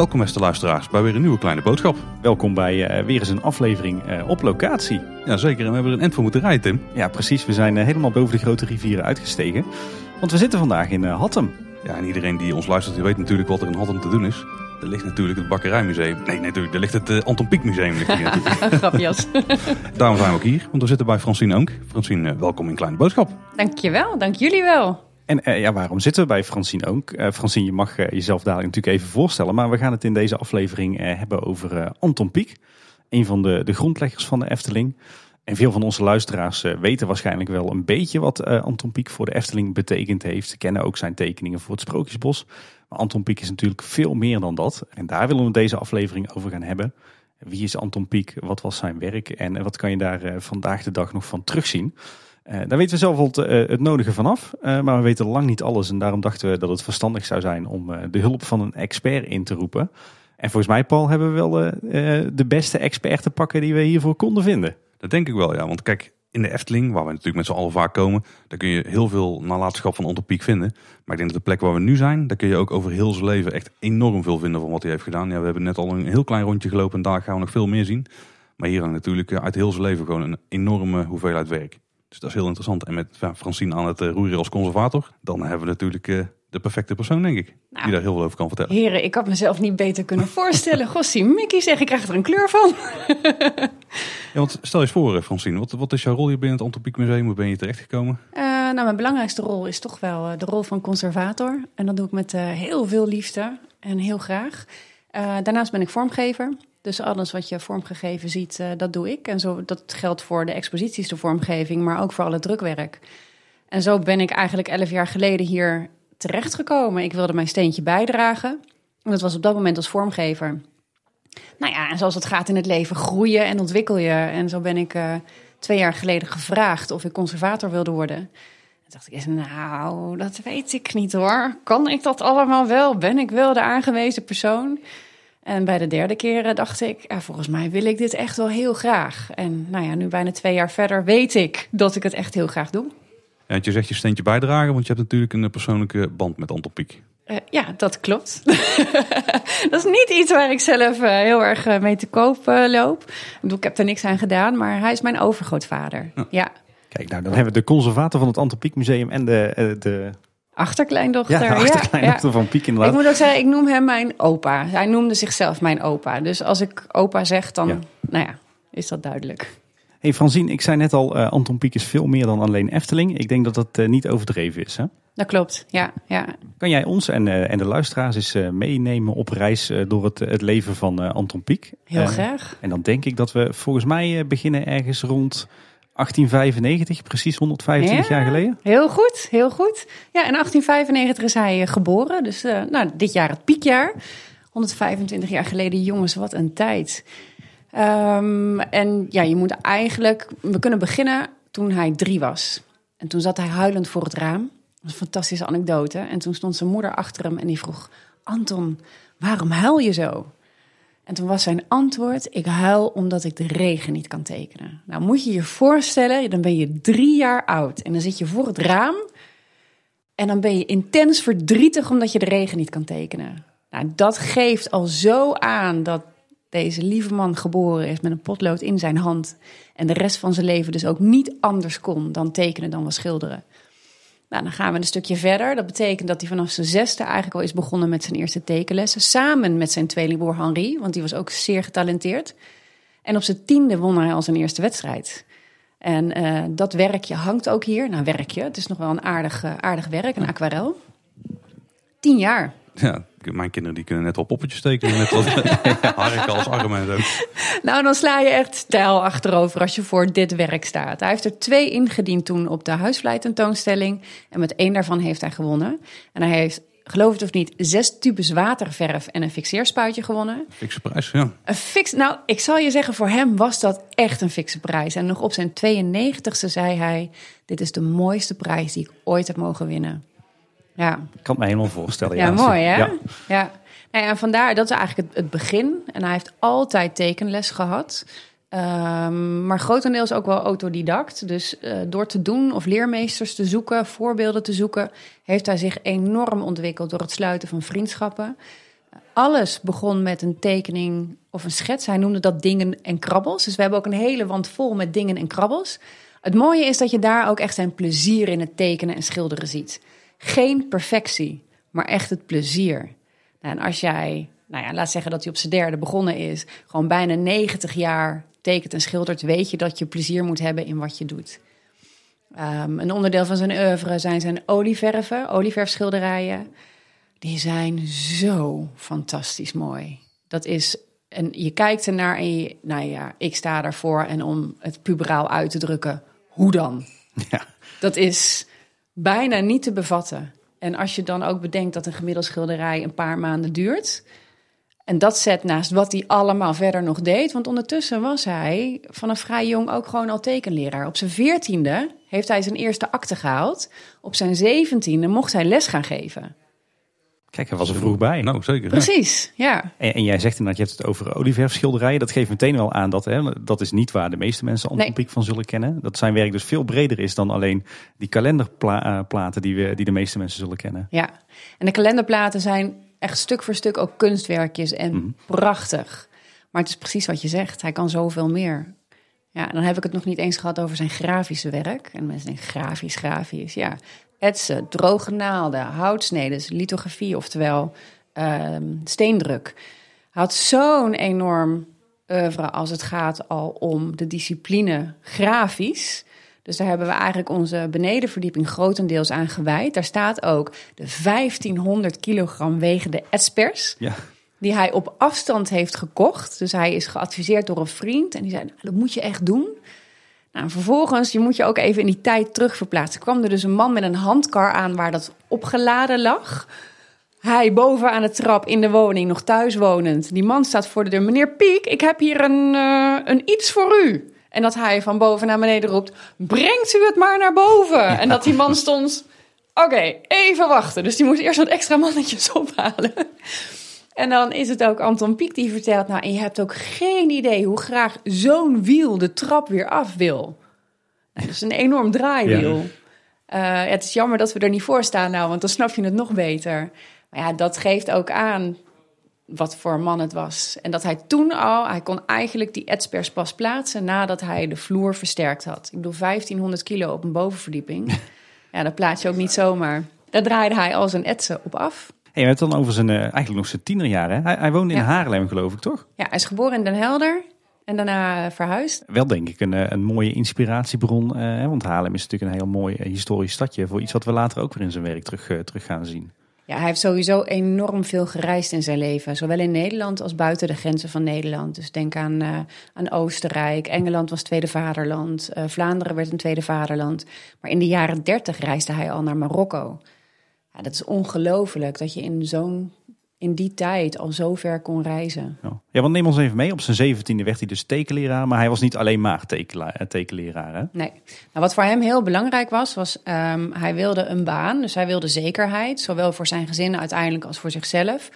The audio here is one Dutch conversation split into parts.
Welkom beste luisteraars bij weer een nieuwe kleine boodschap. Welkom bij eh, weer eens een aflevering eh, op locatie. Ja zeker, en we hebben er een end voor moeten rijden Tim. Ja, precies. We zijn eh, helemaal boven de grote rivieren uitgestegen. Want we zitten vandaag in Hattem. Ja, en iedereen die ons luistert, die weet natuurlijk wat er in Hattem te doen is. Er ligt natuurlijk het Bakkerijmuseum. Nee, nee, natuurlijk, er ligt het eh, Anton Pieck Museum. Grapjas. Daarom zijn we ook hier, want we zitten bij Francine Oonk. Francine, eh, welkom in Kleine Boodschap. Dankjewel, dank jullie wel. En eh, ja, waarom zitten we bij Francine ook? Francine, je mag jezelf dadelijk natuurlijk even voorstellen. Maar we gaan het in deze aflevering eh, hebben over eh, Anton Pieck. Een van de, de grondleggers van de Efteling. En veel van onze luisteraars eh, weten waarschijnlijk wel een beetje wat eh, Anton Pieck voor de Efteling betekend heeft. Ze kennen ook zijn tekeningen voor het Sprookjesbos. Anton Pieck is natuurlijk veel meer dan dat. En daar willen we deze aflevering over gaan hebben. Wie is Anton Pieck? Wat was zijn werk? En eh, wat kan je daar eh, vandaag de dag nog van terugzien? Eh, daar weten we zelf wel het, nodige vanaf, uh, maar we weten lang niet alles. En daarom dachten we dat het verstandig zou zijn om de hulp van een expert in te roepen. En volgens mij, Paul, hebben we wel de beste expert te pakken die we hiervoor konden vinden. Dat denk ik wel, ja. Want kijk, in de Efteling, waar we natuurlijk met z'n allen vaak komen, daar kun je heel veel nalatenschap van Anton Pieck vinden. Maar ik denk dat de plek waar we nu zijn, daar kun je ook over heel zijn leven echt enorm veel vinden van wat hij heeft gedaan. Ja, we hebben net al een heel klein rondje gelopen en daar gaan we nog veel meer zien. Maar hier hangt natuurlijk eh, uit heel zijn leven gewoon een enorme hoeveelheid werk. Dus dat is heel interessant. En met Francine aan het eh, roeren als conservator, dan hebben we natuurlijk eh, de perfecte persoon, denk ik. Die Nou. daar heel veel over kan vertellen. Heren, ik had mezelf niet beter kunnen voorstellen. Gossie, Mickey zeg, ik krijg er een kleur van. Ja, want stel eens voor, eh, Francine, wat, wat is jouw rol hier binnen het Anton Pieck Museum? Hoe ben je terechtgekomen? Eh, nou, mijn belangrijkste rol is toch wel eh, de rol van conservator. En dat doe ik met heel veel liefde en heel graag. Daarnaast ben ik vormgever. Dus alles wat je vormgegeven ziet, dat doe ik. En zo, dat geldt voor de exposities, de vormgeving, maar ook voor alle drukwerk. En zo ben ik eigenlijk elf jaar geleden hier terechtgekomen. Ik wilde mijn steentje bijdragen. En dat was op dat moment als vormgever. Nou ja, en zoals het gaat in het leven, groeien en ontwikkel je. En zo ben ik eh, twee jaar geleden gevraagd of ik conservator wilde worden. Toen dacht ik eens, nou, dat weet ik niet hoor. Kan ik dat allemaal wel? Ben ik wel de aangewezen persoon? En bij de derde keer eh, dacht ik, ja, volgens mij wil ik dit echt wel heel graag. En nou ja, nu bijna twee jaar verder weet ik dat ik het echt heel graag doe. Ja, want je zegt je steentje bijdragen, want je hebt natuurlijk een eh, persoonlijke band met Anton Pieck. Eh, ja, dat klopt. dat is niet iets waar ik zelf eh, heel erg mee te koop loop. Ik, bedoel, ik heb er niks aan gedaan, maar hij is mijn overgrootvader. Ja, Kijk, nou, dan hebben we de conservator van het Anton Pieck Museum en de, eh, de, achterkleindochter. ja, de achterkleindochter van Pieck Ik inderdaad. moet ook zeggen, ik noem hem mijn opa. Hij noemde zichzelf mijn opa. Dus als ik opa zeg, dan Ja. nou ja, is dat duidelijk. Hey Francine, ik zei net al, eh, Anton Pieck is veel meer dan alleen Efteling. Ik denk dat dat eh, niet overdreven is. Hè? Dat klopt, ja. ja. Kan jij ons en, eh, en de luisteraars eens meenemen op reis door het, het leven van Anton Pieck? Heel graag. En dan denk ik dat we volgens mij beginnen ergens rond 1895, precies 125 Ja. jaar geleden. Heel goed, heel goed. Ja, in 1895 is hij geboren. Dus nou, dit jaar het piekjaar. 125 jaar geleden, jongens, wat een tijd. Ehm, en ja, je moet eigenlijk... We kunnen beginnen toen hij drie was. En toen zat hij huilend voor het raam. Dat een fantastische anekdote. En toen stond zijn moeder achter hem en die vroeg... Anton, waarom huil je zo? En toen was zijn antwoord: Ik huil omdat ik de regen niet kan tekenen. Nou, moet je je voorstellen, dan ben je drie jaar oud en dan zit je voor het raam. En dan ben je intens verdrietig omdat je de regen niet kan tekenen. Nou, dat geeft al zo aan dat deze lieve man geboren is met een potlood in zijn hand. En de rest van zijn leven dus ook niet anders kon dan tekenen dan wel schilderen. Nou, dan gaan we een stukje verder. Dat betekent dat hij vanaf zijn zesde eigenlijk al is begonnen met zijn eerste tekenlessen. Samen met zijn tweelingbroer Henri, want die was ook zeer getalenteerd. En op zijn tiende won hij al zijn eerste wedstrijd. En eh, dat werkje hangt ook hier. Nou, werkje, het is nog wel een aardig, eh, aardig werk, een aquarel. Tien jaar. Ja, mijn kinderen die kunnen net wel poppetjes tekenen met wat harken als en zo. Nou, dan sla je echt stijl achterover als je voor dit werk staat. Hij heeft er twee ingediend toen op de huisvlei-tentoonstelling. En met één daarvan heeft hij gewonnen. En hij heeft, geloof het of niet, zes tubes waterverf en een fixeerspuitje gewonnen. Fikse prijs, ja. Een fix, nou, ik zal je zeggen, voor hem was dat echt een fikse prijs. En nog op zijn 92ste zei hij: Dit is de mooiste prijs die ik ooit heb mogen winnen. Ja, Ik kan me helemaal voorstellen. ja, dus- mooi hè? Ja. Ja. Nou ja, en vandaar, dat is eigenlijk het, het begin. En hij heeft altijd tekenles gehad. Ehm, maar grotendeels ook wel autodidact. Dus uh, door te doen of leermeesters te zoeken, voorbeelden te zoeken, heeft hij zich enorm ontwikkeld door het sluiten van vriendschappen. Alles begon met een tekening of een schets. Hij noemde dat dingen en krabbels. Dus we hebben ook een hele wand vol met dingen en krabbels. Het mooie is dat je daar ook echt zijn plezier in het tekenen en schilderen ziet. Geen perfectie, maar echt het plezier. Nou, en als jij, nou ja, laat zeggen dat hij op zijn derde begonnen is, gewoon bijna 90 jaar tekent en schildert, weet je dat je plezier moet hebben in wat je doet. Um, een onderdeel van zijn oeuvre zijn zijn olieverven, olieverfschilderijen. Die zijn zo fantastisch mooi. Dat is, en je kijkt ernaar en je, nou ja, ik sta daarvoor en om het puberaal uit te drukken, hoe dan? Ja. Dat is bijna niet te bevatten. En als je dan ook bedenkt dat een gemiddelde schilderij een paar maanden duurt. En dat zet naast wat hij allemaal verder nog deed. Want ondertussen was hij vanaf vrij jong ook gewoon al tekenleraar. Op zijn veertiende heeft hij zijn eerste akte gehaald. Op zijn zeventiende mocht hij les gaan geven. Kijk, hij was er vroeg bij. Nou, zeker. Precies, ja. En, en, jij zegt inderdaad, je hebt het over olieverfschilderijen. Dat geeft meteen wel aan dat hè, dat is niet waar de meeste mensen Anton nee. van zullen kennen. Dat zijn werk dus veel breder is dan alleen die kalenderplaten die, we, die de meeste mensen zullen kennen. Ja, en de kalenderplaten zijn echt stuk voor stuk ook kunstwerkjes en mhm. prachtig. Maar het is precies wat je zegt. Hij kan zoveel meer. Ja, en dan heb ik het nog niet eens gehad over zijn grafische werk. En mensen denken, grafisch, grafisch. Ja, etsen, droge naalden, houtsneden, lithografie, oftewel uh, steendruk. Hij had zo'n enorm oeuvre als het gaat al om de discipline grafisch. Dus daar hebben we eigenlijk onze benedenverdieping grotendeels aan gewijd. Daar staat ook de 1500 kilogram wegende etspers. Ja. Die hij op afstand heeft gekocht. Dus hij is geadviseerd door een vriend. En die zei: nou, Dat moet je echt doen. Nou, vervolgens, je moet je ook even in die tijd terugverplaatsen. kwam er dus een man met een handkar aan waar dat opgeladen lag. Hij boven aan de trap in de woning, nog thuis wonend. Die man staat voor de deur. Meneer Piek, ik heb hier een, uh, een iets voor u. En dat hij van boven naar beneden roept: Brengt u het maar naar boven. En dat die man stond. Oké, even wachten. Dus die moest eerst wat extra mannetjes ophalen. En dan is het ook Anton Pieck die vertelt... nou, en je hebt ook geen idee hoe graag zo'n wiel de trap weer af wil. Nou, dat is een enorm draaiwiel. Ja. Uh, het is jammer dat we er niet voor staan nou, want dan snap je het nog beter. Maar ja, dat geeft ook aan wat voor man het was. En dat hij toen al, hij kon eigenlijk die etspers pas plaatsen nadat hij de vloer versterkt had. Ik bedoel, 1500 kilo op een bovenverdieping. ja, dat plaats je ook niet zomaar. Daar draaide hij al zijn etsen op af. Hey, je hebt dan over zijn, uh, eigenlijk nog zijn tienerjaren. Hij, hij woonde in Haarlem, geloof ik, toch? Ja, hij is geboren in Den Helder en daarna verhuisd. Wel denk ik een, eh, een mooie inspiratiebron. Uh, want Haarlem is natuurlijk een heel mooi historisch stadje. Voor iets wat we later ook weer in zijn werk terug, terug gaan zien. Ja, hij heeft sowieso enorm veel gereisd in zijn leven. Zowel in Nederland als buiten de grenzen van Nederland. Dus denk aan, aan Oostenrijk. Engeland was tweede vaderland. Vlaanderen werd een tweede vaderland. Maar in de jaren dertig reisde hij al naar Marokko. Ja, dat is ongelooflijk dat je in zo'n in die tijd al zo ver kon reizen. Ja, want neem ons even mee. Op zijn zeventiende werd hij dus tekenleraar, maar hij was niet alleen maar eh, tekenleraar. Hè? Nee. Nou, wat voor hem heel belangrijk was, was um, hij wilde een baan. Dus hij wilde zekerheid, zowel voor zijn gezin uiteindelijk als voor zichzelf.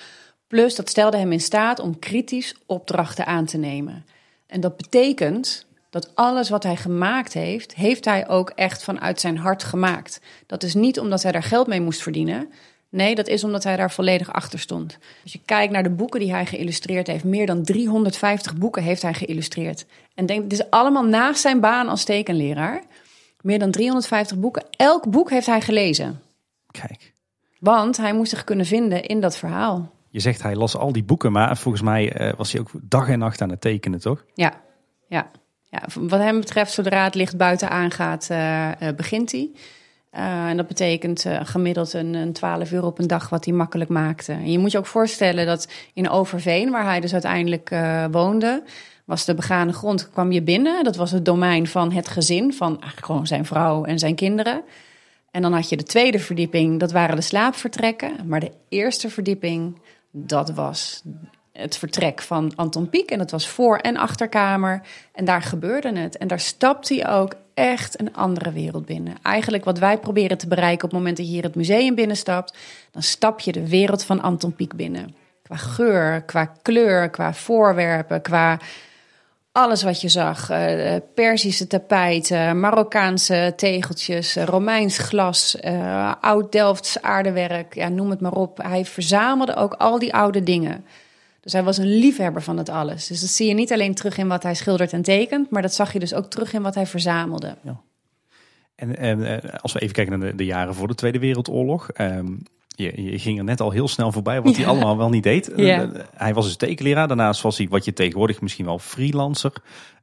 Plus dat stelde hem in staat om kritisch opdrachten aan te nemen. En dat betekent dat alles wat hij gemaakt heeft, heeft hij ook echt vanuit zijn hart gemaakt. Dat is niet omdat hij daar geld mee moest verdienen. Nee, dat is omdat hij daar volledig achter stond. Als je kijkt naar de boeken die hij geïllustreerd heeft, meer dan 350 boeken heeft hij geïllustreerd. En denk, dit is allemaal naast zijn baan als tekenleraar. Meer dan 350 boeken. Elk boek heeft hij gelezen. Kijk. Want hij moest zich kunnen vinden in dat verhaal. Je zegt hij las al die boeken, maar volgens mij eh, was hij ook dag en nacht aan het tekenen, toch? Ja, ja wat hem betreft, zodra het licht buiten aangaat, uh, begint hij. Uh, en dat betekent gemiddeld een, een 12 uur op een dag wat hij makkelijk maakte. Je moet je ook voorstellen dat in Overveen, waar hij dus uiteindelijk woonde, was de begane grond, kwam je binnen. Dat was het domein van het gezin, van eigenlijk gewoon zijn vrouw en zijn kinderen. En dan had je de tweede verdieping, dat waren de slaapvertrekken. Maar de eerste verdieping, dat was het vertrek van Anton Pieck. En dat was voor- en achterkamer. En daar gebeurde het. En daar stapt hij ook echt een andere wereld binnen. Eigenlijk wat wij proberen te bereiken op het moment dat je hier het museum binnenstapt, dan stap je de wereld van Anton Pieck binnen. Qua geur, qua kleur, qua voorwerpen, qua alles wat je zag. Uh, Persische tapijten, Marokkaanse tegeltjes, uh, Romeins glas, uh, oud-Delfts aardewerk, ja, noem het maar op. Hij verzamelde ook al die oude dingen. Dus hij was een liefhebber van het alles. Dus dat zie je niet alleen terug in wat hij schildert en tekent, maar dat zag je dus ook terug in wat hij verzamelde. Ja. En, en als we even kijken naar de, de, jaren voor de Tweede Wereldoorlog. Um, je, je, ging er net al heel snel voorbij wat hij allemaal wel niet deed. Ja. Hij was dus tekenleraar. Daarnaast was hij wat je tegenwoordig misschien wel freelancer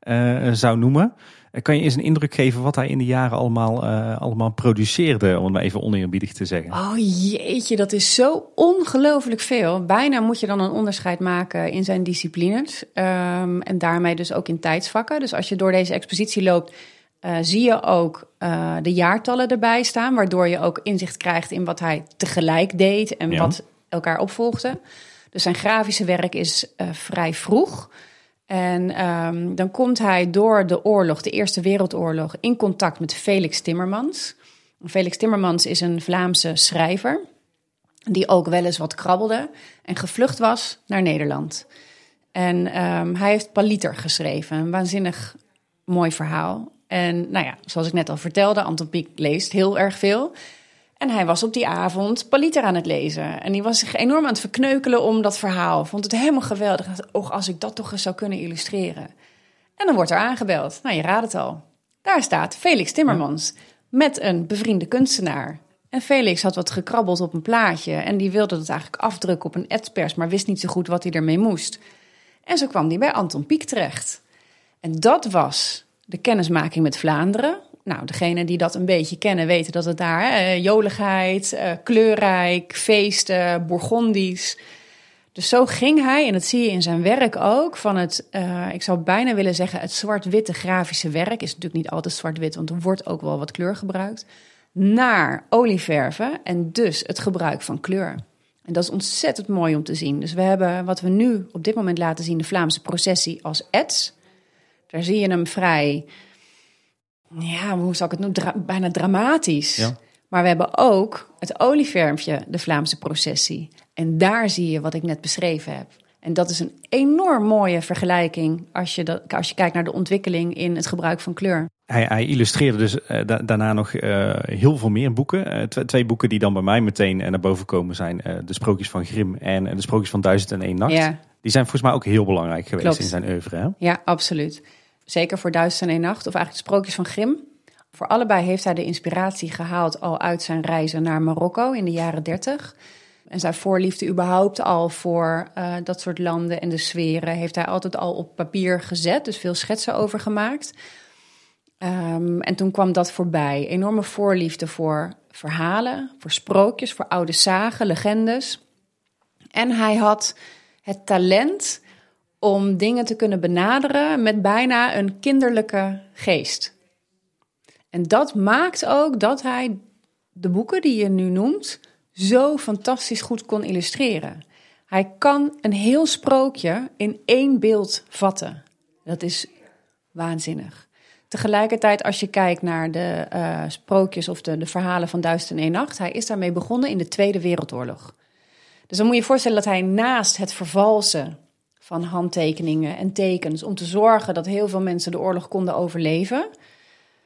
uh, zou noemen. Kan je eens een indruk geven wat hij in de jaren allemaal, uh, allemaal produceerde? Om het maar even oneerbiedig te zeggen. Oh jeetje, dat is zo ongelooflijk veel. Bijna moet je dan een onderscheid maken in zijn disciplines. Um, en daarmee dus ook in tijdsvakken. Dus als je door deze expositie loopt uh, zie je ook uh, de jaartallen erbij staan, waardoor je ook inzicht krijgt in wat hij tegelijk deed en wat elkaar opvolgde. Dus zijn grafische werk is vrij vroeg. En um, dan komt hij door de oorlog, de Eerste Wereldoorlog, in contact met Felix Timmermans. Felix Timmermans is een Vlaamse schrijver, die ook wel eens wat krabbelde en gevlucht was naar Nederland. En um, hij heeft Paliter geschreven, een waanzinnig mooi verhaal. En nou ja, zoals ik net al vertelde, Anton Pieck leest heel erg veel. En hij was op die avond Paliter aan het lezen. En die was zich enorm aan het verkneukelen om dat verhaal. Vond het helemaal geweldig. Och, als ik dat toch eens zou kunnen illustreren. En dan wordt er aangebeld. Nou, je raadt het al. Daar staat Felix Timmermans met een bevriende kunstenaar. En Felix had wat gekrabbeld op een plaatje. En die wilde het eigenlijk afdrukken op een etspers, maar wist niet zo goed wat hij ermee moest. En zo kwam hij bij Anton Pieck terecht. En dat was de kennismaking met Vlaanderen. Nou, degenen die dat een beetje kennen weten dat het daar eh, joligheid, eh, kleurrijk, feesten, Bourgondisch. Dus zo ging hij, en dat zie je in zijn werk ook, van het, uh, ik zou bijna willen zeggen, het zwart-witte grafische werk. Is natuurlijk niet altijd zwart-wit, want er wordt ook wel wat kleur gebruikt. Naar olieverven en dus het gebruik van kleur. En dat is ontzettend mooi om te zien. Dus we hebben wat we nu op dit moment laten zien, de Vlaamse processie als ets. Daar zie je hem vrij, ja, hoe zou ik het noemen, bijna dramatisch. Ja. Maar we hebben ook het olievermpje, de Vlaamse processie. En daar zie je wat ik net beschreven heb. En dat is een enorm mooie vergelijking als je, dat, als je kijkt naar de ontwikkeling in het gebruik van kleur. Hij, hij illustreerde dus uh, daarna nog uh, heel veel meer boeken. Uh, twee boeken die dan bij mij meteen naar boven komen zijn De Sprookjes van Grim en De Sprookjes van Duizend en Eén Nacht. Ja. Die zijn volgens mij ook heel belangrijk geweest Klopt. in zijn oeuvre. Hè? Ja, absoluut. Zeker voor Duizend en Nacht, of eigenlijk de Sprookjes van Grim. Voor allebei heeft hij de inspiratie gehaald al uit zijn reizen naar Marokko in de jaren dertig. En zijn voorliefde überhaupt al voor uh, dat soort landen en de sferen heeft hij altijd al op papier gezet. Dus veel schetsen over gemaakt. Um, en toen kwam dat voorbij. Enorme voorliefde voor verhalen, voor sprookjes, voor oude zagen, legendes. En hij had het talent om dingen te kunnen benaderen met bijna een kinderlijke geest. En dat maakt ook dat hij de boeken die je nu noemt zo fantastisch goed kon illustreren. Hij kan een heel sprookje in één beeld vatten. Dat is waanzinnig. Tegelijkertijd, als je kijkt naar de uh, sprookjes of de, de verhalen van Duizend en Nacht, hij is daarmee begonnen in de Tweede Wereldoorlog. Dus dan moet je je voorstellen dat hij naast het vervalsen van handtekeningen en tekens om te zorgen dat heel veel mensen de oorlog konden overleven.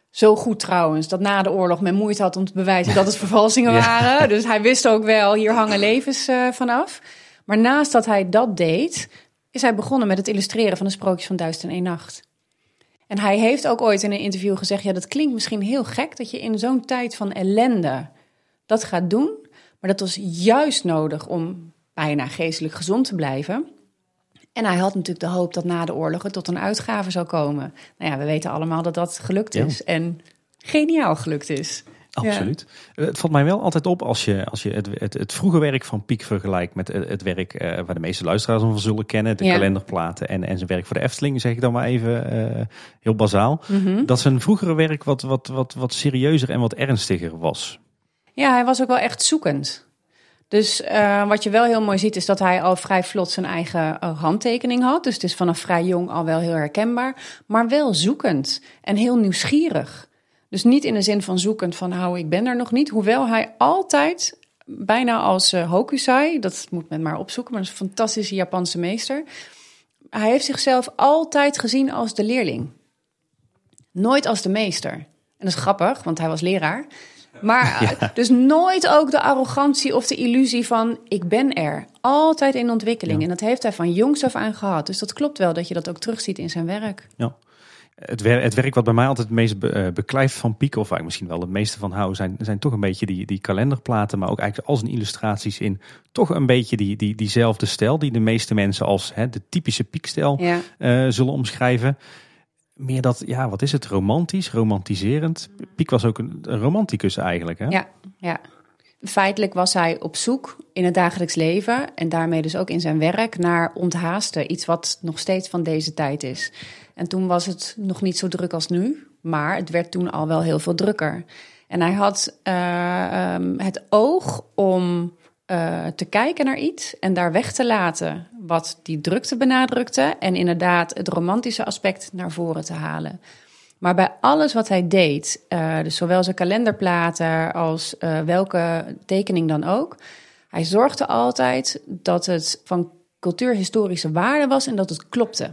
Zo goed trouwens, dat na de oorlog men moeite had om te bewijzen dat het vervalsingen waren. Dus hij wist ook wel, hier hangen levens uh, vanaf. Maar naast dat hij dat deed, is hij begonnen met het illustreren van de sprookjes van Duizend en één Nacht. En hij heeft ook ooit in een interview gezegd: Ja, dat klinkt misschien heel gek dat je in zo'n tijd van ellende dat gaat doen. Maar dat was juist nodig om bijna geestelijk gezond te blijven. En hij had natuurlijk de hoop dat na de oorlog het tot een uitgave zou komen. Nou ja, we weten allemaal dat dat gelukt is. En geniaal gelukt is. Absoluut. Eh, het valt mij wel altijd op als je, als je het, het, het vroege werk van Piek vergelijkt met het, werk uh, waar de meeste luisteraars van zullen kennen. De kalenderplaten en, en zijn werk voor de Efteling, zeg ik dan maar even uh, heel bazaal. Mhm. Dat zijn vroegere werk wat, wat, wat, wat serieuzer en wat ernstiger was. Ja, hij was ook wel echt zoekend. Dus uh, wat je wel heel mooi ziet, is dat hij al vrij vlot zijn eigen uh, handtekening had. Dus het is vanaf vrij jong al wel heel herkenbaar. Maar wel zoekend en heel nieuwsgierig. Dus niet in de zin van zoekend van, nou, ik ben er nog niet. Hoewel hij altijd, bijna als uh, Hokusai, dat moet men maar opzoeken, maar dat is een fantastische Japanse meester. hij heeft zichzelf altijd gezien als de leerling. Nooit als de meester. En dat is grappig, want hij was leraar. Maar ja. dus nooit ook de arrogantie of de illusie van ik ben er. Altijd in ontwikkeling. En dat heeft hij van jongs af aan gehad. Dus dat klopt wel dat je dat ook terugziet in zijn werk. Ja. Het, wer het werk wat bij mij altijd het meest be uh, beklijft van Piek, of eigenlijk misschien wel het meeste van hou, zijn, zijn toch een beetje die, die kalenderplaten, maar ook eigenlijk al zijn illustraties in toch een beetje die, die, diezelfde stijl, die de meeste mensen als hè, de typische Piekstijl ja. uh, zullen omschrijven. Meer dat, ja, wat is het, romantisch, romantiserend. Piek was ook een, romanticus eigenlijk. Hè? Ja, ja. Feitelijk was hij op zoek in het dagelijks leven en daarmee dus ook in zijn werk naar onthaasten. Iets wat nog steeds van deze tijd is. En toen was het nog niet zo druk als nu, maar het werd toen al wel heel veel drukker. En hij had uh, um, het oog om uh, te kijken naar iets en daar weg te laten wat die drukte benadrukte. En inderdaad het romantische aspect naar voren te halen. Maar bij alles wat hij deed, uh, dus zowel zijn kalenderplaten als uh, welke tekening dan ook, hij zorgde altijd dat het van cultuurhistorische waarde was en dat het klopte.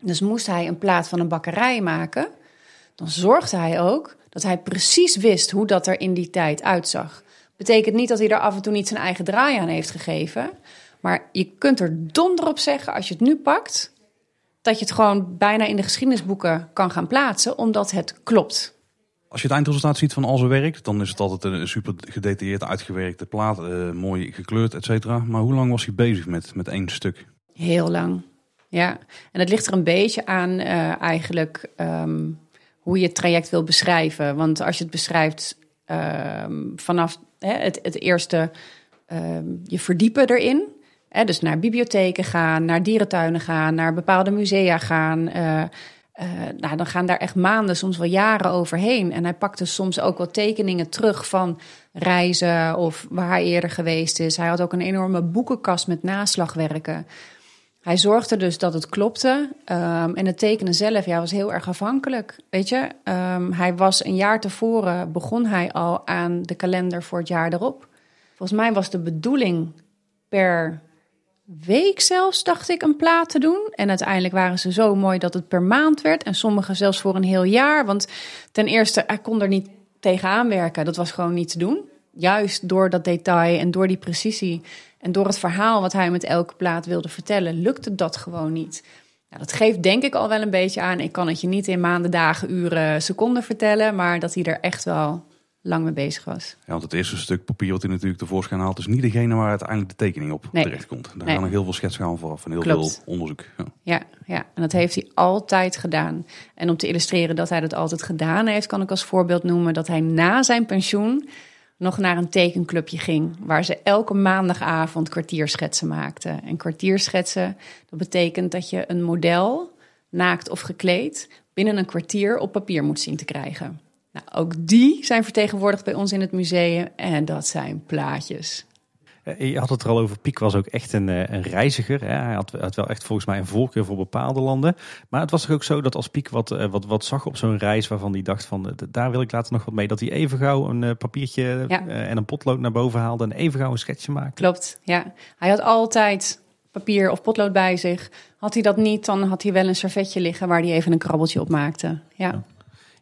Dus moest hij een plaat van een bakkerij maken, dan zorgde hij ook dat hij precies wist hoe dat er in die tijd uitzag. Betekent niet dat hij er af en toe niet zijn eigen draai aan heeft gegeven. Maar je kunt er donder op zeggen, als je het nu pakt, dat je het gewoon bijna in de geschiedenisboeken kan gaan plaatsen, omdat het klopt. Als je het eindresultaat ziet van al zijn werk, dan is het altijd een super gedetailleerd uitgewerkte plaat, uh, mooi gekleurd, et cetera. Maar hoe lang was hij bezig met, met één stuk? Heel lang. Ja, en het ligt er een beetje aan uh, eigenlijk um, hoe je het traject wil beschrijven. Want als je het beschrijft um, vanaf hè, het, het eerste, um, je verdiepen erin. Hè, dus naar bibliotheken gaan, naar dierentuinen gaan, naar bepaalde musea gaan. Uh, uh, nou, dan gaan daar echt maanden, soms wel jaren overheen. En hij pakte soms ook wel tekeningen terug van reizen of waar hij eerder geweest is. Hij had ook een enorme boekenkast met naslagwerken. Hij zorgde dus dat het klopte. Um, en het tekenen zelf ja, was heel erg afhankelijk. Weet je, um, hij was een jaar tevoren, begon hij al aan de kalender voor het jaar erop. Volgens mij was de bedoeling per week zelfs, dacht ik, een plaat te doen. En uiteindelijk waren ze zo mooi dat het per maand werd. En sommige zelfs voor een heel jaar. Want ten eerste, hij kon er niet tegenaan werken. Dat was gewoon niet te doen. Juist door dat detail en door die precisie en door het verhaal wat hij met elke plaat wilde vertellen, lukte dat gewoon niet. Nou, dat geeft denk ik al wel een beetje aan. Ik kan het je niet in maanden, dagen, uren, seconden vertellen, maar dat hij er echt wel lang mee bezig was. Ja, want het eerste stuk papier wat hij natuurlijk tevoorschijn haalt, is niet degene waar uiteindelijk de tekening op nee. terecht komt. Daar nee. gaan nog heel veel schetsen vooraf en heel Klopt. veel onderzoek. Ja. ja. Ja, en dat heeft hij altijd gedaan. En om te illustreren dat hij dat altijd gedaan heeft, kan ik als voorbeeld noemen dat hij na zijn pensioen nog naar een tekenclubje ging. Waar ze elke maandagavond kwartierschetsen maakten. En kwartierschetsen, dat betekent dat je een model, naakt of gekleed, binnen een kwartier op papier moet zien te krijgen. Nou, ook die zijn vertegenwoordigd bij ons in het museum. En dat zijn plaatjes. Je had het er al over, Piek was ook echt een, een reiziger. Hè? Hij had, had, wel echt volgens mij een voorkeur voor bepaalde landen. Maar het was toch ook zo dat als Piek wat, wat, wat zag op zo'n reis waarvan hij dacht van daar wil ik later nog wat mee. Dat hij even gauw een papiertje ja. en een potlood naar boven haalde en even gauw een schetsje maakte. Klopt, ja. Hij had altijd papier of potlood bij zich. Had hij dat niet, dan had hij wel een servetje liggen waar hij even een krabbeltje op maakte. ja. ja.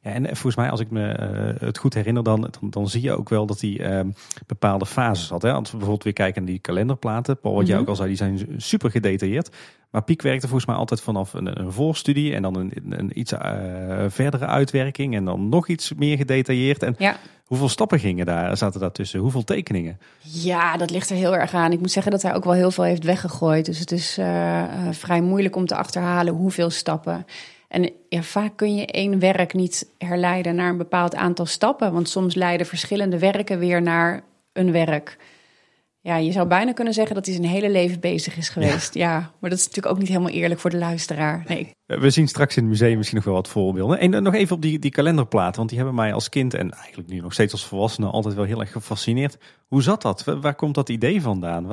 Ja, en volgens mij, als ik me uh, het goed herinner, dan, dan, dan, zie je ook wel dat hij uh, bepaalde fases had. Hè? Als we bijvoorbeeld weer kijken naar die kalenderplaten. Paul, wat mm -hmm. jij ook al zei, die zijn super gedetailleerd. Maar Piek werkte volgens mij altijd vanaf een, een voorstudie en dan een, een iets uh, verdere uitwerking en dan nog iets meer gedetailleerd. En ja. hoeveel stappen gingen daar, zaten daartussen? Hoeveel tekeningen? Ja, dat ligt er heel erg aan. Ik moet zeggen dat hij ook wel heel veel heeft weggegooid. Dus het is uh, vrij moeilijk om te achterhalen hoeveel stappen. En ja, vaak kun je één werk niet herleiden naar een bepaald aantal stappen. Want soms leiden verschillende werken weer naar een werk. Ja, je zou bijna kunnen zeggen dat hij zijn hele leven bezig is geweest. Ja, ja maar dat is natuurlijk ook niet helemaal eerlijk voor de luisteraar. Nee. We zien straks in het museum misschien nog wel wat voorbeelden. En nog even op die, die kalenderplaten, want die hebben mij als kind en eigenlijk nu nog steeds als volwassene altijd wel heel erg gefascineerd. Hoe zat dat? Waar komt dat idee vandaan?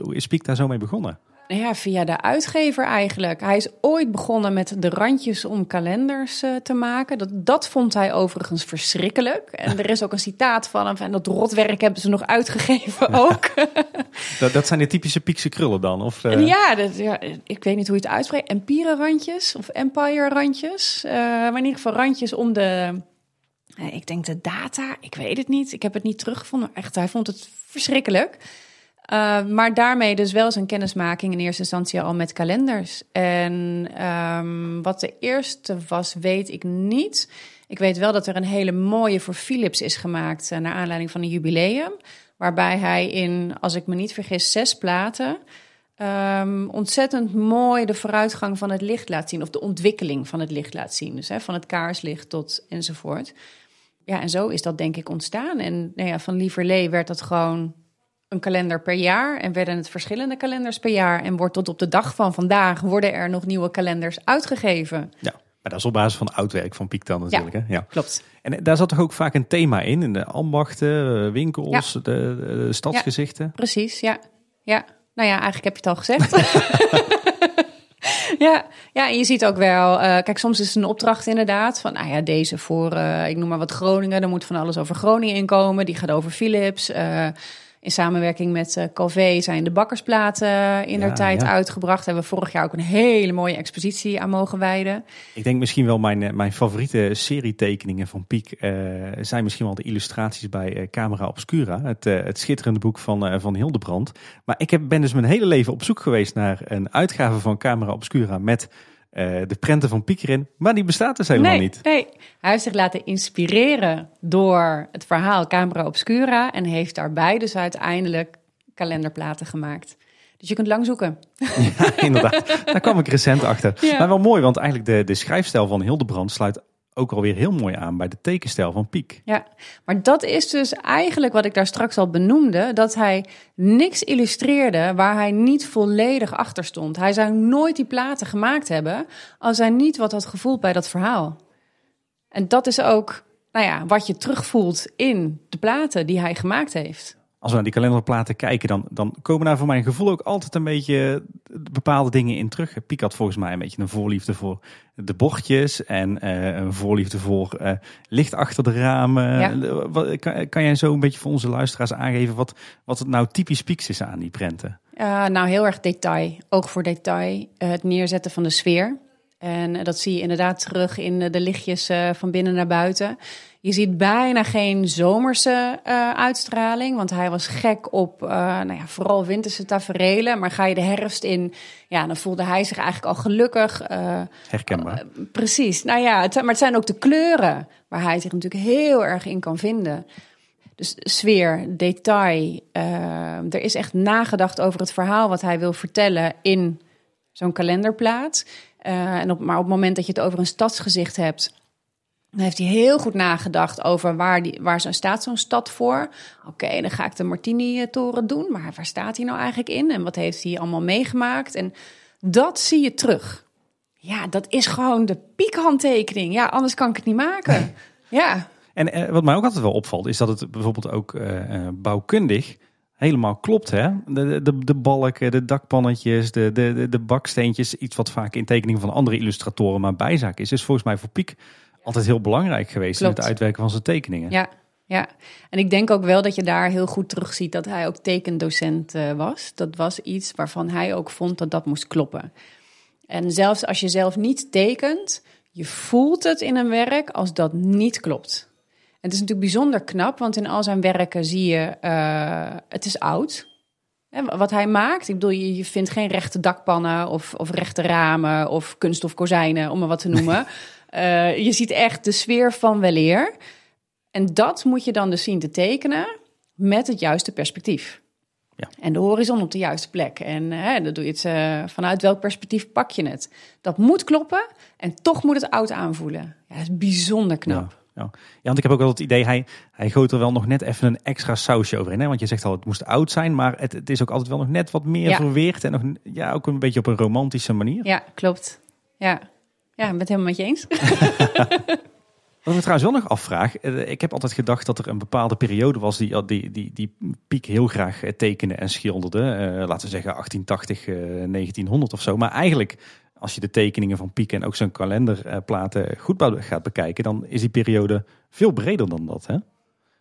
Hoe is Piek daar zo mee begonnen? Ja, via de uitgever eigenlijk. Hij is ooit begonnen met de randjes om kalenders uh, te maken. Dat, dat vond hij overigens verschrikkelijk. En er is ook een citaat van hem. En dat rotwerk hebben ze nog uitgegeven ook. dat, dat zijn de typische piekse krullen dan? Of, uh... ja, dat, ja, ik weet niet hoe je het uitspreekt. Empire randjes of empire randjes. Uh, maar in ieder geval randjes om de... ik denk de data, ik weet het niet. Ik heb het niet teruggevonden. Echt, hij vond het verschrikkelijk. Uh, maar daarmee dus wel zijn kennismaking in eerste instantie al met kalenders. En um, wat de eerste was, weet ik niet. Ik weet wel dat er een hele mooie voor Philips is gemaakt uh, naar aanleiding van een jubileum. Waarbij hij in, als ik me niet vergis, zes platen um, ontzettend mooi de vooruitgang van het licht laat zien. Of de ontwikkeling van het licht laat zien. Dus hè, van het kaarslicht tot enzovoort. Ja, en zo is dat denk ik ontstaan. En nou ja, van Lieverlee werd dat gewoon een kalender per jaar en werden het verschillende kalenders per jaar. En wordt tot op de dag van vandaag worden er nog nieuwe kalenders uitgegeven. Ja. Maar dat is op basis van oud werk van Piek dan natuurlijk. Ja, hè? ja, klopt. En daar zat toch ook vaak een thema in, in de ambachten, winkels, de, de, stadsgezichten? Ja, precies, ja. ja. Nou ja, eigenlijk heb je het al gezegd. ja, ja, en je ziet ook wel, uh, kijk, soms is het een opdracht inderdaad van, nou ja, deze voor, uh, ik noem maar wat Groningen, er moet van alles over Groningen inkomen, die gaat over Philips. Uh, in samenwerking met uh, Calvé zijn de bakkersplaten in ja, tijd ja. uitgebracht. Hebben we vorig jaar ook een hele mooie expositie aan mogen wijden. Ik denk misschien wel mijn, eh, mijn favoriete serietekeningen van Piek uh, zijn misschien wel de illustraties bij uh, Camera Obscura. Het, het schitterende boek van, van Hildebrand. Maar ik heb, ben dus mijn hele leven op zoek geweest naar een uitgave van Camera Obscura met uh, de prenten van Piekerin, maar die bestaat dus helemaal nee, niet. Nee, hij heeft zich laten inspireren door het verhaal Camera Obscura en heeft daarbij dus uiteindelijk kalenderplaten gemaakt. Dus je kunt lang zoeken. Ja, inderdaad. Daar kwam ik recent achter. Ja. Maar wel mooi, want eigenlijk de, de schrijfstijl van Hildebrand sluit ook alweer heel mooi aan bij de tekenstijl van Piek. Ja, maar dat is dus eigenlijk wat ik daar straks al benoemde: dat hij niks illustreerde waar hij niet volledig achter stond. Hij zou nooit die platen gemaakt hebben als hij niet wat had gevoeld bij dat verhaal. En dat is ook, nou ja, wat je terugvoelt in de platen die hij gemaakt heeft als we naar die kalenderplaten kijken, dan, dan komen daar voor mijn gevoel ook altijd een beetje bepaalde dingen in terug. Piek had volgens mij een beetje een voorliefde voor de bordjes en uh, een voorliefde voor uh, licht achter de ramen. Ja. Wat, kan, kan jij zo een beetje voor onze luisteraars aangeven wat, wat het nou typisch Pieks is aan die prenten? Uh, nou, heel erg detail. Oog voor detail. het neerzetten van de sfeer. En dat zie je inderdaad terug in de lichtjes van binnen naar buiten. Je ziet bijna geen zomerse uh, uitstraling, want hij was gek op uh, nou ja, vooral winterse taferelen. Maar ga je de herfst in, ja, dan voelde hij zich eigenlijk al gelukkig. Uh, Herkenbaar. precies. Nou ja, het, maar het zijn ook de kleuren waar hij zich natuurlijk heel erg in kan vinden. Dus sfeer, detail. er is echt nagedacht over het verhaal wat hij wil vertellen in zo'n kalenderplaat. En op, maar op het moment dat je het over een stadsgezicht hebt dan heeft hij heel goed nagedacht over waar, die, waar zo staat zo'n stad voor. Oké, dan ga ik de Martini-toren doen. Maar waar staat hij nou eigenlijk in? En wat heeft hij allemaal meegemaakt? En dat zie je terug. Ja, dat is gewoon de piekhandtekening. Ja, anders kan ik het niet maken. Ja. En eh, wat mij ook altijd wel opvalt, is dat het bijvoorbeeld ook uh, bouwkundig helemaal klopt. Hè? De, de, de balken, de dakpannetjes, de, de, de baksteentjes. Iets wat vaak in tekeningen van andere illustratoren maar bijzaak is. Is volgens mij voor Piek altijd heel belangrijk geweest Klopt. in het uitwerken van zijn tekeningen. Ja, ja, en ik denk ook wel dat je daar heel goed terugziet dat hij ook tekendocent uh, was. Dat was iets waarvan hij ook vond dat dat moest kloppen. En zelfs als je zelf niet tekent, je voelt het in een werk als dat niet klopt. En het is natuurlijk bijzonder knap, want in al zijn werken zie je, uh, het is oud. Wat hij maakt, ik bedoel, je, je vindt geen rechte dakpannen of, of rechte ramen of kunststof kozijnen, om maar wat te noemen. Uh, je ziet echt de sfeer van weleer. En dat moet je dan dus zien te tekenen met het juiste perspectief. Ja. En de horizon op de juiste plek. En uh, dan doe je het uh, vanuit welk perspectief pak je het. Dat moet kloppen en toch moet het oud aanvoelen. Ja, dat is bijzonder knap. Ja. Ja. want ik heb ook wel het idee, hij, hij gooit er wel nog net even een extra sausje overheen. Hè? Want je zegt al, het moest oud zijn, maar het, het is ook altijd wel nog net wat meer ja. verweerd. En nog, ja, ook een beetje op een romantische manier. Ja, klopt. Ja, ja, ik ben het helemaal met je eens. Wat ik me trouwens wel nog afvraag. eh, Ik heb altijd gedacht dat er een bepaalde periode was die die, die, die Piek heel graag eh, tekende en schilderde. Eh, laten we zeggen 1880, eh, 1900 of zo. Maar eigenlijk, als je de tekeningen van Piek en ook zijn kalenderplaten goed be- gaat bekijken, dan is die periode veel breder dan dat. Hè?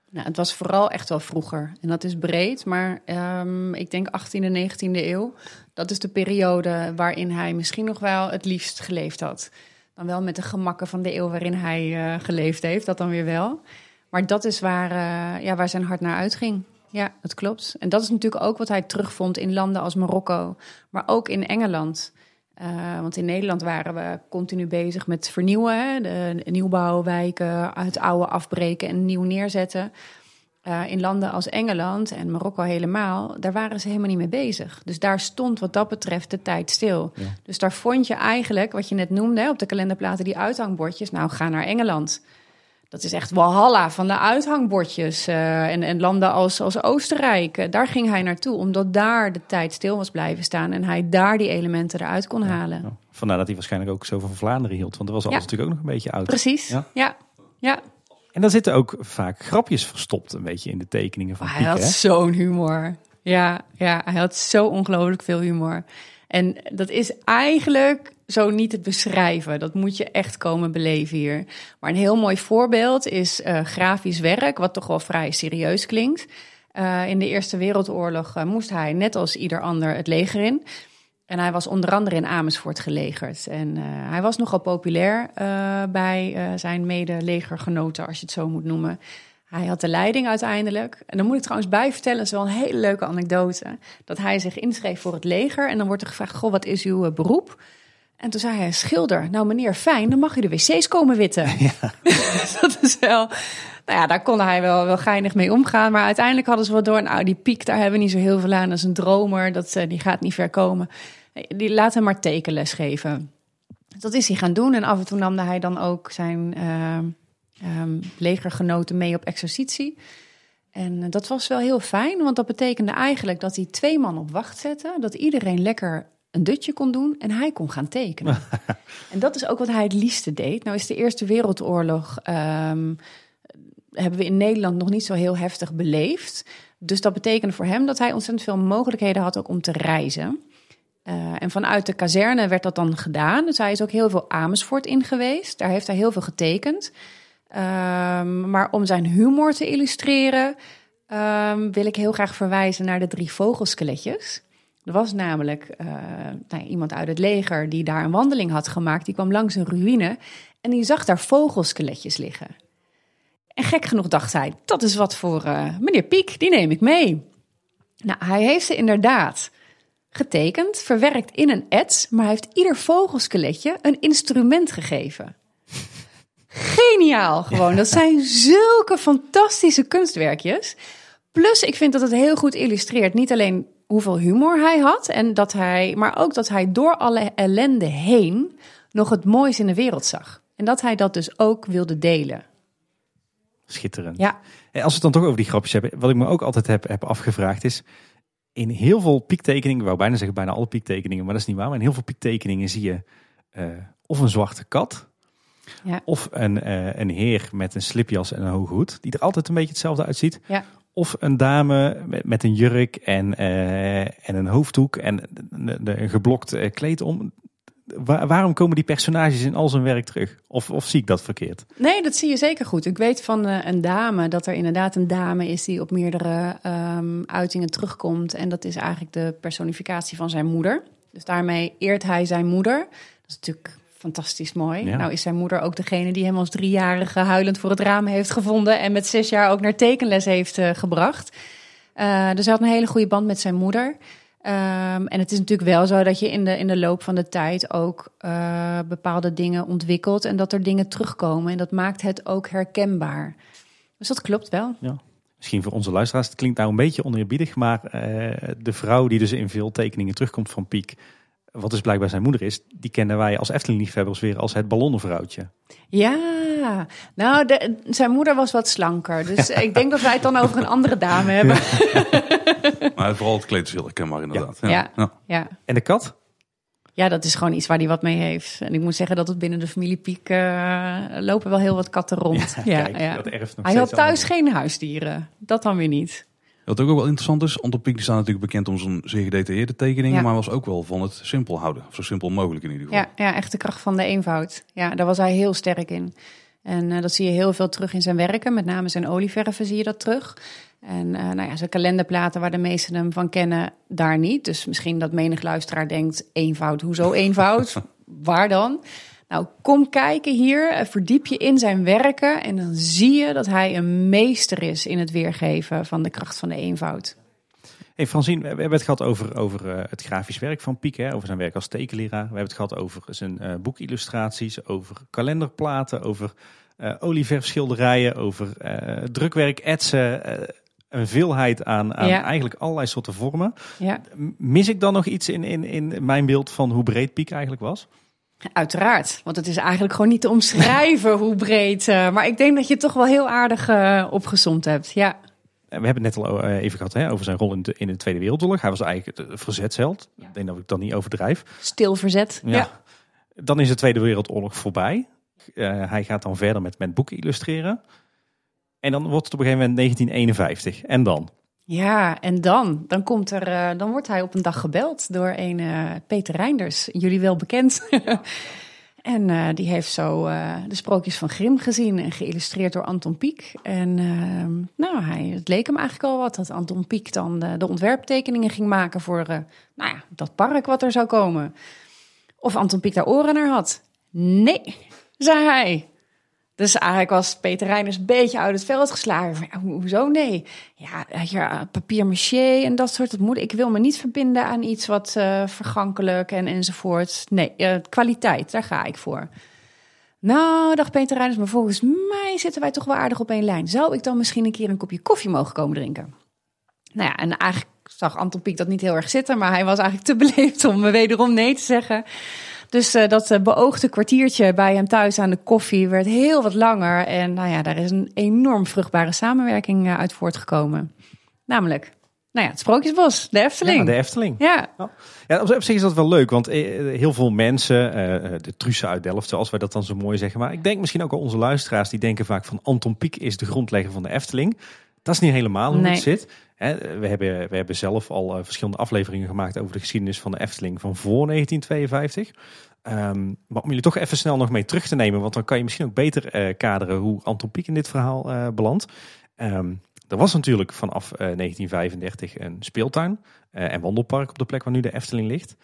Nou, het was vooral echt wel vroeger. En dat is breed, maar ehm, ik denk 18e en 19e eeuw. Dat is de periode waarin hij misschien nog wel het liefst geleefd had. Dan wel met de gemakken van de eeuw waarin hij eh, geleefd heeft, dat dan weer wel. Maar dat is waar, eh, ja, waar zijn hart naar uitging. Ja, dat klopt. En dat is natuurlijk ook wat hij terugvond in landen als Marokko, maar ook in Engeland. Eh, want in Nederland waren we continu bezig met vernieuwen, hè? de nieuwbouwwijken, het oude afbreken en nieuw neerzetten. Eh, in landen als Engeland en Marokko helemaal, daar waren ze helemaal niet mee bezig. Dus daar stond wat dat betreft de tijd stil. Ja. Dus daar vond je eigenlijk, wat je net noemde op de kalenderplaten, die uithangbordjes. Nou, ga naar Engeland. Dat is echt walhalla van de uithangbordjes. eh, en, en landen als, als Oostenrijk, eh, daar ging hij naartoe. Omdat daar de tijd stil was blijven staan. En hij daar die elementen eruit kon halen. Ja. Vandaar dat hij waarschijnlijk ook zo van Vlaanderen hield. Want er was alles Ja. natuurlijk ook nog een beetje oud. Precies, Ja. ja. En daar zitten ook vaak grapjes verstopt een beetje in de tekeningen van Oh, Piek. hij had zo'n humor. Ja, ja, hij had zo ongelooflijk veel humor. En dat is eigenlijk zo niet te beschrijven. Dat moet je echt komen beleven hier. Maar een heel mooi voorbeeld is eh, grafisch werk, wat toch wel vrij serieus klinkt. Eh, in de Eerste Wereldoorlog eh, moest hij, net als ieder ander, het leger in. En hij was onder andere in Amersfoort gelegerd. En hij was nogal populair bij zijn mede-legergenoten, als je het zo moet noemen. Hij had de leiding uiteindelijk. En dan moet ik trouwens bij vertellen, dat is wel een hele leuke anekdote. Dat hij zich inschreef voor het leger. En dan wordt er gevraagd, goh, wat is uw eh, beroep? En toen zei hij, schilder. Nou meneer, fijn, dan mag u de wc's komen witten. Dus dat is wel... Nou ja, daar kon hij wel, wel geinig mee omgaan. Maar uiteindelijk hadden ze wel door... Nou, die piek, daar hebben we niet zo heel veel aan. Dat is een dromer, dat, eh, die gaat niet ver komen. Die laat hem maar tekenles geven. Dat is hij gaan doen. En af en toe nam hij dan ook zijn eh, ehm, legergenoten mee op exercitie. En eh, dat was wel heel fijn, want dat betekende eigenlijk dat hij twee man op wacht zette. Dat iedereen lekker een dutje kon doen en hij kon gaan tekenen. en dat is ook wat hij het liefste deed. Nou is de Eerste Wereldoorlog, ehm, hebben we in Nederland nog niet zo heel heftig beleefd. Dus dat betekende voor hem dat hij ontzettend veel mogelijkheden had ook om te reizen. Eh, en vanuit de kazerne werd dat dan gedaan. Dus hij is ook heel veel Amersfoort in geweest. Daar heeft hij heel veel getekend. Ehm, maar om zijn humor te illustreren, ehm, wil ik heel graag verwijzen naar de drie vogelskeletjes. Er was namelijk eh, nou, iemand uit het leger die daar een wandeling had gemaakt. Die kwam langs een ruïne en die zag daar vogelskeletjes liggen. En gek genoeg dacht hij, dat is wat voor eh, meneer Piek, die neem ik mee. Nou, hij heeft ze inderdaad getekend, verwerkt in een ets, maar hij heeft ieder vogelskeletje een instrument gegeven. Geniaal gewoon. Dat zijn zulke fantastische kunstwerkjes. Plus, ik vind dat het heel goed illustreert niet alleen hoeveel humor hij had, en dat hij, maar ook dat hij door alle ellende heen nog het moois in de wereld zag. En dat hij dat dus ook wilde delen. Schitterend. Ja, En als we het dan toch over die grapjes hebben, wat ik me ook altijd heb, heb afgevraagd is, in heel veel piektekeningen, ik wou bijna zeggen bijna alle piektekeningen, maar dat is niet waar, maar in heel veel piektekeningen zie je eh, of een zwarte kat, Ja. of een, eh, een heer met een slipjas en een hoge hoed, die er altijd een beetje hetzelfde uitziet. ja. Of een dame met, met een jurk en, eh, en een hoofddoek en een, geblokt eh, kleed om. Wa- waarom komen die personages in al zijn werk terug? Of, of zie ik dat verkeerd? Nee, dat zie je zeker goed. Ik weet van een dame dat er inderdaad een dame is die op meerdere ehm, uitingen terugkomt. En dat is eigenlijk de personificatie van zijn moeder. Dus daarmee eert hij zijn moeder. Dat is natuurlijk fantastisch mooi. Ja. Nou is zijn moeder ook degene die hem als driejarige huilend voor het raam heeft gevonden. En met zes jaar ook naar tekenles heeft eh, gebracht. Eh, dus hij had een hele goede band met zijn moeder. Ehm, en het is natuurlijk wel zo dat je in de, in de loop van de tijd ook eh, bepaalde dingen ontwikkelt en dat er dingen terugkomen. En dat maakt het ook herkenbaar. Dus dat klopt wel. Misschien voor onze luisteraars, het klinkt nou een beetje oneerbiedig, maar de vrouw die dus in veel tekeningen terugkomt van Piek, wat dus blijkbaar zijn moeder is, die kennen wij als Efteling-liefhebbers weer als het ballonnenvrouwtje. Ja, nou, de, zijn moeder was wat slanker. Dus ik denk dat wij het dan over een andere dame hebben. Maar vooral het kleed is heel herkenbaar inderdaad. Ja. Ja. Ja. En de kat? ja, dat is gewoon iets waar hij wat mee heeft. En ik moet zeggen dat het binnen de familie Piek uh, lopen wel heel wat katten rond. Ja, kijk, ja. dat erft nog hij had thuis allemaal. geen huisdieren. Dat dan weer niet. Wat ook wel interessant is, die staat natuurlijk bekend om zijn zeer gedetailleerde tekeningen, Ja. maar was ook wel van het simpel houden. Of zo simpel mogelijk in ieder geval. Ja, ja, echt de kracht van de eenvoud. Ja, daar was hij heel sterk in. En eh, dat zie je heel veel terug in zijn werken. Met name zijn olieverven zie je dat terug. En eh, nou ja, zijn kalenderplaten waar de meesten hem van kennen, daar niet. Dus misschien dat menig luisteraar denkt, eenvoud, hoezo eenvoud? waar dan? Nou, kom kijken hier, eh, verdiep je in zijn werken... en dan zie je dat hij een meester is in het weergeven van de kracht van de eenvoud. Hey Francine, we hebben het gehad over, over eh, het grafisch werk van Piek, hè, over zijn werk als tekenleraar. We hebben het gehad over zijn eh, boekillustraties, over kalenderplaten, over eh olieverfschilderijen, over eh, drukwerk, etsen. een veelheid aan, aan Ja. eigenlijk allerlei soorten vormen. Ja, Mis ik dan nog iets in, in, in mijn beeld van hoe breed Piek eigenlijk was? Uiteraard, want het is eigenlijk gewoon niet te omschrijven hoe breed. eh, maar ik denk dat je het toch wel heel aardig opgezomd hebt. Ja, Eh, We hebben het net al even gehad hè, over zijn rol in de, in de Tweede Wereldoorlog. Hij was eigenlijk verzetsheld. Ik denk dat ik dat niet overdrijf. stil verzet. Ja. Dan is de Tweede Wereldoorlog voorbij. Hij gaat dan verder met, met boeken illustreren. En dan wordt het op een gegeven moment 1951. En dan? Ja, en dan, dan, komt er, eh, dan wordt hij op een dag gebeld door een eh, Peter Reinders, jullie wel bekend. en eh, die heeft zo de sprookjes van Grimm gezien en geïllustreerd door Anton Pieck. En eh, nou, hij, het leek hem eigenlijk al wat dat Anton Pieck dan de, ontwerptekeningen ging maken voor nou ja, dat park wat er zou komen. Of Anton Pieck daar oren naar had. Nee, zei hij. Dus eigenlijk was Peter Reiners een beetje uit het veld geslagen. Hoezo nee? Ja, eh, ja papier maché en dat soort. Dat moet, ik wil me niet verbinden aan iets wat eh, vergankelijk en enzovoort. Nee, eh, kwaliteit, daar ga ik voor. Nou, dacht Peter Reiners, maar volgens mij zitten wij toch wel aardig op één lijn. Zou ik dan misschien een keer een kopje koffie mogen komen drinken? Nou ja, en eigenlijk zag Anton Pieck dat niet heel erg zitten, maar hij was eigenlijk te beleefd om wederom nee te zeggen. Dus eh, dat eh, beoogde kwartiertje bij hem thuis aan de koffie werd heel wat langer. En nou ja, daar is een enorm vruchtbare samenwerking eh, uit voortgekomen. Namelijk, nou ja, het Sprookjesbos, de Efteling. Ja, de Efteling. Ja, Ja, op zich is dat wel leuk, want heel veel mensen, de Trussen uit Delft, zoals wij dat dan zo mooi zeggen. Maar ik denk misschien ook al onze luisteraars, die denken vaak van Anton Pieck is de grondlegger van de Efteling. Dat is niet helemaal hoe Nee. het zit. We, hebben, we hebben zelf al eh, verschillende afleveringen gemaakt over de geschiedenis van de Efteling van voor 1952. Ehm, maar om jullie toch even snel nog mee terug te nemen, want dan kan je misschien ook beter eh, kaderen hoe Anton Pieck in dit verhaal eh, belandt. Ehm, er was natuurlijk vanaf eh, 1935 een speeltuin en wandelpark op de plek waar nu de Efteling ligt.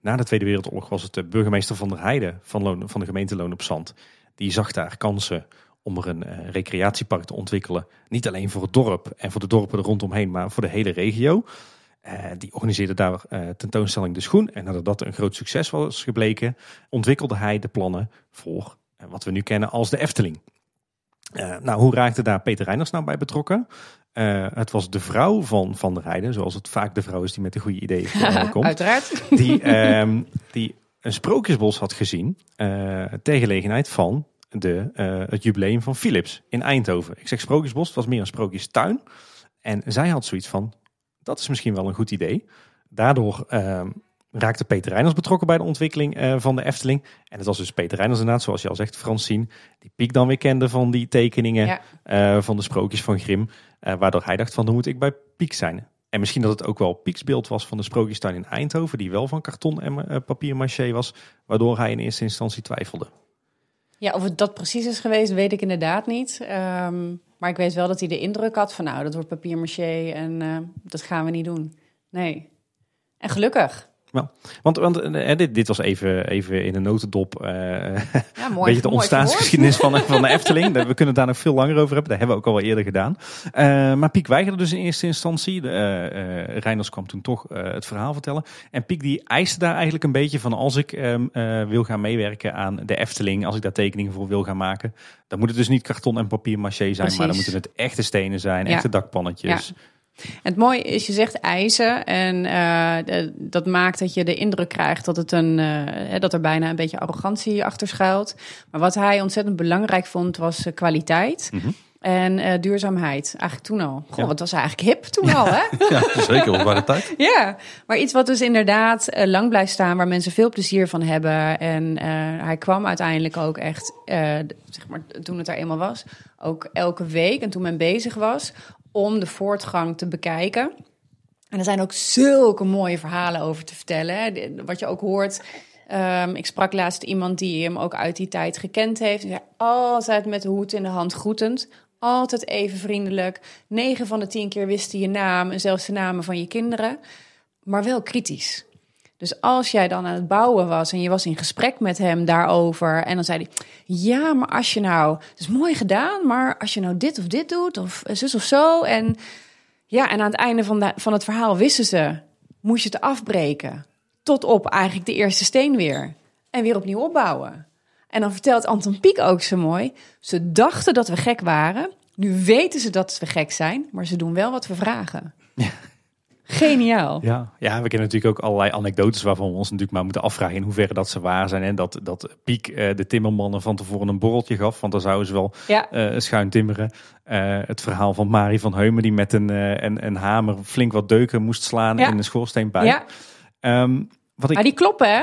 Na de Tweede Wereldoorlog was het de burgemeester van der Heijden van, van de gemeente Loon op Zand. Die zag daar kansen om er een eh, recreatiepark te ontwikkelen. Niet alleen voor het dorp en voor de dorpen er rondomheen, maar voor de hele regio. Eh, die organiseerde daar eh, tentoonstelling De Schoen. En nadat dat een groot succes was gebleken, ontwikkelde hij de plannen voor wat we nu kennen als de Efteling. Nou, hoe raakte daar Peter Reiners nou bij betrokken? Het was de vrouw van Van der Heijden, zoals het vaak de vrouw is die met de goede ideeën komt uiteraard. die, ehm, die een sprookjesbos had gezien eh ter gelegenheid van de, eh, het jubileum van Philips in Eindhoven. Ik zeg sprookjesbos, het was meer een sprookjestuin. En zij had zoiets van, dat is misschien wel een goed idee. Daardoor ehm, raakte Peter Reiners betrokken bij de ontwikkeling eh, van de Efteling. En het was dus Peter Reiners inderdaad, zoals je al zegt, Francine, die Piek dan weer kende van die tekeningen Ja. eh, van de sprookjes van Grimm. eh, waardoor hij dacht van, dan moet ik bij Piek zijn. En misschien dat het ook wel Pieks beeld was van de sprookjestuin in Eindhoven, die wel van karton en eh, papier maché was, waardoor hij in eerste instantie twijfelde. Ja, of het dat precies is geweest, weet ik inderdaad niet. Ehm, maar ik weet wel dat hij de indruk had van, nou, dat wordt papier maché en eh, dat gaan we niet doen. Nee. En gelukkig. Want, want eh, dit, dit was even, even in een notendop. eh een mooi. beetje de mooi ontstaansgeschiedenis van, van de Efteling. We kunnen het daar nog veel langer over hebben. Dat hebben we ook al wel eerder gedaan. Eh, maar Piek weigerde dus in eerste instantie. De, eh, eh, Reiners kwam toen toch eh, het verhaal vertellen. En Piek die eiste daar eigenlijk een beetje van... als ik ehm, eh, wil gaan meewerken aan de Efteling... als ik daar tekeningen voor wil gaan maken... dan moet het dus niet karton en papier maché zijn... maar dan Precies. moeten het echte stenen zijn, Ja. echte dakpannetjes. Het mooie is, je zegt eisen en eh, dat maakt dat je de indruk krijgt dat, het een, eh, dat er bijna een beetje arrogantie achter schuilt. Maar wat hij ontzettend belangrijk vond, was eh, kwaliteit. Mhm. En duurzaamheid, eigenlijk toen al. Goh, Ja. wat was eigenlijk hip toen al, hè? Ja, zeker de tijd. Ja, maar iets wat dus inderdaad lang blijft staan, waar mensen veel plezier van hebben. En hij kwam uiteindelijk ook echt, zeg maar, toen het er eenmaal was, ook elke week en toen men bezig was om de voortgang te bekijken. En er zijn ook zulke mooie verhalen over te vertellen. Hè. Wat je ook hoort. ehm, ik sprak laatst iemand die hem ook uit die tijd gekend heeft. Zei, altijd met de hoed in de hand groetend. Altijd even vriendelijk. 9 van de 10 keer wist hij je naam en zelfs de namen van je kinderen. Maar wel kritisch. Dus als jij dan aan het bouwen was en je was in gesprek met hem daarover. En dan zei hij: Ja, maar als je nou. Het is mooi gedaan, maar als je nou dit of dit doet, of zus of zo. En ja, en aan het einde van, van het verhaal wisten ze: Moest je het afbreken. Tot op eigenlijk de eerste steen weer. En weer opnieuw opbouwen. En dan vertelt Anton Pieck ook zo mooi: Ze dachten dat we gek waren. Nu weten ze dat we gek zijn, maar ze doen wel wat we vragen. Geniaal. Ja, ja, we kennen natuurlijk ook allerlei anekdotes waarvan we ons natuurlijk maar moeten afvragen in hoeverre dat ze waar zijn. En dat, dat Piek eh, de timmermannen van tevoren een borreltje gaf, want dan zouden ze wel Ja. eh, schuin timmeren. Eh, het verhaal van Marie van Heumen die met een, een, een hamer flink wat deuken moest slaan Ja. in de schoorsteenpijp. Ja, Ehm, wat ik, maar die kloppen, hè?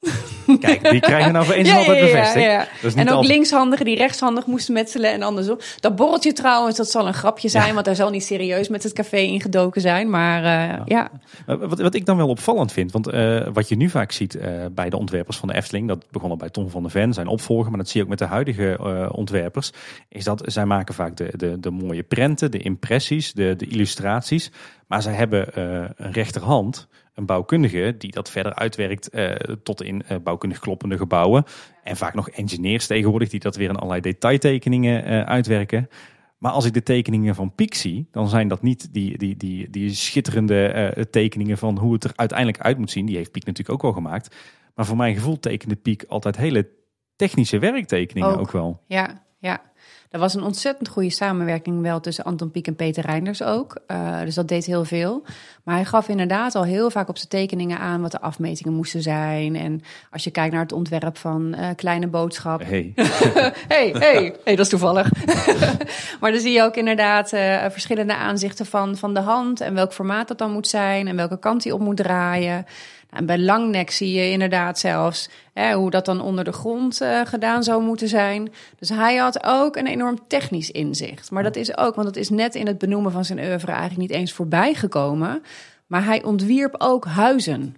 Kijk, die krijgen nou voor eens en altijd bevestigd. ja. Dat is niet En ook altijd- linkshandigen die rechtshandig moesten metselen en andersom. Dat borreltje trouwens, dat zal een grapje zijn, want hij zal niet serieus met het café ingedoken zijn. Maar eh, ja. Wat, wat ik dan wel opvallend vind, want eh, wat je nu vaak ziet eh, bij de ontwerpers van de Efteling, dat begon al bij Tom van der Ven, zijn opvolger, maar dat zie je ook met de huidige ontwerpers, is dat zij maken vaak de, de, de mooie prenten, de impressies, de, de illustraties, maar zij hebben een rechterhand, een bouwkundige, die dat verder uitwerkt eh, tot in eh, bouwkundig kloppende gebouwen. En vaak nog engineers tegenwoordig, die dat weer in allerlei detailtekeningen eh, uitwerken. Maar als ik de tekeningen van Piek zie, dan zijn dat niet die, die, die, die schitterende tekeningen van hoe het er uiteindelijk uit moet zien. Die heeft Piek natuurlijk ook wel gemaakt. Maar voor mijn gevoel tekende Piek altijd hele technische werktekeningen ook, Ook. wel. Ja, ja. Er was een ontzettend goede samenwerking wel tussen Anton Pieck en Peter Reinders ook. Eh, dus dat deed heel veel. Maar hij gaf inderdaad al heel vaak op zijn tekeningen aan wat de afmetingen moesten zijn. En als je kijkt naar het ontwerp van eh, Kleine Boodschap. Hey. hey, hey, hey, dat is toevallig. maar dan zie je ook inderdaad eh, verschillende aanzichten van, van de hand en welk formaat dat dan moet zijn en welke kant die op moet draaien. En bij Langnek zie je inderdaad zelfs hè, hoe dat dan onder de grond eh, gedaan zou moeten zijn. Dus hij had ook een enorm technisch inzicht. Maar dat is ook, want het is net in het benoemen van zijn oeuvre eigenlijk niet eens voorbij gekomen. Maar hij ontwierp ook huizen.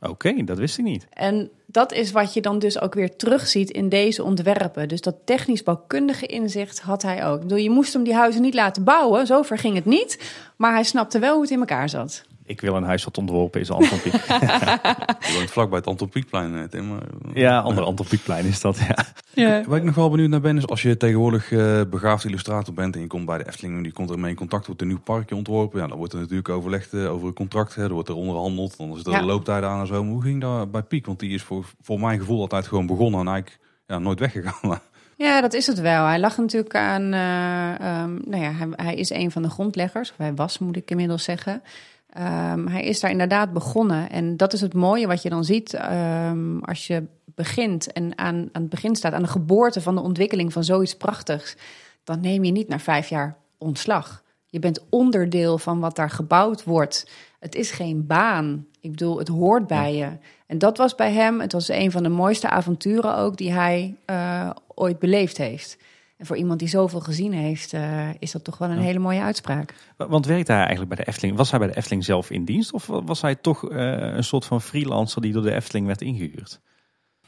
Oké, dat wist ik niet. En dat is wat je dan dus ook weer terugziet in deze ontwerpen. Dus dat technisch bouwkundige inzicht had hij ook. Ik bedoel, je moest hem die huizen niet laten bouwen, zover ging het niet. Maar hij snapte wel hoe het in elkaar zat. Ik wil een huis wat ontworpen is, Anton Pieck. Je woont vlakbij het Anton Pieckplein, eh, Tim. ja, ander Anton Pieckplein is dat, ja. Ja. Waar ik nog wel benieuwd naar ben, is als je tegenwoordig eh begaafd illustrator bent en je komt bij de Efteling en die komt ermee in contact, wordt een nieuw parkje ontworpen. Ja, dan wordt er natuurlijk overlegd eh, over een contract, hè, er wordt er onderhandeld, dan zit er Ja. een looptijd aan en zo. Maar hoe ging dat bij Piek? Want die is voor, voor mijn gevoel altijd gewoon begonnen en eigenlijk ja, nooit weggegaan. Ja, dat is het wel. Hij lag natuurlijk aan. eh, ehm, nou ja, hij, hij is een van de grondleggers. Of hij was, moet ik inmiddels zeggen. Ehm, hij is daar inderdaad begonnen. En dat is het mooie wat je dan ziet ehm, als je begint en aan, aan het begin staat, aan de geboorte van de ontwikkeling van zoiets prachtigs. Dan neem je niet na vijf jaar ontslag. Je bent onderdeel van wat daar gebouwd wordt. Het is geen baan. Ik bedoel, het hoort bij je. En dat was bij hem. Het was een van de mooiste avonturen ook die hij eh, ooit beleefd heeft. En voor iemand die zoveel gezien heeft, eh, is dat toch wel een hele mooie uitspraak. Want werkte hij eigenlijk bij de Efteling? Was hij bij de Efteling zelf in dienst? Of was hij toch eh, een soort van freelancer die door de Efteling werd ingehuurd?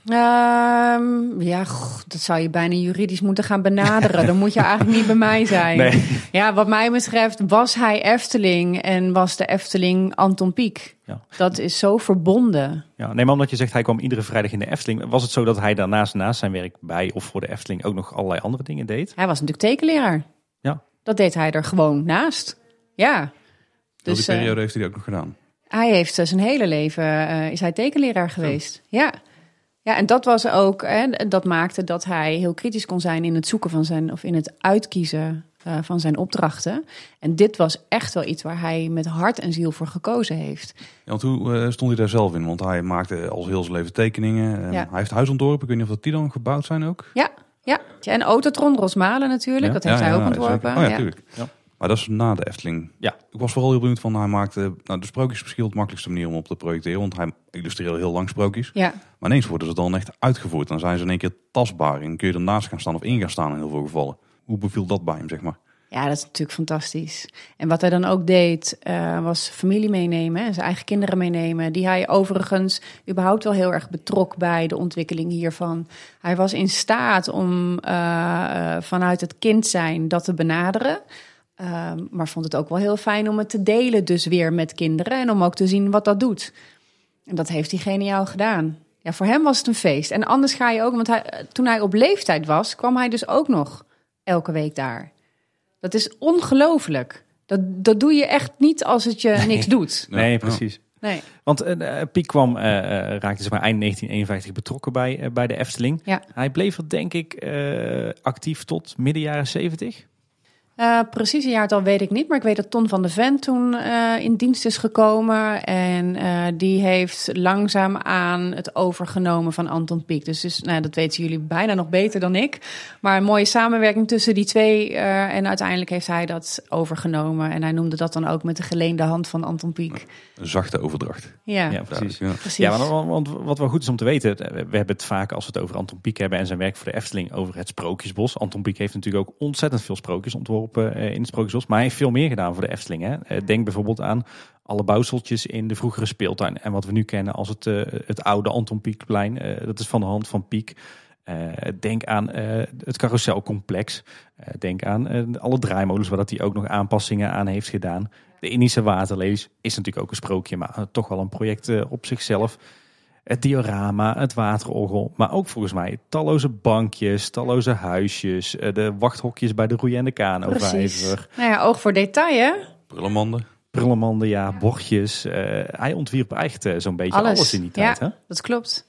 Ehm, ja, goh, dat zou je bijna juridisch moeten gaan benaderen. Dan moet je eigenlijk niet bij mij zijn. Nee. Ja, wat mij betreft was hij Efteling en was de Efteling Anton Pieck. Ja. Dat is zo verbonden. Ja, nee, maar omdat je zegt hij kwam iedere vrijdag in de Efteling. Was het zo dat hij daarnaast naast zijn werk bij of voor de Efteling ook nog allerlei andere dingen deed? Hij was natuurlijk tekenleraar. Ja. Dat deed hij er gewoon naast. Ja. Dus, die eh, periode heeft hij die ook nog gedaan. hij heeft eh, zijn hele leven eh, is hij tekenleraar geweest. Ja. Ja, en dat was ook, hè, dat maakte dat hij heel kritisch kon zijn in het zoeken van zijn, of in het uitkiezen eh, van zijn opdrachten. En dit was echt wel iets waar hij met hart en ziel voor gekozen heeft. Ja, want hoe eh, stond hij daar zelf in? Want hij maakte al heel zijn leven tekeningen. En Ja. Hij heeft huis ontworpen. Ik weet niet of dat die dan gebouwd zijn ook. Ja, Ja, ja en Autotron, Rosmalen natuurlijk. Ja. Dat heeft Ja, hij ja, ook ontworpen. Oh ja, ja. Maar dat is na de Efteling. Ja. Ik was vooral heel benieuwd van, hij maakte... Nou, de sprookjes is misschien de makkelijkste manier om op te projecteren. Want hij illustreerde heel lang sprookjes. Ja. Maar ineens worden ze dan echt uitgevoerd. Dan zijn ze in één keer tastbaar. En kun je ernaast gaan staan of in gaan staan in heel veel gevallen. Hoe beviel dat bij hem, zeg maar? Ja, dat is natuurlijk fantastisch. En wat hij dan ook deed, eh, was familie meenemen. hè, Zijn eigen kinderen meenemen. Die hij overigens überhaupt wel heel erg betrok bij de ontwikkeling hiervan. Hij was in staat om eh, eh, vanuit het kind zijn dat te benaderen. Ehm, maar vond het ook wel heel fijn om het te delen dus weer met kinderen. En om ook te zien wat dat doet. En dat heeft hij geniaal gedaan. Ja, voor hem was het een feest. En anders ga je ook, want hij, toen hij op leeftijd was, kwam hij dus ook nog elke week daar. Dat is ongelooflijk. Dat, dat doe je echt niet als het je niks doet. Nee, precies. Nee. Want eh, eh, Piek kwam, eh, raakte zeg maar eind 1951 betrokken bij, bij de Efteling. Ja. Hij bleef er denk ik actief tot midden jaren 70. Eh, precies een jaartal weet ik niet, maar ik weet dat Ton van de Ven toen eh, in dienst is gekomen. En eh, die heeft langzaam aan het overgenomen van Anton Pieck. Dus, dus nou, dat weten jullie bijna nog beter dan ik. Maar een mooie samenwerking tussen die twee. eh, en uiteindelijk heeft hij dat overgenomen. En hij noemde dat dan ook met de geleende hand van Anton Pieck. Een zachte overdracht. Ja, Ja, precies. Ja. precies. Ja, want, wat wel goed is om te weten, we hebben het vaak als we het over Anton Pieck hebben en zijn werk voor de Efteling over het Sprookjesbos. Anton Pieck heeft natuurlijk ook ontzettend veel sprookjes ontworpen eh, in het Sprookjesbos, maar hij heeft veel meer gedaan voor de Efteling. Hè. Eh, Denk bijvoorbeeld aan alle bouwseltjes in de vroegere speeltuin en wat we nu kennen als het, eh, het oude Anton Pieckplein. Dat is van de hand van Pieck. Eh, denk aan het carouselcomplex. Denk aan alle draaimolens waar dat hij ook nog aanpassingen aan heeft gedaan. De Indische waterlees is natuurlijk ook een sprookje, maar toch wel een project op zichzelf. Het diorama, het waterorgel, maar ook volgens mij talloze bankjes, talloze huisjes, eh, de wachthokjes bij de Roei en de precies. Kano-vijver, Nou ja, oog voor detail, hè? Prullenmanden. prullenmanden, ja, bordjes. Eh, hij ontwierp echt eh, zo'n beetje alles. Alles. in die tijd. Ja. Hè? Dat klopt.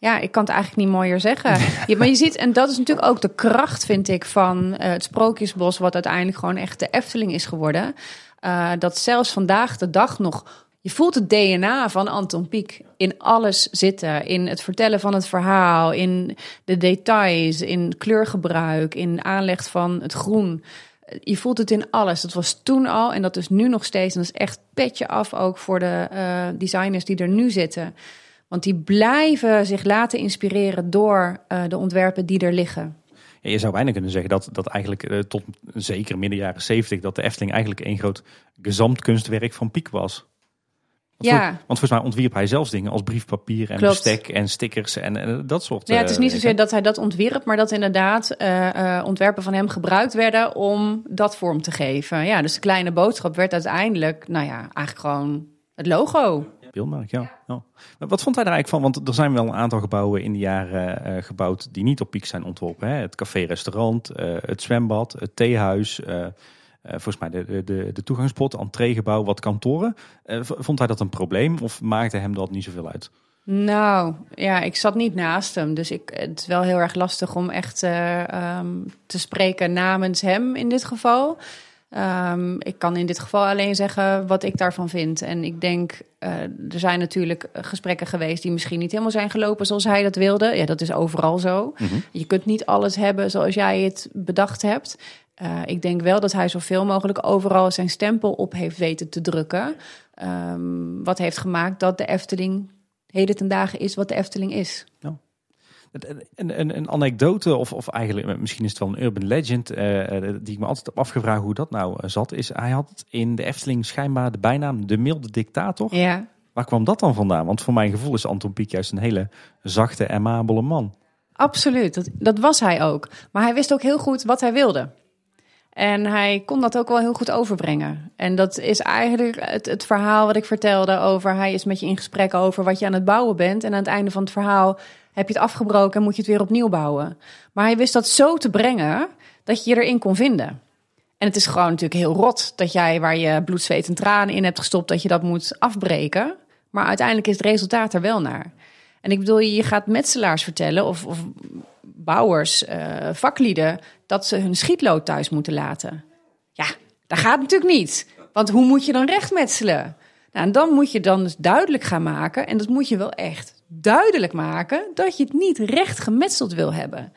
Ja, ik kan het eigenlijk niet mooier zeggen. Ja, maar je ziet, en dat is natuurlijk ook de kracht, vind ik, van eh, het Sprookjesbos, wat uiteindelijk gewoon echt de Efteling is geworden. Eh, dat zelfs vandaag de dag nog. Je voelt het DNA van Anton Pieck in alles zitten. In het vertellen van het verhaal, in de details, in kleurgebruik, in aanleg van het groen. Je voelt het in alles. Dat was toen al en dat is nu nog steeds. En dat is echt petje af ook voor de eh, designers die er nu zitten. Want die blijven zich laten inspireren door eh, de ontwerpen die er liggen. Je zou bijna kunnen zeggen dat, dat eigenlijk eh, tot zeker midden jaren zeventig... dat de Efteling eigenlijk een groot gezamtkunstwerk van Piek was. Want, Ja. voor- want volgens mij ontwierp hij zelfs dingen als briefpapier en Klopt. bestek en stickers en, eh, dat soort Ja, het is eh, niet werken. zozeer dat hij dat ontwierp, maar dat inderdaad eh, eh, ontwerpen van hem gebruikt werden om dat vorm te geven. Ja, dus de kleine boodschap werd uiteindelijk, nou ja, eigenlijk gewoon het logo. Beeldmerk, ja. ja. Maar wat vond hij er eigenlijk van? Want er zijn wel een aantal gebouwen in de jaren eh, gebouwd die niet op Piek zijn ontworpen. Hè? Het café-restaurant, eh, het zwembad, het theehuis. Eh, volgens mij de, de, de, toegangspot, entreegebouw, wat kantoren. Eh, vond hij dat een probleem of maakte hem dat niet zoveel uit? Nou, ja, ik zat niet naast hem. Dus ik, het is wel heel erg lastig om echt eh, ehm, te spreken namens hem in dit geval. Ehm, ik kan in dit geval alleen zeggen wat ik daarvan vind. En ik denk, er zijn natuurlijk gesprekken geweest die misschien niet helemaal zijn gelopen zoals hij dat wilde. Ja, dat is overal zo. Je kunt niet alles hebben zoals jij het bedacht hebt. Eh, ik denk wel dat hij zoveel mogelijk overal zijn stempel op heeft weten te drukken. Ehm, wat heeft gemaakt dat de Efteling heden ten dagen is wat de Efteling is. Een, een, een anekdote, of, of eigenlijk eh, misschien is het wel een urban legend, eh, eh, die ik me altijd heb afgevraagd hoe dat nou eh, zat, is hij had in de Efteling schijnbaar de bijnaam de milde dictator. Ja, Waar kwam dat dan vandaan? Want voor mijn gevoel is Anton Pieck juist een hele zachte, amabele man. absoluut. Dat, dat was hij ook. Maar hij wist ook heel goed wat hij wilde. En hij kon dat ook wel heel goed overbrengen. En dat is eigenlijk het, het verhaal wat ik vertelde over... hij is met je in gesprek over wat je aan het bouwen bent... en aan het einde van het verhaal heb je het afgebroken... en moet je het weer opnieuw bouwen. Maar hij wist dat zo te brengen dat je je erin kon vinden. En het is gewoon natuurlijk heel rot dat jij waar je bloed, zweet en tranen in hebt gestopt... dat je dat moet afbreken. Maar uiteindelijk is het resultaat er wel naar. En ik bedoel, je gaat metselaars vertellen of, of bouwers, eh, vaklieden, dat ze hun schietlood thuis moeten laten. Ja, dat gaat natuurlijk niet. Want hoe moet je dan recht metselen? Nou, en dan moet je dan dus duidelijk gaan maken, en dat moet je wel echt duidelijk maken, dat je het niet recht gemetseld wil hebben.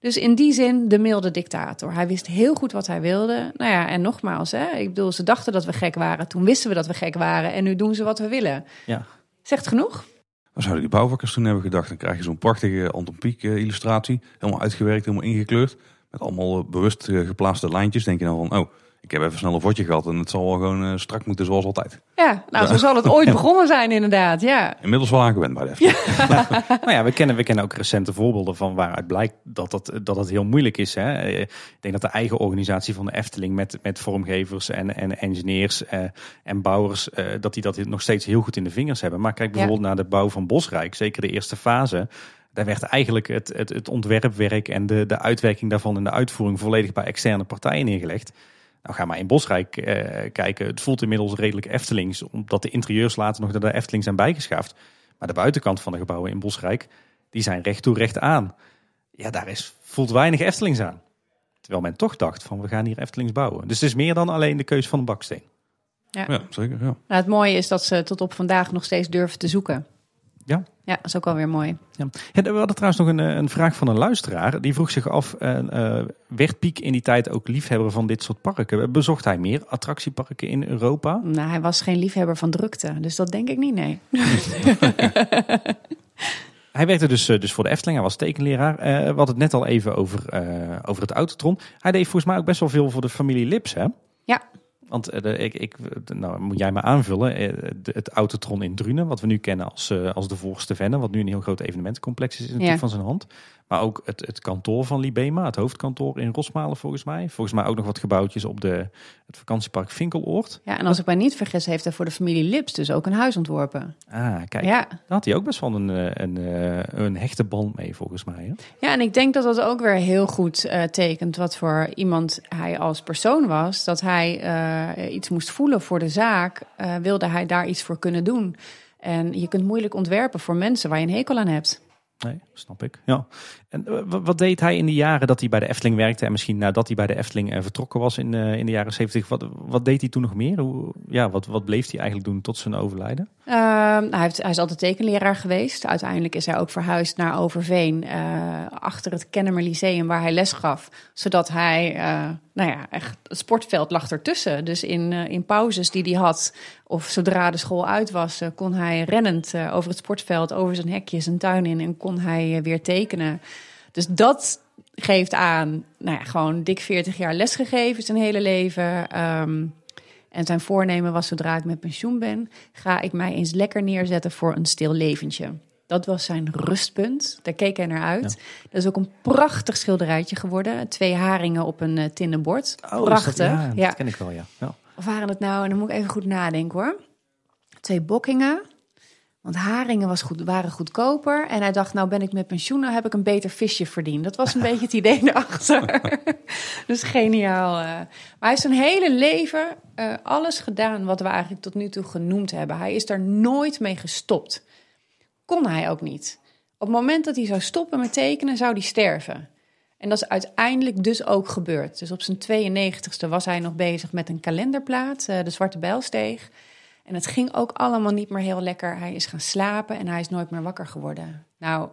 Dus in die zin de milde dictator. Hij wist heel goed wat hij wilde. Nou ja, en nogmaals, hè, ik bedoel, ze dachten dat we gek waren. Toen wisten we dat we gek waren. En nu doen ze wat we willen. Ja. Zegt genoeg? Wat zouden die bouwvakkers toen hebben gedacht? Dan krijg je zo'n prachtige Anton Pieck illustratie. Helemaal uitgewerkt, helemaal ingekleurd. Met allemaal eh, bewust eh, geplaatste lijntjes. Denk je dan van, oh, ik heb even snel een vodje gehad. En het zal wel gewoon eh, strak moeten zoals altijd. Ja, nou, zo zal het ooit begonnen zijn inderdaad. Ja. Inmiddels wel aangewend bij de Efteling. Nou ja, we kennen, we kennen ook recente voorbeelden van waaruit blijkt dat, dat, dat het heel moeilijk is. Hè? Eh, Ik denk dat de eigen organisatie van de Efteling met, met vormgevers en, en engineers eh, en bouwers, eh, dat die dat nog steeds heel goed in de vingers hebben. Maar kijk bijvoorbeeld naar de bouw van Bosrijk, zeker de eerste fase. Daar werd eigenlijk het, het, het ontwerpwerk en de, de uitwerking daarvan en de uitvoering volledig bij externe partijen neergelegd. Nou, ga maar in Bosrijk eh, kijken. Het voelt inmiddels redelijk Eftelings, omdat de interieurs later nog naar de Efteling zijn bijgeschaafd. Maar de buitenkant van de gebouwen in Bosrijk, die zijn recht toe recht aan. Ja, daar is, voelt weinig Eftelings aan. Terwijl men toch dacht van we gaan hier Eftelings bouwen. Dus het is meer dan alleen de keus van een baksteen. Ja. Ja, zeker. Ja. Nou, het mooie is dat ze tot op vandaag nog steeds durven te zoeken. Ja. Ja, dat is ook alweer mooi. Ja. We hadden trouwens nog een, eh, een vraag van een luisteraar. Die vroeg zich af, eh, eh, werd Piek in die tijd ook liefhebber van dit soort parken? Bezocht hij meer attractieparken in Europa? Nou, hij was geen liefhebber van drukte, dus dat denk ik niet, nee. Hij werkte dus, dus voor de Efteling, hij was tekenleraar. Eh, we hadden het net al even over, over het Autotron. Hij deed volgens mij ook best wel veel voor de familie Lips, hè? Ja. Want de, ik, ik, nou, moet jij me aanvullen. eh, het Autotron in Drunen, wat we nu kennen als, eh, als de Voorste Venne. Wat nu een heel groot evenementencomplex is, is natuurlijk Ja. van zijn hand. Maar ook het, het kantoor van Libema, het hoofdkantoor in Rosmalen volgens mij. Volgens mij ook nog wat gebouwtjes op de, het vakantiepark Vinkeloord. Ja, en als ik mij niet vergis, heeft hij voor de familie Lips dus ook een huis ontworpen. Ah, kijk. Ja. Daar had hij ook best wel een, eh, een, eh, een hechte band mee volgens mij. Hè? ja, en ik denk dat dat ook weer heel goed eh, tekent wat voor iemand hij als persoon was. Dat hij iets moest voelen voor de zaak, wilde hij daar iets voor kunnen doen. En je kunt moeilijk ontwerpen voor mensen waar je een hekel aan hebt. Nee, snap ik. Ja. En eh, wa- wat deed hij in de jaren dat hij bij de Efteling werkte en misschien nadat hij bij de Efteling eh, vertrokken was in, eh, in de jaren 70? Wat, wat deed hij toen nog meer? Ja, wat, wat bleef hij eigenlijk doen tot zijn overlijden? Ehm, nou, hij, hij is altijd tekenleraar geweest. Uiteindelijk is hij ook verhuisd naar Overveen, achter het Kennemer Lyceum waar hij les gaf. Zodat hij, nou ja, echt, het sportveld lag ertussen. Dus in, in pauzes die hij had, of zodra de school uit was, kon hij rennend over het sportveld, over zijn hekje, zijn tuin in en kon hij eh, weer tekenen. Dus dat geeft aan, nou ja, gewoon dik 40 jaar lesgegeven zijn hele leven. Ehm, en zijn voornemen was, zodra ik met pensioen ben, ga ik mij eens lekker neerzetten voor een stil leventje. Dat was zijn rustpunt. Daar keek hij naar uit. Dat is ook een prachtig schilderijtje geworden. Twee haringen op een uh, tinnen bord. Prachtig. Oh, ja, ja. dat ken ik wel, ja. ja. Of waren het nou, en dan moet ik even goed nadenken hoor. Twee bokkingen. Want haringen was goed, waren goedkoper. En hij dacht, nou ben ik met pensioen, nou heb ik een beter visje verdiend. Dat was een beetje het idee erachter. dus geniaal. uh. Maar hij heeft zijn hele leven uh, alles gedaan wat we eigenlijk tot nu toe genoemd hebben. Hij is daar nooit mee gestopt. Kon hij ook niet. Op het moment dat hij zou stoppen met tekenen, zou hij sterven. En dat is uiteindelijk dus ook gebeurd. Dus op zijn 92ste was hij nog bezig met een kalenderplaat, uh, de Zwarte Bijlsteeg. En het ging ook allemaal niet meer heel lekker. Hij is gaan slapen en hij is nooit meer wakker geworden. Nou,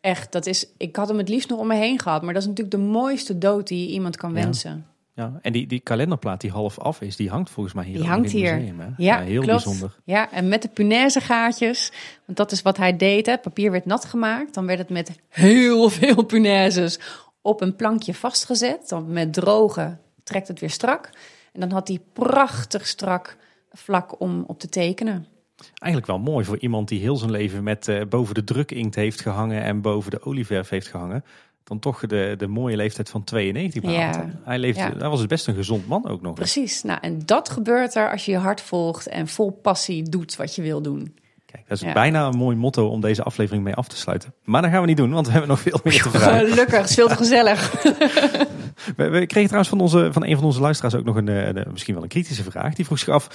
echt, dat is. Ik had hem het liefst nog om me heen gehad. Maar dat is natuurlijk de mooiste dood die iemand kan Ja. wensen. Ja, en die, die kalenderplaat die half af is, die hangt volgens mij hier. Die hangt in hier. Museum, hè? Ja, heel klopt. bijzonder. Ja, en met de punaise gaatjes. Want dat is wat hij deed. Hè. Papier werd nat gemaakt. Dan werd het met heel veel punaises op een plankje vastgezet. Dan met drogen trekt het weer strak. En dan had hij prachtig strak vlak om op te tekenen. Eigenlijk wel mooi voor iemand die heel zijn leven met uh, boven de drukinkt heeft gehangen en boven de olieverf heeft gehangen. Dan toch de, de mooie leeftijd van 92 behaald. Ja. Hij, leefde, Ja. hij was dus best een gezond man ook nog. Precies. Nou, en dat gebeurt er als je je hart volgt en vol passie doet wat je wil doen. Kijk, dat is Ja. bijna een mooi motto om deze aflevering mee af te sluiten. Maar dat gaan we niet doen, want we hebben nog veel meer te vragen. Gelukkig, het is veel te gezellig. We, we kregen trouwens van, onze, van een van onze luisteraars ook nog een, eh, een- misschien wel een kritische vraag. Die vroeg zich af,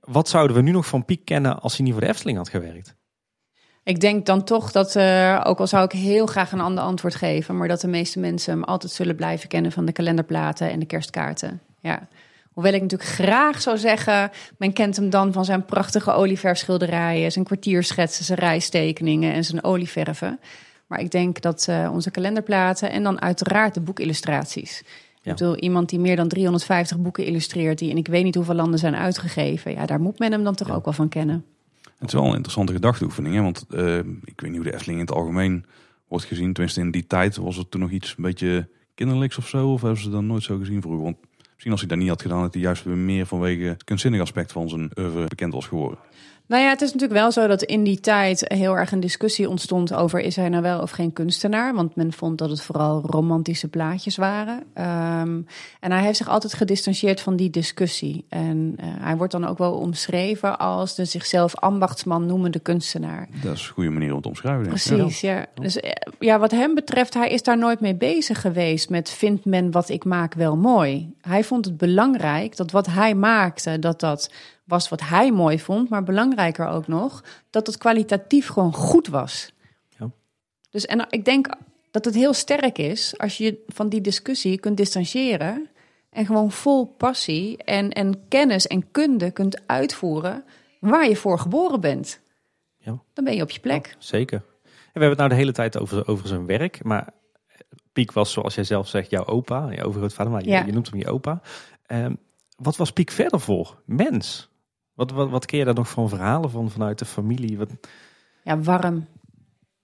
wat zouden we nu nog van Piek kennen als hij niet voor de Efteling had gewerkt? Ik denk dan toch dat, eh, ook al zou ik heel graag een ander antwoord geven, maar dat de meeste mensen hem altijd zullen blijven kennen van de kalenderplaten en de kerstkaarten. Ja. Hoewel ik natuurlijk graag zou zeggen, men kent hem dan van zijn prachtige olieverfschilderijen, zijn kwartierschetsen, zijn rijstekeningen en zijn olieverven. Maar ik denk dat eh, onze kalenderplaten en dan uiteraard de boekillustraties. Ja. Ik bedoel, iemand die meer dan 350 boeken illustreert, die in ik weet niet hoeveel landen zijn uitgegeven. Ja, daar moet men hem dan toch ook wel van kennen. Het is wel een interessante gedachteoefening. Hè? Want eh, ik weet niet hoe de Efteling in het algemeen wordt gezien. Tenminste in die tijd was het toen nog iets een beetje kinderlijks of zo. Of hebben ze dat nooit zo gezien vroeger? Want misschien als hij dat niet had gedaan, dat hij juist weer meer vanwege het kunstzinnig aspect van zijn oeuvre bekend was geworden. Nou ja, het is natuurlijk wel zo dat in die tijd heel erg een discussie ontstond over is hij nou wel of geen kunstenaar. Want men vond dat het vooral romantische plaatjes waren. Ehm, en hij heeft zich altijd gedistanceerd van die discussie. En eh, hij wordt dan ook wel omschreven als de zichzelf ambachtsman noemende kunstenaar. Dat is een goede manier om het te omschrijven. Precies, ja. Dus eh, ja, wat hem betreft, hij is daar nooit mee bezig geweest met vindt men wat ik maak wel mooi. Hij vond het belangrijk dat wat hij maakte, dat dat was wat hij mooi vond, maar belangrijker ook nog, dat het kwalitatief gewoon goed was. Ja. Dus en ik denk dat het heel sterk is als je van die discussie kunt distancieren en gewoon vol passie en, en kennis en kunde kunt uitvoeren waar je voor geboren bent. Ja. Dan ben je op je plek. Ja, zeker. En we hebben het nou de hele tijd over, over zijn werk. Maar Piek was, zoals jij zelf zegt, jouw opa. Je overgrootvader, maar je, Ja. je noemt hem je opa. Ehm, wat was Piek verder voor? Mens. Wat, wat, wat je daar nog van verhalen van vanuit de familie? Wat, Ja, warm.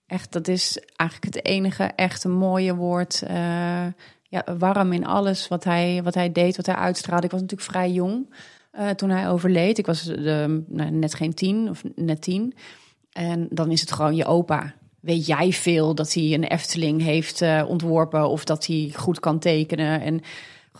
Echt, dat is eigenlijk het enige echte mooie woord. Eh, ja, warm in alles wat hij, wat hij deed, wat hij uitstraalde. Ik was natuurlijk vrij jong eh, toen hij overleed. Ik was eh, nou, net geen tien of net tien. En dan is het gewoon je opa. Weet jij veel dat hij een Efteling heeft ontworpen of dat hij goed kan tekenen? En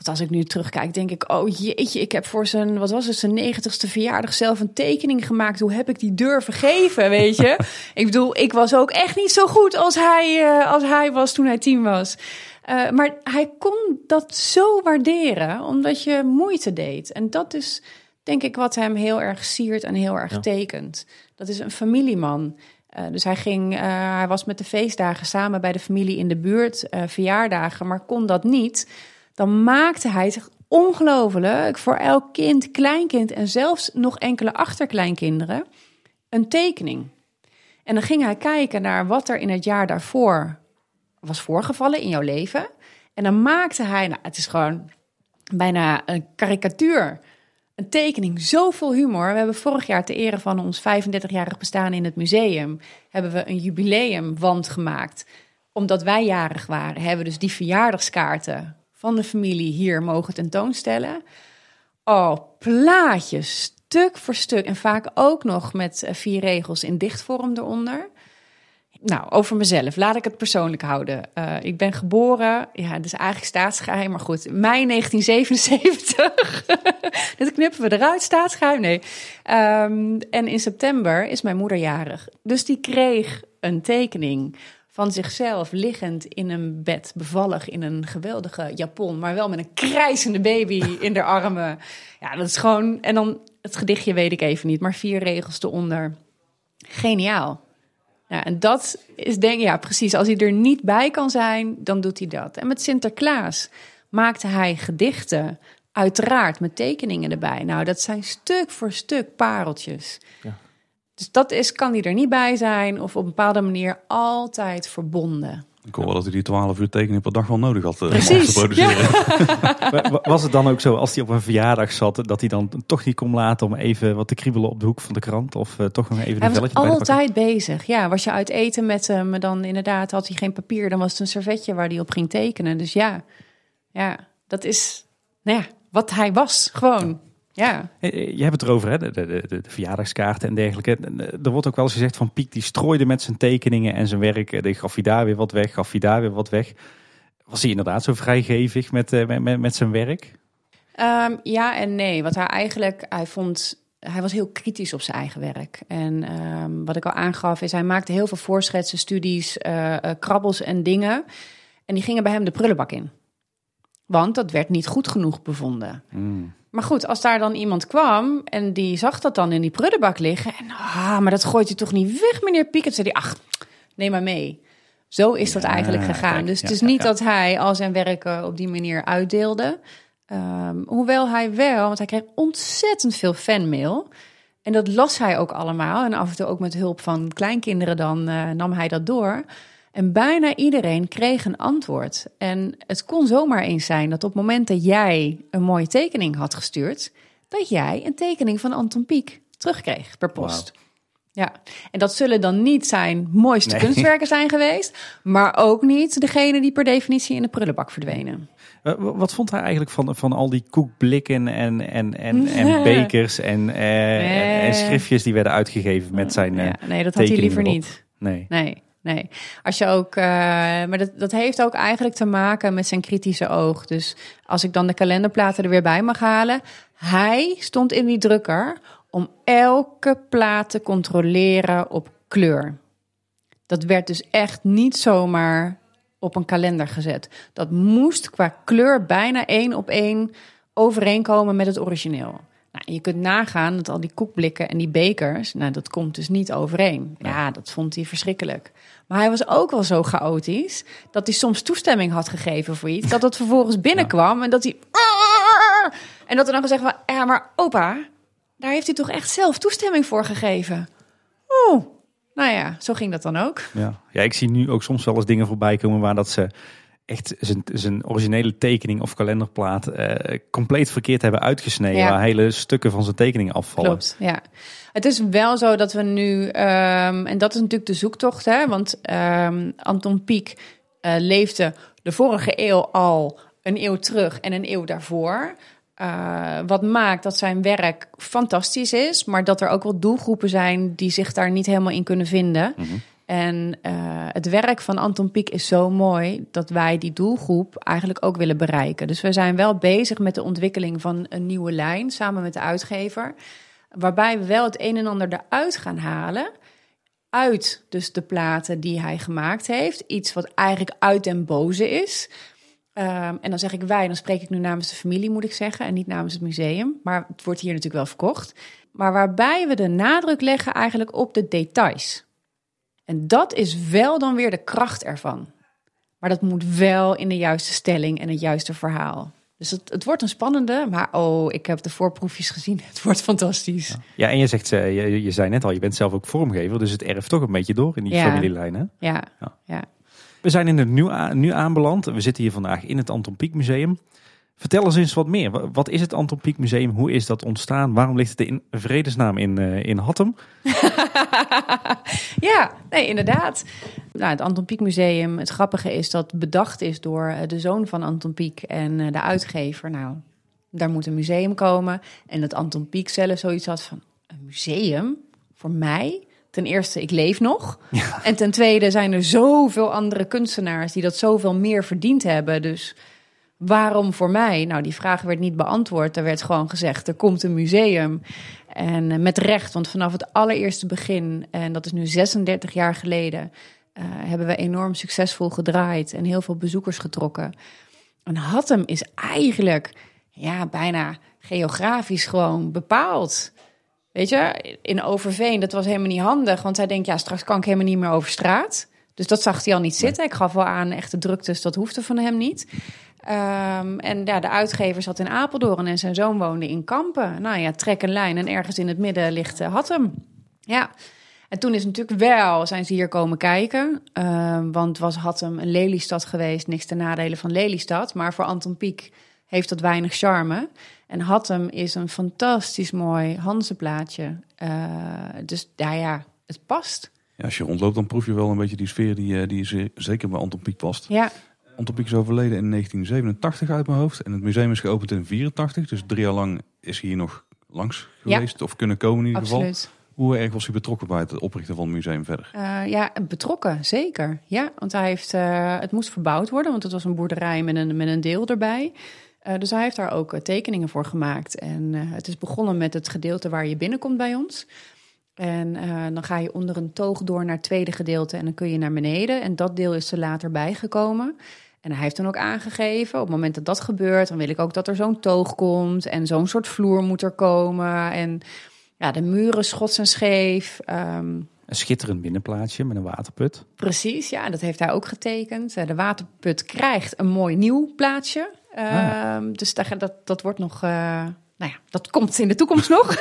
als ik nu terugkijk, denk ik, oh jeetje, ik heb voor zijn, wat was het, zijn negentigste verjaardag zelf een tekening gemaakt. Hoe heb ik die durven geven, weet je? ik bedoel, ik was ook echt niet zo goed als hij, eh, als hij was toen hij tien was. Eh, maar hij kon dat zo waarderen, omdat je moeite deed. En dat is, denk ik, wat hem heel erg siert en heel erg Ja. tekent. Dat is een familieman. Eh, dus hij, ging, hij was met de feestdagen samen bij de familie in de buurt, verjaardagen, maar kon dat niet. Dan maakte hij zich ongelooflijk voor elk kind, kleinkind en zelfs nog enkele achterkleinkinderen een tekening. En dan ging hij kijken naar wat er in het jaar daarvoor was voorgevallen in jouw leven. En dan maakte hij, nou, het is gewoon bijna een karikatuur. Een tekening, zo vol humor. We hebben vorig jaar ter ere van ons 35-jarig bestaan in het museum... hebben we een jubileumwand gemaakt. Omdat wij jarig waren, hebben we dus die verjaardagskaarten... van de familie hier mogen tentoonstellen. Oh, plaatjes, stuk voor stuk. En vaak ook nog met eh, vier regels in dichtvorm eronder. Nou, over mezelf. Laat ik het persoonlijk houden. Eh, ik ben geboren, ja, het is eigenlijk staatsgeheim, maar goed, mei 1977. Dit knippen we eruit, staatsgeheim, nee. Ehm, en in september is mijn moeder jarig. Dus die kreeg een tekening van zichzelf liggend in een bed, bevallig in een geweldige japon, maar wel met een krijzende baby in de armen. Ja, dat is gewoon. En dan het gedichtje weet ik even niet, maar vier regels eronder. Geniaal. Ja, en dat is denk ja, precies. Als hij er niet bij kan zijn, dan doet hij dat. En met Sinterklaas maakte hij gedichten, uiteraard met tekeningen erbij. Nou, dat zijn stuk voor stuk pareltjes. Ja. Dus dat is, kan hij er niet bij zijn of op een bepaalde manier altijd verbonden. Ik hoor wel dat hij die 12 uur tekeningen per dag wel nodig had eh, om Precies, te produceren. Wa- wa- Was het dan ook zo, als hij op een verjaardag zat, dat hij dan toch niet kon laten om even wat te kriebelen op de hoek van de krant? Of eh, toch nog even Hij een was velletje bij te pakken? altijd bezig. Ja, was je uit eten met hem, dan inderdaad had hij geen papier. Dan was het een servetje waar hij op ging tekenen. Dus ja, ja dat is nou ja, wat hij was. Gewoon. Ja. Eh, eh, Je hebt het erover, hè? De, de, de, de verjaardagskaarten en dergelijke. Eh, Er wordt ook wel eens gezegd van Piek, die strooide met zijn tekeningen en zijn werk. Die gaf hij daar weer wat weg, gaf hij daar weer wat weg. Was hij inderdaad zo vrijgevig met, met, met, met zijn werk? Ehm, ja en nee. Wat hij eigenlijk, hij vond, hij was heel kritisch op zijn eigen werk. En ehm, wat ik al aangaf is, hij maakte heel veel voorschetsen, studies, krabbels en dingen. En die gingen bij hem de prullenbak in. Want dat werd niet goed genoeg bevonden. Maar goed, als daar dan iemand kwam en die zag dat dan in die prullenbak liggen. En ah, maar dat gooit u toch niet weg, meneer Piek? En zei hij, ach, neem maar mee. Zo is dat Ja, eigenlijk gegaan. kijk, dus het is ja, niet ja. dat hij al zijn werken op die manier uitdeelde. Ehm, hoewel hij wel, want hij kreeg ontzettend veel fanmail. En dat las hij ook allemaal. En af en toe ook met hulp van kleinkinderen dan eh, nam hij dat door. En bijna iedereen kreeg een antwoord. En het kon zomaar eens zijn dat op het moment dat jij een mooie tekening had gestuurd, dat jij een tekening van Anton Pieck terugkreeg per post. Ja, en dat zullen dan niet zijn mooiste Nee. kunstwerken zijn geweest, maar ook niet degene die per definitie in de prullenbak verdwenen. Eh, wa- Wat vond hij eigenlijk van, van al die koekblikken en, en, en, en bekers en, eh, en schriftjes die werden uitgegeven met zijn... eh, Ja, nee, dat had hij liever erop. niet. Nee. Nee, nee. Als je ook, eh, maar dat, dat heeft ook eigenlijk te maken met zijn kritische oog. Dus als ik dan de kalenderplaten er weer bij mag halen. Hij stond in die drukker om elke plaat te controleren op kleur. Dat werd dus echt niet zomaar op een kalender gezet. Dat moest qua kleur bijna één op één overeenkomen met het origineel. Nou, je kunt nagaan dat al die koekblikken en die bekers, nou, dat komt dus niet overeen. Ja, dat vond hij verschrikkelijk. Maar hij was ook wel zo chaotisch dat hij soms toestemming had gegeven voor iets, dat het vervolgens binnenkwam en dat hij en dat er dan gezegd van, ja, maar opa, daar heeft hij toch echt zelf toestemming voor gegeven. Oeh, nou ja, zo ging dat dan ook. Ja. ja, ik zie nu ook soms wel eens dingen voorbij komen waar dat ze echt zijn, zijn originele tekening of kalenderplaat eh, compleet verkeerd hebben uitgesneden. Ja. Waar hele stukken van zijn tekening afvallen. Klopt, ja. Het is wel zo dat we nu, ehm, en dat is natuurlijk de zoektocht, hè, want ehm, Anton Pieck eh, leefde de vorige eeuw al een eeuw terug en een eeuw daarvoor. Eh, wat maakt dat zijn werk fantastisch is, maar dat er ook wel doelgroepen zijn die zich daar niet helemaal in kunnen vinden. En eh, het werk van Anton Pieck is zo mooi dat wij die doelgroep eigenlijk ook willen bereiken. Dus we zijn wel bezig met de ontwikkeling van een nieuwe lijn samen met de uitgever. Waarbij we wel het een en ander eruit gaan halen. Uit dus de platen die hij gemaakt heeft. Iets wat eigenlijk uit den boze is. Ehm, en dan zeg ik wij, dan spreek ik nu namens de familie, moet ik zeggen, en niet namens het museum. Maar het wordt hier natuurlijk wel verkocht. Maar waarbij we de nadruk leggen eigenlijk op de details. En dat is wel dan weer de kracht ervan. Maar dat moet wel in de juiste stelling en het juiste verhaal. Dus het, het wordt een spannende, maar oh, ik heb de voorproefjes gezien. Het wordt fantastisch. Ja, en je zegt, eh, je, je zei net al, je bent zelf ook vormgever, dus het erft toch een beetje door in die Ja. familielijn. Hè? Ja, Ja. ja. We zijn in het nu, nu aanbeland. We zitten hier vandaag in het Anton Pieck Museum. Vertel eens eens wat meer. Wa- Wat is het Anton Pieck Museum? Hoe is dat ontstaan? Waarom ligt het in vredesnaam in, eh, in Hattem? Ja, nee, inderdaad. Nou, het Anton Pieck Museum, het grappige is dat bedacht is door eh, de zoon van Anton Pieck en eh, de uitgever. Nou, daar moet een museum komen. En dat Anton Pieck zelf zoiets had van, een museum? Voor mij? Ten eerste, ik leef nog. En ten tweede zijn er zoveel andere kunstenaars die dat zoveel meer verdiend hebben. Dus waarom voor mij? Nou, die vraag werd niet beantwoord. Er werd gewoon gezegd, er komt een museum. En eh, met recht, want vanaf het allereerste begin, en dat is nu 36 jaar geleden, eh, hebben we enorm succesvol gedraaid en heel veel bezoekers getrokken. En Hattem is eigenlijk ja, bijna geografisch gewoon bepaald. Weet je, in Overveen, dat was helemaal niet handig, want hij denkt, ja, straks kan ik helemaal niet meer over straat. Dus dat zag hij al niet zitten. Ik gaf wel aan, echte druktes, dat hoefde van hem niet. Ehm, en ja, de uitgever zat in Apeldoorn en zijn zoon woonde in Kampen. Nou ja, trek een lijn en ergens in het midden ligt uh, Hattem. Ja, en toen is natuurlijk wel, zijn ze hier komen kijken. Ehm, want was Hattem een Lelystad geweest, niks ten nadelen van Lelystad. Maar voor Anton Pieck heeft dat weinig charme. En Hattem is een fantastisch mooi Hanzeplaatje. Uh, dus ja, ja, het past. Ja, als je rondloopt, dan proef je wel een beetje die sfeer die, eh, die ze- zeker bij Anton Pieck past. Ja, Anton is overleden in 1987 uit mijn hoofd. En het museum is geopend in 84. Dus drie jaar lang is hij hier nog langs Ja. geweest. Of kunnen komen in ieder geval. Hoe erg was hij betrokken bij het oprichten van het museum verder? Uh, ja, betrokken, zeker. Ja, want hij heeft, uh, het moest verbouwd worden, want het was een boerderij met een, met een deel erbij. Uh, dus hij heeft daar ook tekeningen voor gemaakt. En het is begonnen met het gedeelte waar je binnenkomt bij ons. En uh, dan ga je onder een toog door naar het tweede gedeelte en dan kun je naar beneden. En dat deel is er later bijgekomen. En hij heeft dan ook aangegeven, op het moment dat dat gebeurt, dan wil ik ook dat er zo'n toog komt. En zo'n soort vloer moet er komen. En ja, de muren schots en scheef. Um, Een schitterend binnenplaatsje met een waterput. Precies, ja, dat heeft hij ook getekend. De waterput krijgt een mooi nieuw plaatsje. Ah. Dus dat, dat wordt nog uh, nou ja, dat komt in de toekomst nog.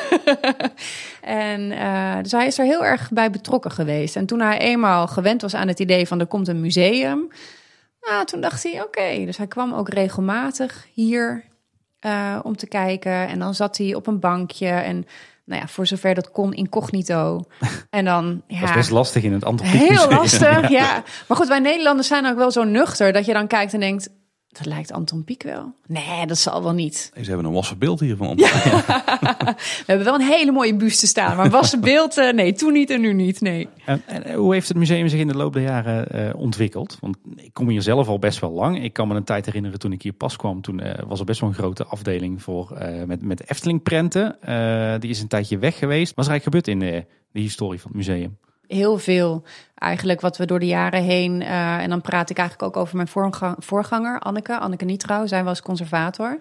en uh, dus hij is er heel erg bij betrokken geweest. En toen hij eenmaal gewend was aan het idee van er komt een museum, nou, toen dacht hij oké. Dus hij kwam ook regelmatig hier uh, om te kijken. En dan zat hij op een bankje en nou ja, voor zover dat kon, incognito. En dan, ja... Dat is best lastig in het Antropiek Heel lastig, ja. Maar goed, wij Nederlanders zijn ook wel zo nuchter... dat je dan kijkt en denkt... Dat lijkt Anton Pieck wel. Nee, dat zal wel niet. Ze hebben een wassen beeld hier van Anton. We hebben wel een hele mooie buste staan. Maar wassen beeld, uh, nee, toen niet en nu niet, nee. En, en, eh, hoe heeft het museum zich in de loop der jaren uh, ontwikkeld? Want ik kom hier zelf al best wel lang. Ik kan me een tijd herinneren toen ik hier pas kwam. Toen uh, was er best wel een grote afdeling voor, met, met Efteling prenten. die is een tijdje weg geweest. Wat is er eigenlijk gebeurd in de historie van het museum? Heel veel eigenlijk wat we door de jaren heen. Uh, en dan praat ik eigenlijk ook over mijn voorganger, Anneke, Anneke Nietrouw. Zij was conservator.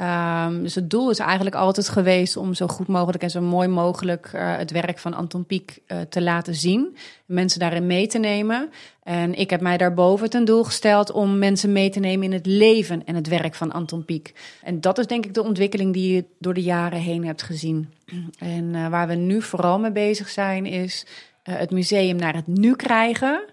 Um, dus het doel is eigenlijk altijd geweest om zo goed mogelijk en zo mooi mogelijk uh, het werk van Anton Pieck uh, te laten zien. Mensen daarin mee te nemen. En ik heb mij daarboven ten doel gesteld om mensen mee te nemen in het leven en het werk van Anton Pieck. En dat is denk ik de ontwikkeling die je door de jaren heen hebt gezien. En waar we nu vooral mee bezig zijn is het museum naar het nu krijgen.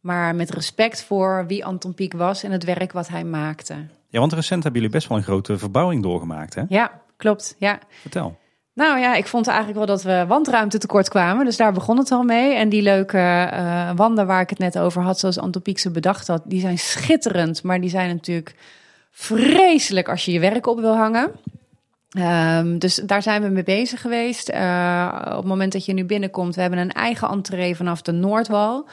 Maar met respect voor wie Anton Pieck was en het werk wat hij maakte. Ja, want recent hebben jullie best wel een grote verbouwing doorgemaakt, hè? Ja, klopt. Ja. Vertel. Nou ja, ik vond eigenlijk wel dat we wandruimte tekort kwamen. Dus daar begon het al mee. En die leuke uh, wanden waar ik het net over had, zoals Anton Pieck ze bedacht had, die zijn schitterend. Maar die zijn natuurlijk vreselijk als je je werk op wil hangen. Um, dus daar zijn we mee bezig geweest. Uh, op het moment dat je nu binnenkomt, we hebben een eigen entree vanaf de Noordwal.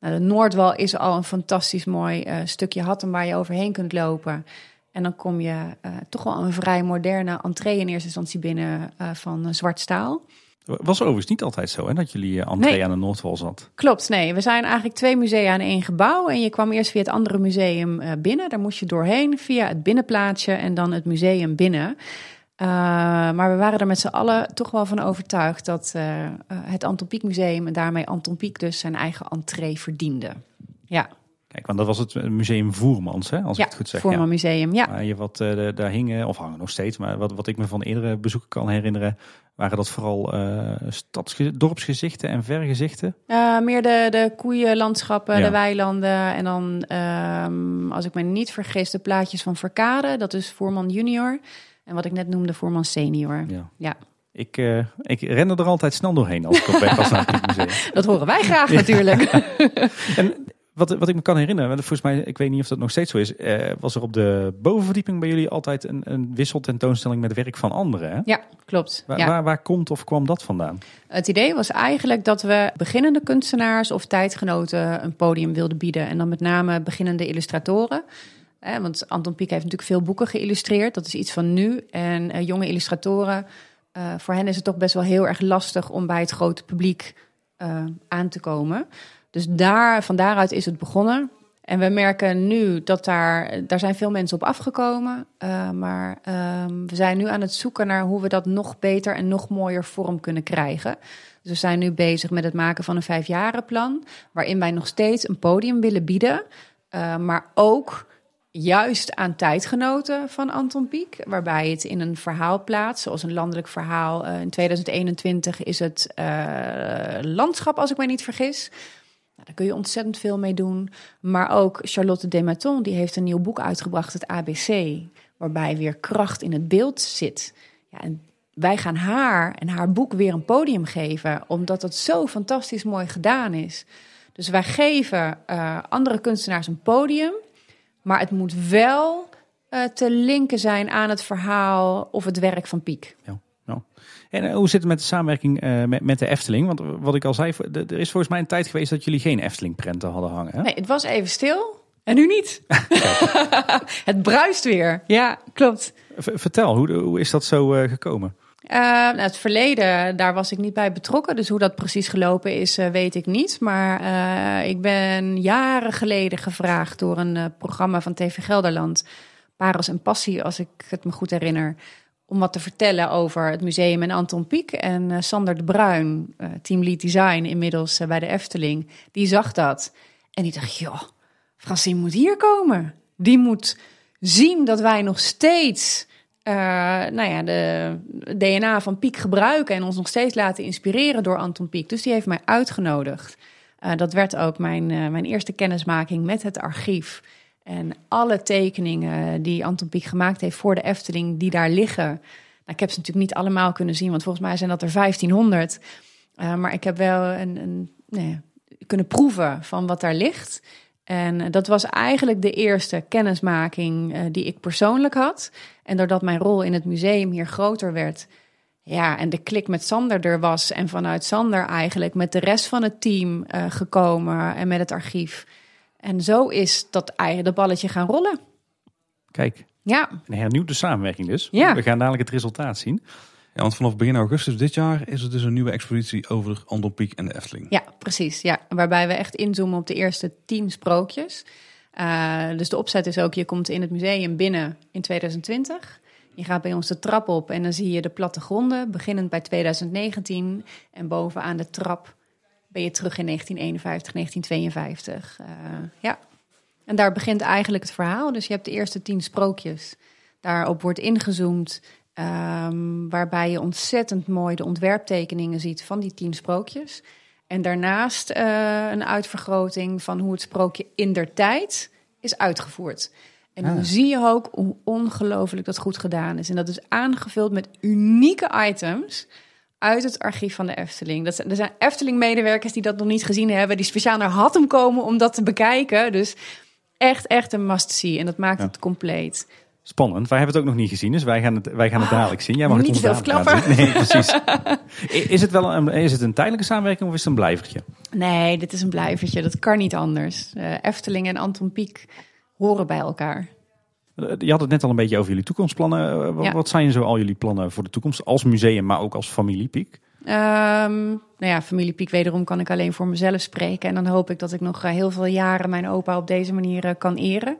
Nou, de Noordwal is al een fantastisch mooi uh, stukje hatten waar je overheen kunt lopen. En dan kom je uh, toch wel een vrij moderne entree in eerste instantie binnen van zwart staal. Was overigens niet altijd zo, hè, dat jullie entree nee. aan de Noordwal zat? Klopt, nee. We zijn eigenlijk twee musea in één gebouw. En je kwam eerst via het andere museum binnen. Daar moest je doorheen via het binnenplaatsje en dan het museum binnen. Uh, maar we waren er met z'n allen toch wel van overtuigd dat uh, het Anton Pieck Museum en daarmee Anton Pieck dus zijn eigen entree verdiende. Ja. Kijk, want dat was het museum Voermans, hè, als ja, ik het goed zeg. Voerman ja. Museum, ja. Waar je wat uh, daar hingen, of hangen nog steeds, maar wat, wat ik me van eerdere bezoeken kan herinneren, waren dat vooral dorpsgezichten en vergezichten? meer de, de koeienlandschappen, ja. de weilanden en dan, um, als ik me niet vergis, de plaatjes van Verkade, dat is Voerman Junior. En wat ik net noemde, voorman senior. Ja. ja. Ik, uh, ik ren er altijd snel doorheen als ik op weg was naar het museum. Dat horen wij graag natuurlijk. en wat, wat ik me kan herinneren, volgens mij, ik weet niet of dat nog steeds zo is, uh, was er op de bovenverdieping bij jullie altijd een, een wisseltentoonstelling met werk van anderen. Hè? Ja, klopt. Ja. Waar, waar komt of kwam dat vandaan? Het idee was eigenlijk dat we beginnende kunstenaars of tijdgenoten een podium wilden bieden. En dan met name beginnende illustratoren. Eh, want Anton Pieck heeft natuurlijk veel boeken geïllustreerd. Dat is iets van nu. En uh, jonge illustratoren, uh, voor hen is het toch best wel heel erg lastig om bij het grote publiek uh, aan te komen. Dus daar, van daaruit is het begonnen. En we merken nu dat daar, daar zijn veel mensen op afgekomen. maar ehm, we zijn nu aan het zoeken naar hoe we dat nog beter en nog mooier vorm kunnen krijgen. Dus we zijn nu bezig met het maken van een vijfjarenplan. Waarin wij nog steeds een podium willen bieden. maar ook juist aan tijdgenoten van Anton Pieck, waarbij het in een verhaal plaatst, zoals een landelijk verhaal. Uh, in 2021 is het uh, landschap, als ik mij niet vergis. Nou, daar kun je ontzettend veel mee doen. Maar ook Charlotte Dematon, die heeft een nieuw boek uitgebracht, het ABC, waarbij weer kracht in het beeld zit. Ja, en wij gaan haar en haar boek weer een podium geven, omdat het zo fantastisch mooi gedaan is. Dus wij geven uh, andere kunstenaars een podium maar het moet wel uh, te linken zijn aan het verhaal of het werk van Piek. Ja. ja. En uh, hoe zit het met de samenwerking uh, met, met, de Efteling? Want wat ik al zei, er is volgens mij een tijd geweest dat jullie geen Efteling-prenten hadden hangen. Hè? Nee, het was even stil. En nu niet. het bruist weer. Ja, klopt. V vertel, hoe, hoe is dat zo gekomen? Uh, nou, het verleden, daar was ik niet bij betrokken. Dus hoe dat precies gelopen is, uh, weet ik niet. Maar uh, ik ben jaren geleden gevraagd door een programma van TV Gelderland. Parels en Passie, als ik het me goed herinner. Om wat te vertellen over het museum en Anton Pieck. En Sander de Bruin, team lead design inmiddels bij de Efteling. Die zag dat. En die dacht, joh, Francine moet hier komen. Die moet zien dat wij nog steeds eh, nou ja, de DNA van Piek gebruiken en ons nog steeds laten inspireren door Anton Pieck. Dus die heeft mij uitgenodigd. Eh, dat werd ook mijn, eh, mijn eerste kennismaking met het archief. En alle tekeningen die Anton Pieck gemaakt heeft voor de Efteling, die daar liggen. Nou, ik heb ze natuurlijk niet allemaal kunnen zien, want volgens mij zijn dat er 1500. maar ik heb wel een, een, nee, kunnen proeven van wat daar ligt. En dat was eigenlijk de eerste kennismaking uh, die ik persoonlijk had. En doordat mijn rol in het museum hier groter werd, ja, en de klik met Sander er was en vanuit Sander eigenlijk met de rest van het team uh, gekomen en met het archief. En zo is dat, eigenlijk dat balletje gaan rollen. Kijk, ja. een hernieuwde samenwerking dus. Ja. We gaan dadelijk het resultaat zien. Ja, want vanaf begin augustus dit jaar is er dus een nieuwe expositie over Anton Pieck en de Efteling. Ja, precies. Ja. Waarbij we echt inzoomen op de eerste tien sprookjes. Uh, dus de opzet is ook, je komt in het museum binnen in 2020. Je gaat bij ons de trap op en dan zie je de plattegronden, beginnend bij 2019. En bovenaan de trap ben je terug in 1951, 1952. Uh, ja. En daar begint eigenlijk het verhaal. Dus je hebt de eerste tien sprookjes. Daarop wordt ingezoomd. Um, waarbij je ontzettend mooi de ontwerptekeningen ziet van die tien sprookjes. En daarnaast uh, een uitvergroting van hoe het sprookje in der tijd is uitgevoerd. En dan zie je ook hoe ongelooflijk dat goed gedaan is. En dat is aangevuld met unieke items uit het archief van de Efteling. Dat zijn, er zijn Efteling-medewerkers die dat nog niet gezien hebben, die speciaal naar Hattem komen om dat te bekijken. Dus echt, echt een must-see. En dat maakt ja. het compleet. Spannend. Wij hebben het ook nog niet gezien, dus wij gaan het, wij gaan het dadelijk zien. Jij mag niet het veel verklappen. Nee, precies. is, het wel een, is het een tijdelijke samenwerking of is het een blijvertje? Nee, dit is een blijvertje. Dat kan niet anders. Uh, Efteling en Anton Pieck horen bij elkaar. Je had het net al een beetje over jullie toekomstplannen. Wat, Ja. wat zijn zo al jullie plannen voor de toekomst als museum, maar ook als familie Piek? Ehm, nou ja, familie Piek wederom kan ik alleen voor mezelf spreken. En dan hoop ik dat ik nog eh, heel veel jaren mijn opa op deze manier eh, kan eren.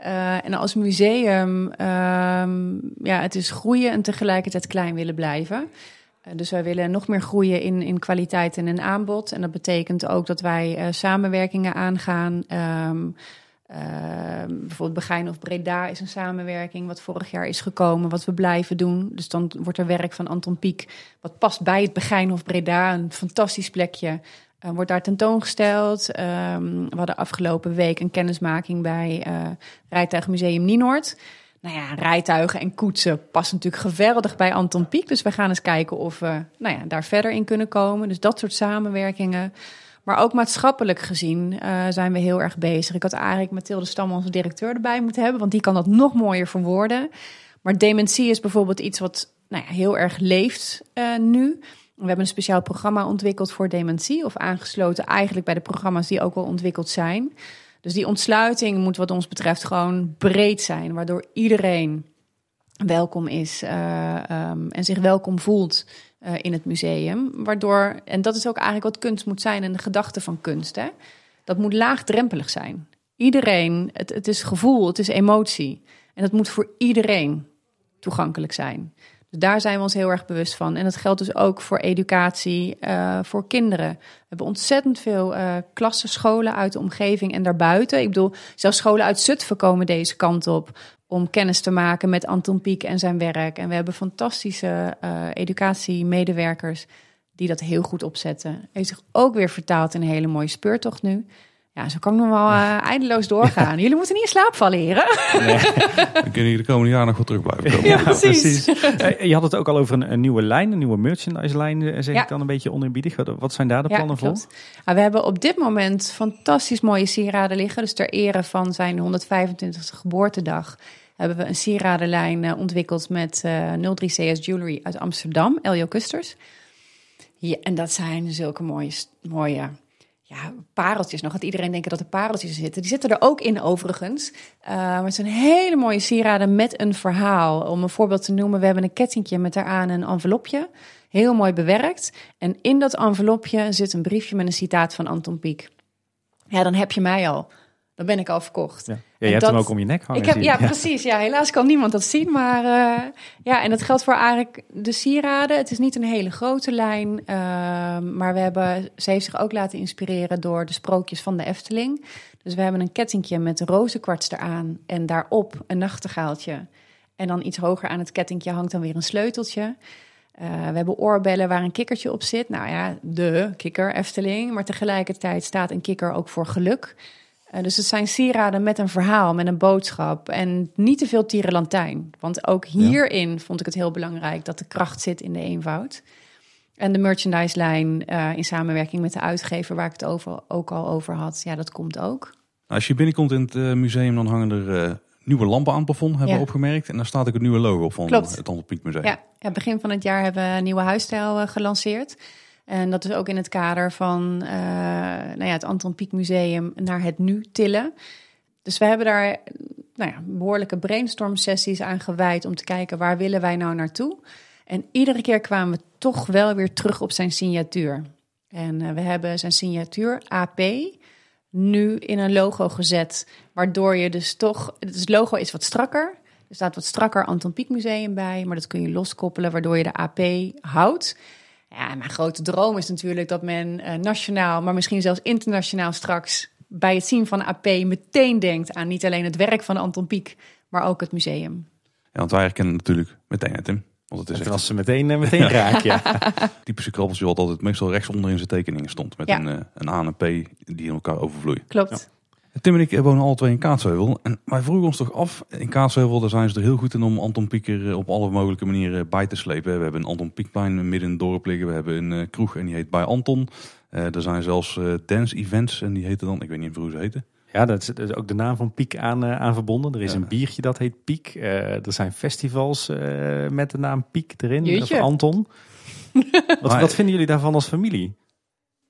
Uh, en als museum, ehm, ja, het is groeien en tegelijkertijd klein willen blijven. Uh, dus wij willen nog meer groeien in, in kwaliteit en in aanbod. En dat betekent ook dat wij uh, samenwerkingen aangaan. Um, bijvoorbeeld Begijn of Breda is een samenwerking wat vorig jaar is gekomen, wat we blijven doen. Dus dan wordt er werk van Anton Pieck, wat past bij het Begijn of Breda, een fantastisch plekje. Uh, wordt daar tentoongesteld. Um, we hadden afgelopen week een kennismaking bij uh, Rijtuigmuseum Nienoord. Nou ja, rijtuigen en koetsen passen natuurlijk geweldig bij Anton Pieck. Dus we gaan eens kijken of we nou ja, daar verder in kunnen komen. Dus dat soort samenwerkingen. Maar ook maatschappelijk gezien uh, zijn we heel erg bezig. Ik had eigenlijk Mathilde Stam, onze directeur, erbij moeten hebben. Want die kan dat nog mooier verwoorden. Maar dementie is bijvoorbeeld iets wat nou ja, heel erg leeft nu. We hebben een speciaal programma ontwikkeld voor dementie, of aangesloten eigenlijk bij de programma's die ook al ontwikkeld zijn. Dus die ontsluiting moet wat ons betreft gewoon breed zijn, waardoor iedereen welkom is uh, um, en zich welkom voelt uh, in het museum. Waardoor, en dat is ook eigenlijk wat kunst moet zijn en de gedachte van kunst. Hè? Dat moet laagdrempelig zijn. Iedereen, het, het is gevoel, het is emotie. En dat moet voor iedereen toegankelijk zijn. Dus daar zijn we ons heel erg bewust van. En dat geldt dus ook voor educatie, uh, voor kinderen. We hebben ontzettend veel uh, klassen, scholen uit de omgeving en daarbuiten. Ik bedoel, zelfs scholen uit Zutphen komen deze kant op om kennis te maken met Anton Pieck en zijn werk. En we hebben fantastische uh, educatiemedewerkers die dat heel goed opzetten. Heeft zich ook weer vertaald in een hele mooie speurtocht nu. Ja, zo kan ik nog wel uh, eindeloos doorgaan. Ja. Jullie moeten niet in slaap vallen, heren. Nee. We kunnen hier de komende jaren nog wel terug blijven komen. Ja, precies. precies. je had het ook al over een, een, nieuwe lijn, een nieuwe merchandise-lijn, zeg ja. ik dan een beetje oneerbiedig. Wat, wat zijn daar de plannen voor? Ja, we hebben op dit moment fantastisch mooie sieraden liggen. Dus ter ere van zijn 125e geboortedag hebben we een sieradenlijn ontwikkeld met uh, 03CS Jewelry uit Amsterdam, Elio Kusters. Ja, en dat zijn zulke mooie, mooie ja, pareltjes nog. Dat iedereen denkt dat er pareltjes zitten. Die zitten er ook in overigens. Uh, maar het zijn hele mooie sieraden met een verhaal. Om een voorbeeld te noemen, we hebben een kettingje met daaraan een envelopje. Heel mooi bewerkt. En in dat envelopje zit een briefje met een citaat van Anton Pieck. Ja, dan heb je mij al. Dan ben ik al verkocht. Ja, ja je hebt dat, hem ook om je nek hangen. Ik heb, ja, precies. Ja, helaas kan niemand dat zien. Maar uh, ja, en dat geldt voor eigenlijk de sieraden. Het is niet een hele grote lijn. Uh, maar we hebben, ze heeft zich ook laten inspireren door de sprookjes van de Efteling. Dus we hebben een kettingje met rozenkwarts eraan. En daarop een nachtegaaltje. En dan iets hoger aan het kettingje hangt dan weer een sleuteltje. Uh, we hebben oorbellen waar een kikkertje op zit. Nou ja, de kikker Efteling. Maar tegelijkertijd staat een kikker ook voor geluk. Uh, dus het zijn sieraden met een verhaal, met een boodschap. En niet te veel tierenlantijn. Want ook hierin ja. vond ik het heel belangrijk dat de kracht zit in de eenvoud. En de merchandise-lijn uh, in samenwerking met de uitgever, waar ik het over, ook al over had, ja, dat komt ook. Als je binnenkomt in het uh, museum, dan hangen er uh, nieuwe lampen aan het plafond, hebben Ja. we opgemerkt. En daar staat ook het nieuwe logo van Klopt. het Antropiek Museum. Ja, ja, begin van het jaar hebben we een nieuwe huisstijl eh, gelanceerd. En dat is ook in het kader van eh, nou ja, het Anton Pieck Museum naar het nu tillen. Dus we hebben daar nou ja, behoorlijke brainstorm sessies aan gewijd om te kijken waar willen wij nou naartoe. En iedere keer kwamen we toch wel weer terug op zijn signatuur. En eh, we hebben zijn signatuur AP nu in een logo gezet, waardoor je dus toch, het logo is wat strakker. Er staat wat strakker Anton Pieck Museum bij, maar dat kun je loskoppelen, waardoor je de AP houdt. Ja, mijn grote droom is natuurlijk dat men eh, nationaal, maar misschien zelfs internationaal straks bij het zien van AP meteen denkt aan niet alleen het werk van Anton Pieck, maar ook het museum. Ja, want wij herkennen natuurlijk meteen het Tim. Want het is Het echt was ze meteen, eh, meteen raak, ja. typische krabbeltje wat altijd meestal rechts onder in zijn tekeningen stond. Met Ja. een, eh, een A en een P die in elkaar overvloeien. Klopt. Tim en ik eh, wonen alle twee in Kaatsheuvel. En wij vroegen ons toch af, in Kaatsheuvel daar zijn ze er heel goed in om Anton Pieck er eh, op alle mogelijke manieren bij te slepen. We hebben een Anton Pieckplein midden in het dorp liggen. We hebben een eh, kroeg en die heet Bij Anton. Eh, er zijn zelfs eh, dance events en die heten dan, ik weet niet hoe ze heten. Ja, dat is, dat is ook de naam van Piek aan, eh, aan verbonden. Er is Ja. een biertje dat heet Piek. Eh, er zijn festivals eh, met de naam Piek erin. Jeetje. Of Anton. wat, Maar- wat vinden jullie daarvan als familie?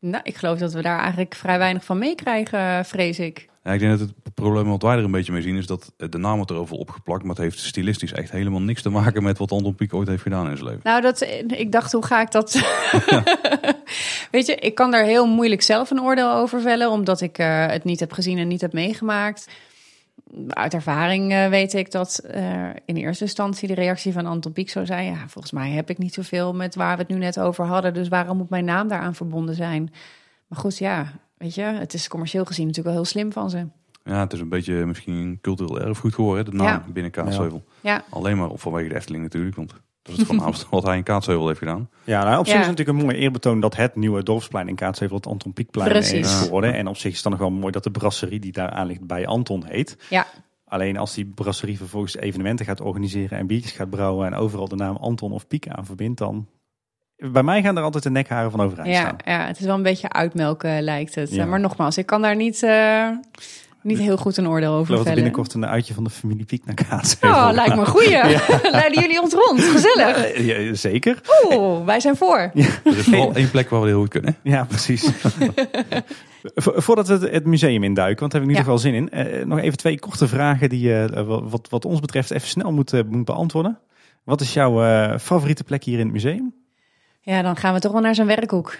Nou, ik geloof dat we daar eigenlijk vrij weinig van meekrijgen, vrees ik. Ja, ik denk dat het probleem wat wij er een beetje mee zien is dat eh, de naam wordt er overal opgeplakt. Maar het heeft stilistisch echt helemaal niks te maken met wat Anton Pieck ooit heeft gedaan in zijn leven. Nou, dat, ik dacht, hoe ga ik dat... Weet je, ik kan daar heel moeilijk zelf een oordeel over vellen... omdat ik eh, het niet heb gezien en niet heb meegemaakt. Uit ervaring eh, weet ik dat eh, in eerste instantie de reactie van Anton Pieck zou zijn... ja, volgens mij heb ik niet zoveel met waar we het nu net over hadden... dus waarom moet mijn naam daaraan verbonden zijn? Maar goed, ja, weet je, het is commercieel gezien natuurlijk wel heel slim van ze. Ja, het is een beetje misschien een cultureel erfgoed geworden, de naam Ja. binnen Kaatsheuvel. Ja, Alleen maar op vanwege de Efteling natuurlijk, want dat is het voornaamste wat hij in Kaatsheuvel heeft gedaan. Ja, nou, op zich Ja. is het natuurlijk een mooi eerbetoon dat het nieuwe dorpsplein in Kaatsheuvel het Anton Pieckplein Precies. is Ja. geworden. En op zich is het dan nog wel mooi dat de brasserie die daar aan ligt bij Anton heet. ja, Alleen als die brasserie vervolgens evenementen gaat organiseren en biertjes gaat brouwen en overal de naam Anton of Piek aan verbindt, dan... Bij mij gaan er altijd de nekharen van overeind ja, staan. ja, het is wel een beetje uitmelken lijkt het. Ja. Maar nogmaals, ik kan daar niet, eh, niet heel goed een oordeel over er vellen. binnenkort een uitje van de familie Piek naar Kaatsheuvel Oh, lijkt me een goeie. Leiden jullie ons rond? Gezellig. Ja, zeker. Oeh, wij zijn voor. Er is vooral één plek waar we heel goed kunnen. Ja, precies. Vo- Voordat we het- het museum induiken, want daar heb ik nu Ja. toch wel zin in. eh, nog even twee korte vragen die je eh, wat, wat ons betreft even snel moet, moet beantwoorden. Wat is jouw eh, favoriete plek hier in het museum? Ja, dan gaan we toch wel naar zijn werkhoek.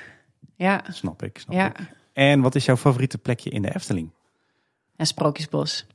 Ja, Snap ik. Snap ja. ik. En wat is jouw favoriete plekje in de Efteling? En Sprookjesbos.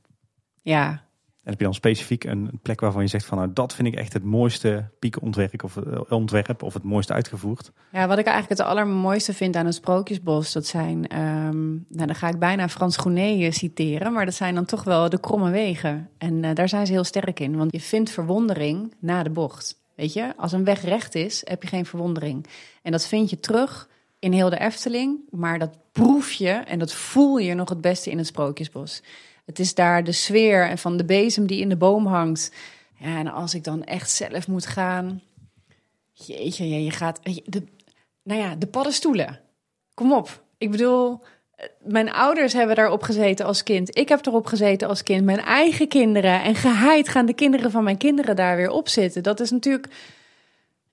Ja, En heb je dan specifiek een plek waarvan je zegt van nou dat vind ik echt het mooiste piekontwerp of, eh, ontwerp of het mooiste uitgevoerd? Ja, wat ik eigenlijk het allermooiste vind aan een sprookjesbos, dat zijn, ehm, nou dan ga ik bijna Frans Groenet eh, citeren, maar dat zijn dan toch wel de kromme wegen. En eh, daar zijn ze heel sterk in, want je vindt verwondering na de bocht. Weet je, als een weg recht is, heb je geen verwondering. En dat vind je terug in heel de Efteling, maar dat proef je en dat voel je nog het beste in het sprookjesbos. Het is daar de sfeer en van de bezem die in de boom hangt. Ja, en als ik dan echt zelf moet gaan, Jeetje, je gaat. Nou ja, de paddenstoelen. Kom op. Ik bedoel, mijn ouders hebben daarop gezeten als kind. Ik heb erop gezeten als kind. Mijn eigen kinderen. En geheid gaan de kinderen van mijn kinderen daar weer op zitten. Dat is natuurlijk.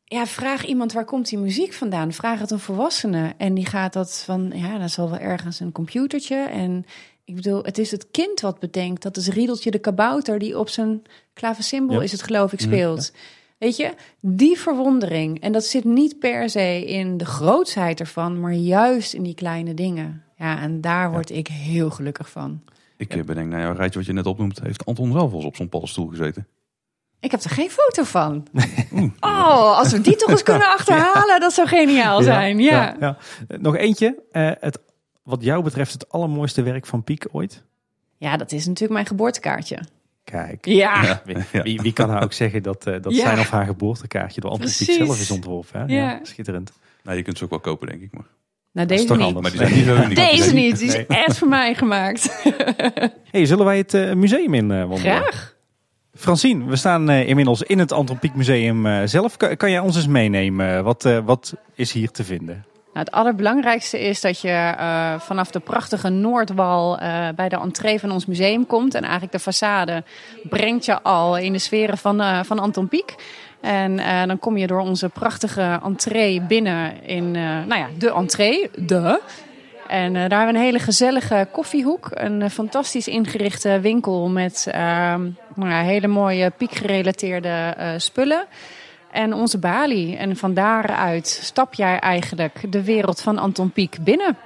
Ja, vraag iemand waar komt die muziek vandaan? Vraag het een volwassene. En die gaat dat van. Ja, dat zal wel ergens een computertje. En ik bedoel, het is het kind wat bedenkt. Dat is Riedeltje de kabouter die op zijn Ja. is het geloof ik Mhm, speelt. Weet je, die verwondering. En dat zit niet per se in de grootsheid ervan, maar juist in die kleine dingen. Ja, en daar word ik heel gelukkig van. Ik eh, bedenk, nou ja, rijtje wat je net opnoemt, heeft Anton zelf wel eens op zo'n paddenstoel gezeten. Ik heb er geen foto van. Oh, als we die toch eens kunnen achterhalen, dat zou geniaal zijn. Ja. ja. Nog eentje. Eh, het, wat jou betreft het allermooiste werk van Piek ooit? Ja, dat is natuurlijk mijn geboortekaartje. Kijk. Ja, Wie, wie, wie kan nou ook zeggen dat, eh, dat Ja. zijn of haar geboortekaartje door Precies. zelf is ontworpen? Hè? Ja. Ja. schitterend. Nou, je kunt ze ook wel kopen, denk ik. Maar, nou Dat is deze toch niet. anders. maar die zijn niet zo uniek. Deze niet, die is Nee. echt voor mij gemaakt. Hey, zullen wij het eh, museum in eh, wandelen? Graag. Francine, we staan inmiddels in het Anton Pieck Museum eh, zelf. Kan, kan jij ons eens meenemen? Wat, eh, wat is hier te vinden? Nou, het allerbelangrijkste is dat je eh, vanaf de prachtige Noordwal eh, bij de entree van ons museum komt. En eigenlijk de façade brengt je al in de sferen van, eh, van Anton Pieck. En dan kom je door onze prachtige entree binnen in nou ja, de entree, de. En daar hebben we een hele gezellige koffiehoek. Een fantastisch ingerichte winkel met nou hele mooie piekgerelateerde spullen. En onze balie. En van daaruit stap jij eigenlijk de wereld van Anton Pieck binnen.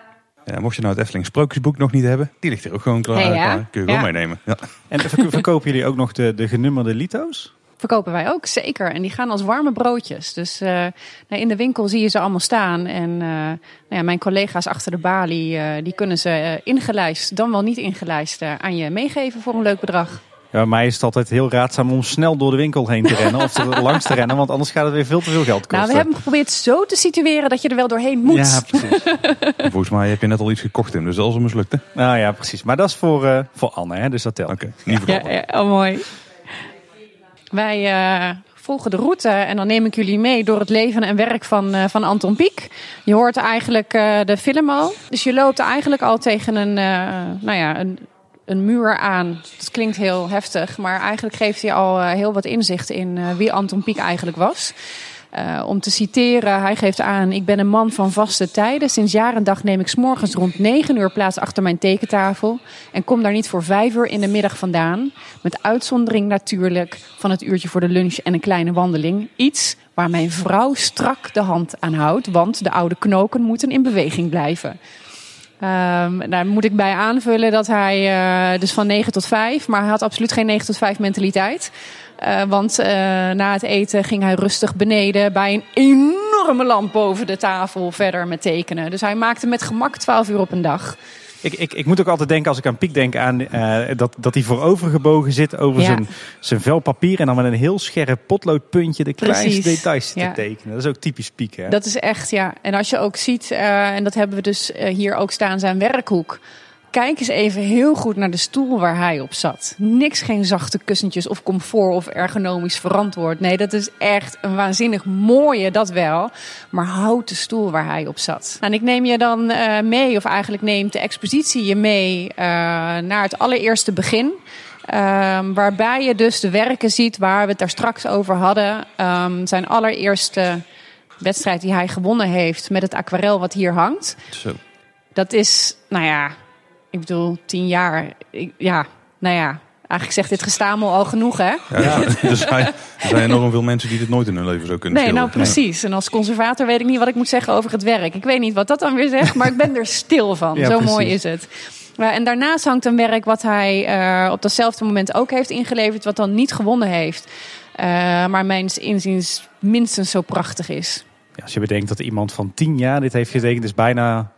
Ja, mocht je nou het Efteling Sprookjesboek nog niet hebben, die ligt hier ook gewoon klaar. Hey, ja. klaar. Kun je gewoon Ja. meenemen. Ja. En verko- verkopen jullie ook nog de, de genummerde lito's? Verkopen wij ook, zeker. En die gaan als warme broodjes. Dus eh, nou, in de winkel zie je ze allemaal staan. En eh, nou ja, mijn collega's achter de balie, eh, die kunnen ze ingelijst, dan wel niet ingelijst, aan je meegeven voor een leuk bedrag. Ja, bij mij is het altijd heel raadzaam om snel door de winkel heen te rennen. Of er langs te rennen, want anders gaat het weer veel te veel geld kosten. Nou, we hebben geprobeerd zo te situeren dat je er wel doorheen moet. Ja, precies. En Volgens mij heb je net al iets gekocht, Tim. Dus dat is een mislukte. nou ja, precies. Maar dat is voor, eh, voor Anne, hè? dus dat telt. Oké, niet Ja, ja, oh, mooi. Wij eh, volgen de route en dan neem ik jullie mee door het leven en werk van, eh, van Anton Pieck. Je hoort eigenlijk eh, de film al. Dus je loopt eigenlijk al tegen een, eh, nou ja, een, een muur aan. Dat klinkt heel heftig, maar eigenlijk geeft hij al eh, heel wat inzicht in eh, wie Anton Pieck eigenlijk was. Eh, om te citeren, hij geeft aan: Ik ben een man van vaste tijden. Sinds jaar en dag neem ik 's morgens rond 9 uur plaats achter mijn tekentafel. En kom daar niet voor 5 uur in de middag vandaan. Met uitzondering natuurlijk van het uurtje voor de lunch en een kleine wandeling. Iets waar mijn vrouw strak de hand aan houdt, want de oude knoken moeten in beweging blijven. Ehm, daar moet ik bij aanvullen dat hij eh, dus van 9 tot 5, maar hij had absoluut geen 9 tot 5 mentaliteit. Eh, want eh, na het eten ging hij rustig beneden bij een enorme lamp boven de tafel verder met tekenen. Dus hij maakte met gemak 12 uur op een dag. Ik, ik, ik moet ook altijd denken, als ik aan Piek denk, aan eh, dat, dat hij voorovergebogen zit over Ja. zijn, zijn vel papier. En dan met een heel scherp potloodpuntje de kleinste Precies. details Ja. te tekenen. Dat is ook typisch Piek. Hè? Dat is echt, ja. En als je ook ziet, eh, en dat hebben we dus eh, hier ook staan, zijn werkhoek. Kijk eens even heel goed naar de stoel waar hij op zat. Niks, geen zachte kussentjes of comfort of ergonomisch verantwoord. Nee, dat is echt een waanzinnig mooie, dat wel. Maar houten stoel waar hij op zat. Nou, en ik neem je dan eh, mee, of eigenlijk neemt de expositie je mee eh, naar het allereerste begin. Ehm, waarbij je dus de werken ziet waar we het daar straks over hadden. Ehm, zijn allereerste wedstrijd die hij gewonnen heeft met het aquarel wat hier hangt. Zo. Dat is, nou ja, ik bedoel, tien jaar. Ik- ja, nou ja, eigenlijk zegt dit gestamel al genoeg, hè? Ja, er, zijn, er zijn enorm veel mensen die dit nooit in hun leven zo kunnen Nee, nou precies. En als conservator weet ik niet wat ik moet zeggen over het werk. Ik weet niet wat dat dan weer zegt, maar ik ben er stil van. Ja, Zo precies. mooi is het. En daarnaast hangt een werk wat hij uh, op datzelfde moment ook heeft ingeleverd, wat dan niet gewonnen heeft. Uh, maar mijns inziens minstens zo prachtig is. Ja, als je bedenkt dat iemand van tien jaar dit heeft getekend, is bijna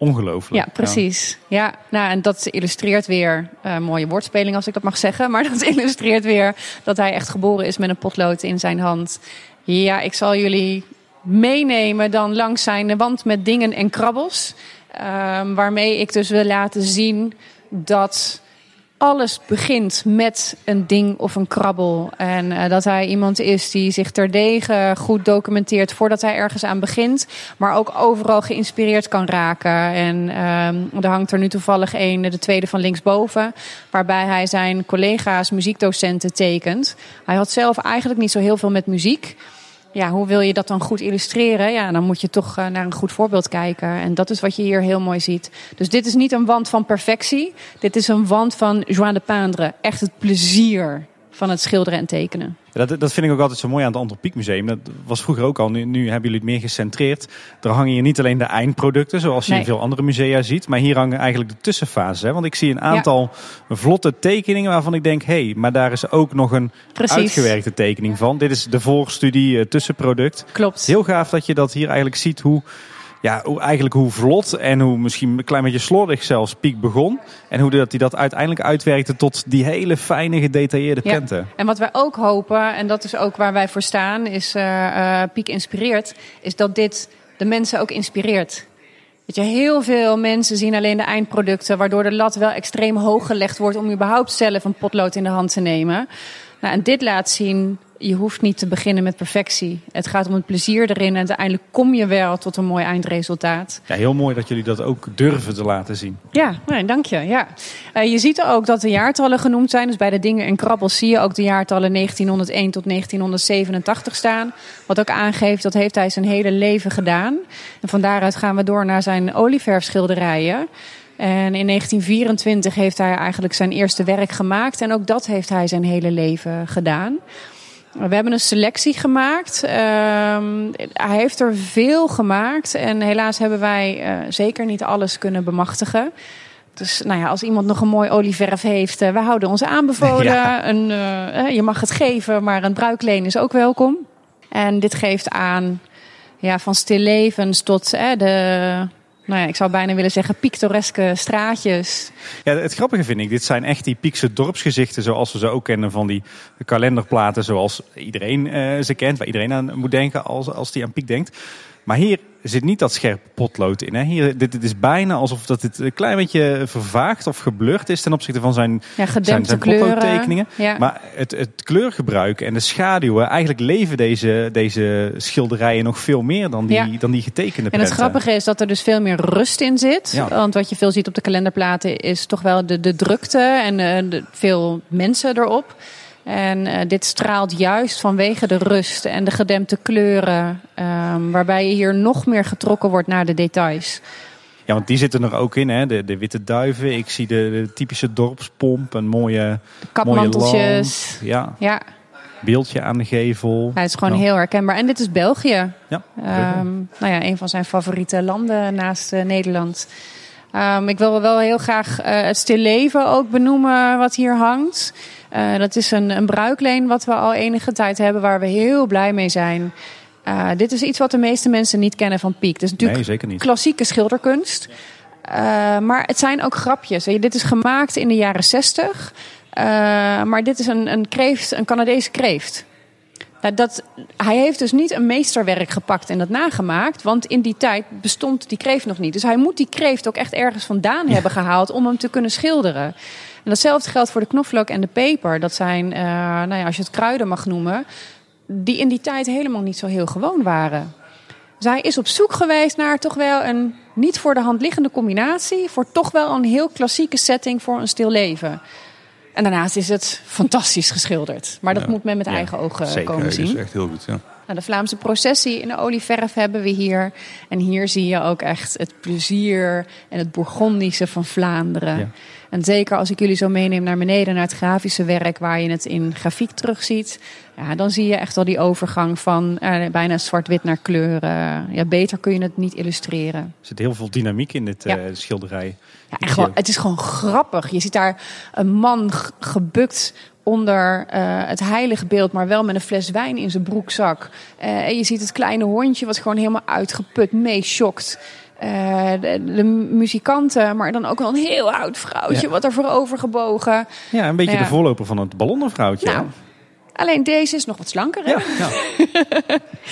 ongelooflijk. Ja, precies. Ja. ja, nou, en dat illustreert weer, uh, mooie woordspeling als ik dat mag zeggen, maar dat illustreert weer dat hij echt geboren is met een potlood in zijn hand. Ja, ik zal jullie meenemen dan langs zijn wand met dingen en krabbels. Um, waarmee ik dus wil laten zien dat alles begint met een ding of een krabbel. En uh, dat hij iemand is die zich terdege goed documenteert voordat hij ergens aan begint. Maar ook overal geïnspireerd kan raken. En um, er hangt er nu toevallig een, de tweede van linksboven. Waarbij hij zijn collega's, muziekdocenten tekent. Hij had zelf eigenlijk niet zo heel veel met muziek. Ja, hoe wil je dat dan goed illustreren? Ja, dan moet je toch uh, naar een goed voorbeeld kijken. En dat is wat je hier heel mooi ziet. Dus dit is niet een wand van perfectie. Dit is een wand van joie de peindre. Echt het plezier van het schilderen en tekenen. Ja, dat, dat vind ik ook altijd zo mooi aan het Antropiek Museum. Dat was vroeger ook al. Nu, nu hebben jullie het meer gecentreerd. Er hangen hier niet alleen de eindproducten, zoals je Nee. in veel andere musea ziet. Maar hier hangen eigenlijk de tussenfases. Hè? Want ik zie een aantal vlotte tekeningen waarvan ik denk... hé, hey, maar daar is ook nog een Precies. uitgewerkte tekening van. Dit is de voorstudie, uh, tussenproduct. Klopt. Heel gaaf dat je dat hier eigenlijk ziet hoe ja, hoe, eigenlijk hoe vlot en hoe misschien een klein beetje slordig zelfs Piek begon. En hoe dat hij dat uiteindelijk uitwerkte tot die hele fijne gedetailleerde Ja. prenten. En wat wij ook hopen, en dat is ook waar wij voor staan, is eh, Piek inspireert, is dat dit de mensen ook inspireert. Weet je, heel veel mensen zien alleen de eindproducten, waardoor de lat wel extreem hoog gelegd wordt om überhaupt zelf een potlood in de hand te nemen. Nou, en dit laat zien, je hoeft niet te beginnen met perfectie. Het gaat om het plezier erin en uiteindelijk kom je wel tot een mooi eindresultaat. Ja, heel mooi dat jullie dat ook durven te laten zien. Ja, nee, dank je. Ja. Eh, je ziet ook dat de jaartallen genoemd zijn. Dus bij de dingen en krabbels zie je ook de jaartallen 1901 tot 1987 staan. Wat ook aangeeft dat heeft hij zijn hele leven gedaan. En van daaruit gaan we door naar zijn olieverfschilderijen. En in 1924 heeft hij eigenlijk zijn eerste werk gemaakt. En ook dat heeft hij zijn hele leven gedaan. We hebben een selectie gemaakt. Ehm, hij heeft er veel gemaakt. En helaas hebben wij eh, zeker niet alles kunnen bemachtigen. Dus nou ja, als iemand nog een mooi olieverf heeft, eh, we houden ons aanbevolen. Ja. Een, eh, je mag het geven, maar een bruikleen is ook welkom. En dit geeft aan ja, van stillevens tot de, nou ja, ik zou bijna willen zeggen, pittoreske straatjes. Ja, het grappige vind ik, dit zijn echt die Piekse dorpsgezichten zoals we ze ook kennen van die kalenderplaten zoals iedereen eh, ze kent, waar iedereen aan moet denken als, als die aan Piek denkt. Maar hier zit niet dat scherpe potlood in. Hè. Hier, dit, dit is bijna alsof dat het een klein beetje vervaagd of geblurred is ten opzichte van zijn, Ja, zijn, zijn potloodtekeningen. Ja. Maar het, het kleurgebruik en de schaduwen, eigenlijk leven deze, deze schilderijen nog veel meer dan die, Ja. dan die getekende En het prenten. grappige is dat er dus veel meer rust in zit. Want wat je veel ziet op de kalenderplaten is toch wel de, de drukte en eh, de, veel mensen erop. En eh, dit straalt juist vanwege de rust en de gedempte kleuren. ehm, waarbij je hier nog meer getrokken wordt naar de details. Ja, want die zitten er ook in, hè? De, de witte duiven. Ik zie de, de typische dorpspomp, een mooie, mooie Kapmanteltjes. Ja, Ja, beeldje aan de gevel. hij is gewoon heel herkenbaar. En dit is België. Ja, Ehm, nou ja, een van zijn favoriete landen naast eh, Nederland. Ehm, ik wil wel heel graag eh, het stilleven ook benoemen wat hier hangt. Eh, dat is een, een bruikleen wat we al enige tijd hebben waar we heel blij mee zijn. Eh, dit is iets wat de meeste mensen niet kennen van Piek. Is natuurlijk nee, klassieke schilderkunst. Eh, maar het zijn ook grapjes. Weet je, Dit is gemaakt in de jaren 60. Eh, maar dit is een, een kreeft, een Canadese kreeft. Nou, dat, hij heeft dus niet een meesterwerk gepakt en dat nagemaakt. Want in die tijd bestond die kreeft nog niet. Dus hij moet die kreeft ook echt ergens vandaan hebben gehaald om hem te kunnen schilderen. En datzelfde geldt voor de knoflook en de peper. Dat zijn, eh, nou ja, als je het kruiden mag noemen, die in die tijd helemaal niet zo heel gewoon waren. Hij is op zoek geweest naar toch wel een niet voor de hand liggende combinatie. Voor toch wel een heel klassieke setting voor een stil leven. En daarnaast is het fantastisch geschilderd. Maar dat Ja. moet men met Ja, eigen ogen zeker. komen Nee, dat zien. is echt heel goed, ja. Nou, de Vlaamse processie in de olieverf hebben we hier. En hier zie je ook echt het plezier en het Bourgondische van Vlaanderen. Ja. En zeker als ik jullie zo meeneem naar beneden, naar het grafische werk, waar je het in grafiek terugziet. Ja, dan zie je echt wel die overgang van eh, bijna zwart-wit naar kleur. eh, ja, beter kun je het niet illustreren. Er zit heel veel dynamiek in dit Ja. eh, schilderij. Ja, ook- het is gewoon grappig. Je ziet daar een man gebukt onder eh, het heilige beeld, maar wel met een fles wijn in zijn broekzak. Eh, en je ziet het kleine hondje wat gewoon helemaal uitgeput meeschokt. Eh de, de muzikanten, maar dan ook wel een heel oud vrouwtje Ja. wat er voorover gebogen. Ja, een beetje Ja. de voorloper van het ballonnenvrouwtje. Nou, alleen deze is nog wat slanker. Hè? Ja, ja.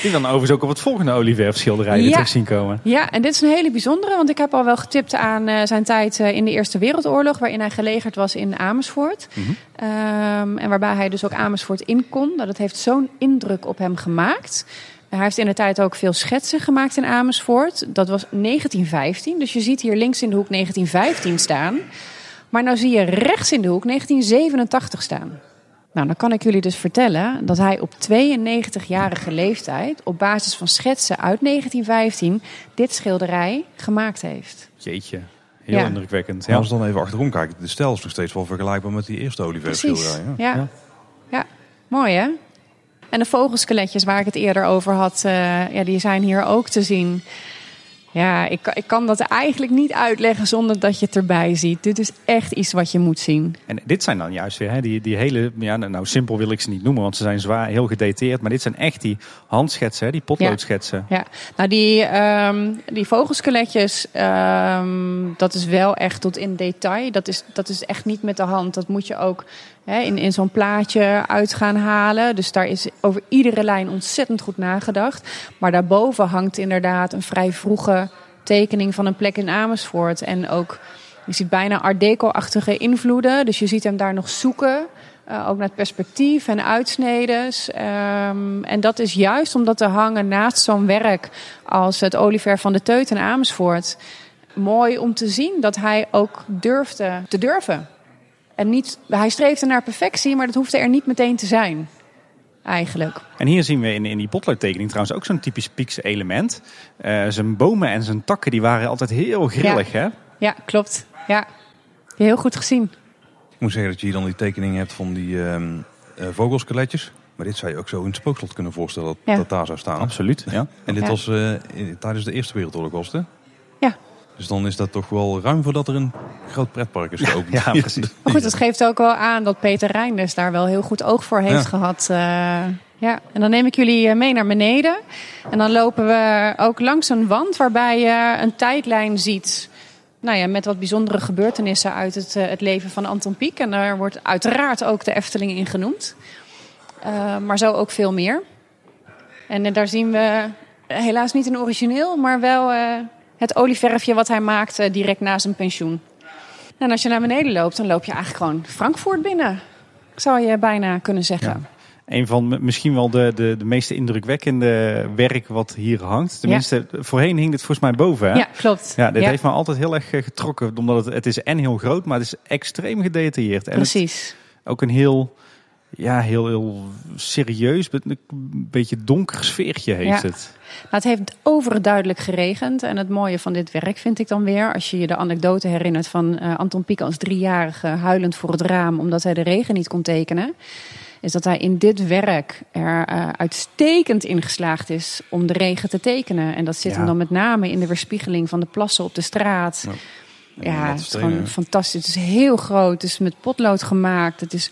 Die dan overigens ook op het volgende olieverfschilderij Ja. terug zien komen. Ja, en dit is een hele bijzondere, want ik heb al wel getipt aan eh, zijn tijd eh, in de Eerste Wereldoorlog, waarin hij gelegerd was in Amersfoort. Mhm. Ehm, en waarbij hij dus ook Amersfoort in kon. Nou, dat heeft zo'n indruk op hem gemaakt. Hij heeft in de tijd ook veel schetsen gemaakt in Amersfoort. Dat was 1915, dus je ziet hier links in de hoek 1915 staan. Maar nou zie je rechts in de hoek 1987 staan. Nou, dan kan ik jullie dus vertellen dat hij op 92-jarige leeftijd, op basis van schetsen uit 1915, dit schilderij gemaakt heeft. Jeetje, heel Ja. indrukwekkend. Ja. als we dan even achterom kijken, de stijl is nog steeds wel vergelijkbaar met die eerste Oliver schilderij. Ja. Ja. Ja. Ja. mooi hè? En de vogelskeletjes waar ik het eerder over had, eh, ja, die zijn hier ook te zien. Ja, ik, kan- ik kan dat eigenlijk niet uitleggen zonder dat je het erbij ziet. Dit is echt iets wat je moet zien. En dit zijn dan juist weer hè, die, die hele, ja, nou simpel wil ik ze niet noemen, want ze zijn zwaar, heel gedetailleerd. Maar dit zijn echt die handschetsen, hè, die potloodschetsen. Ja, nou die, ehm, die vogelskeletjes, ehm, dat is wel echt tot in detail. Dat is, dat is echt niet met de hand. Dat moet je ook hè, in, in zo'n plaatje uit gaan halen. Dus daar is over iedere lijn ontzettend goed nagedacht. Maar daarboven hangt inderdaad een vrij vroege tekening van een plek in Amersfoort. En ook, je ziet bijna art deco-achtige invloeden. Dus je ziet hem daar nog zoeken. Uh, ook naar het perspectief en uitsnedes. Um, en dat is juist omdat te hangen naast zo'n werk als het Oliver van de Teut in Amersfoort. Mooi om te zien dat hij ook durfde te durven. En niet, hij streefde naar perfectie, maar dat hoefde er niet meteen te zijn. Eigenlijk. En hier zien we in, in die potloodtekening trouwens ook zo'n typisch Piekse element. Uh, zijn bomen en zijn takken die waren altijd heel grillig, ja. hè? Ja, klopt. Ja, heel goed gezien. Ik moet zeggen dat je hier dan die tekening hebt van die uh, uh, vogelskeletjes. Maar dit zou je ook zo in het spookslot kunnen voorstellen dat Ja. dat daar zou staan. Absoluut, ja. En dit Ja. was uh, in- tijdens de Eerste Wereldoorlog was het, hè? Ja. Dus dan is dat toch wel ruim voordat er een groot pretpark is geopend. Ja, precies. Maar goed, dat geeft ook wel aan dat Peter Reinders daar wel heel goed oog voor heeft Ja. gehad. eh, ja, en dan neem ik jullie eh, mee naar beneden. En dan lopen we ook langs een wand waarbij je een tijdlijn ziet. Nou ja, met wat bijzondere gebeurtenissen uit het, eh, het leven van Anton Pieck. En daar wordt uiteraard ook de Efteling in genoemd. Eh, maar zo ook veel meer. En daar zien we helaas niet een origineel, maar wel eh, het olieverfje wat hij maakte direct na zijn pensioen. En als je naar beneden loopt, dan loop je eigenlijk gewoon Frankfurt binnen. Zou je bijna kunnen zeggen. Een van misschien wel de, de, de meest indrukwekkende werk wat hier hangt. Tenminste, voorheen hing dit volgens mij boven. Hè? Ja, klopt. Ja, dit heeft me altijd heel erg eh, getrokken. Omdat het, het is en heel groot, maar het is extreem gedetailleerd. En het- Precies. ook een heel, ja, heel, heel serieus, een beetje donker sfeertje heeft Ja. het. Nou, het heeft overduidelijk geregend. En het mooie van dit werk vind ik dan weer, als je je de anekdote herinnert van eh, Anton Pieck als driejarige huilend voor het raam omdat hij de regen niet kon tekenen. Is dat hij in dit werk er eh, uitstekend in geslaagd is om de regen te tekenen. En dat zit Ja. hem dan met name in de weerspiegeling van de plassen op de straat. Ja. Ja, het is gewoon fantastisch. Het is heel groot. Het is met potlood gemaakt. Het is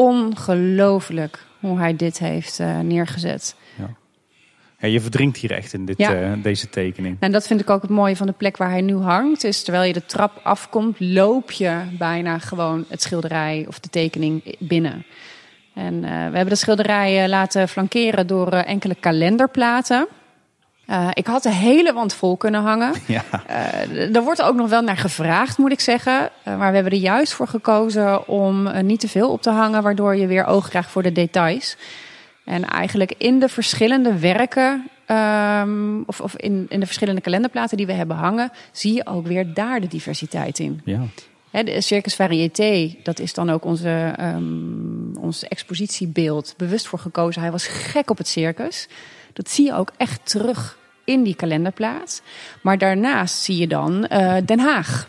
ongelooflijk hoe hij dit heeft eh, neergezet. Ja, je verdrinkt hier echt in dit, Ja. eh, deze tekening. En dat vind ik ook het mooie van de plek waar hij nu hangt. Is terwijl je de trap afkomt, loop je bijna gewoon het schilderij of de tekening binnen. En eh, we hebben de schilderij laten flankeren door enkele kalenderplaten. Eh, ik had de hele wand vol kunnen hangen. Ja. Eh, er wordt ook nog wel naar gevraagd, moet ik zeggen. Eh, maar we hebben er juist voor gekozen om niet te veel op te hangen, waardoor je weer oog krijgt voor de details. En eigenlijk in de verschillende werken, ehm, of, of in, in de verschillende kalenderplaten die we hebben hangen, zie je ook weer daar de diversiteit in. Ja. De Circus Variété, dat is dan ook onze, ehm, ons expositiebeeld bewust voor gekozen. Hij was gek op het circus. Dat zie je ook echt terug in die kalenderplaat. Maar daarnaast zie je dan eh, Den Haag.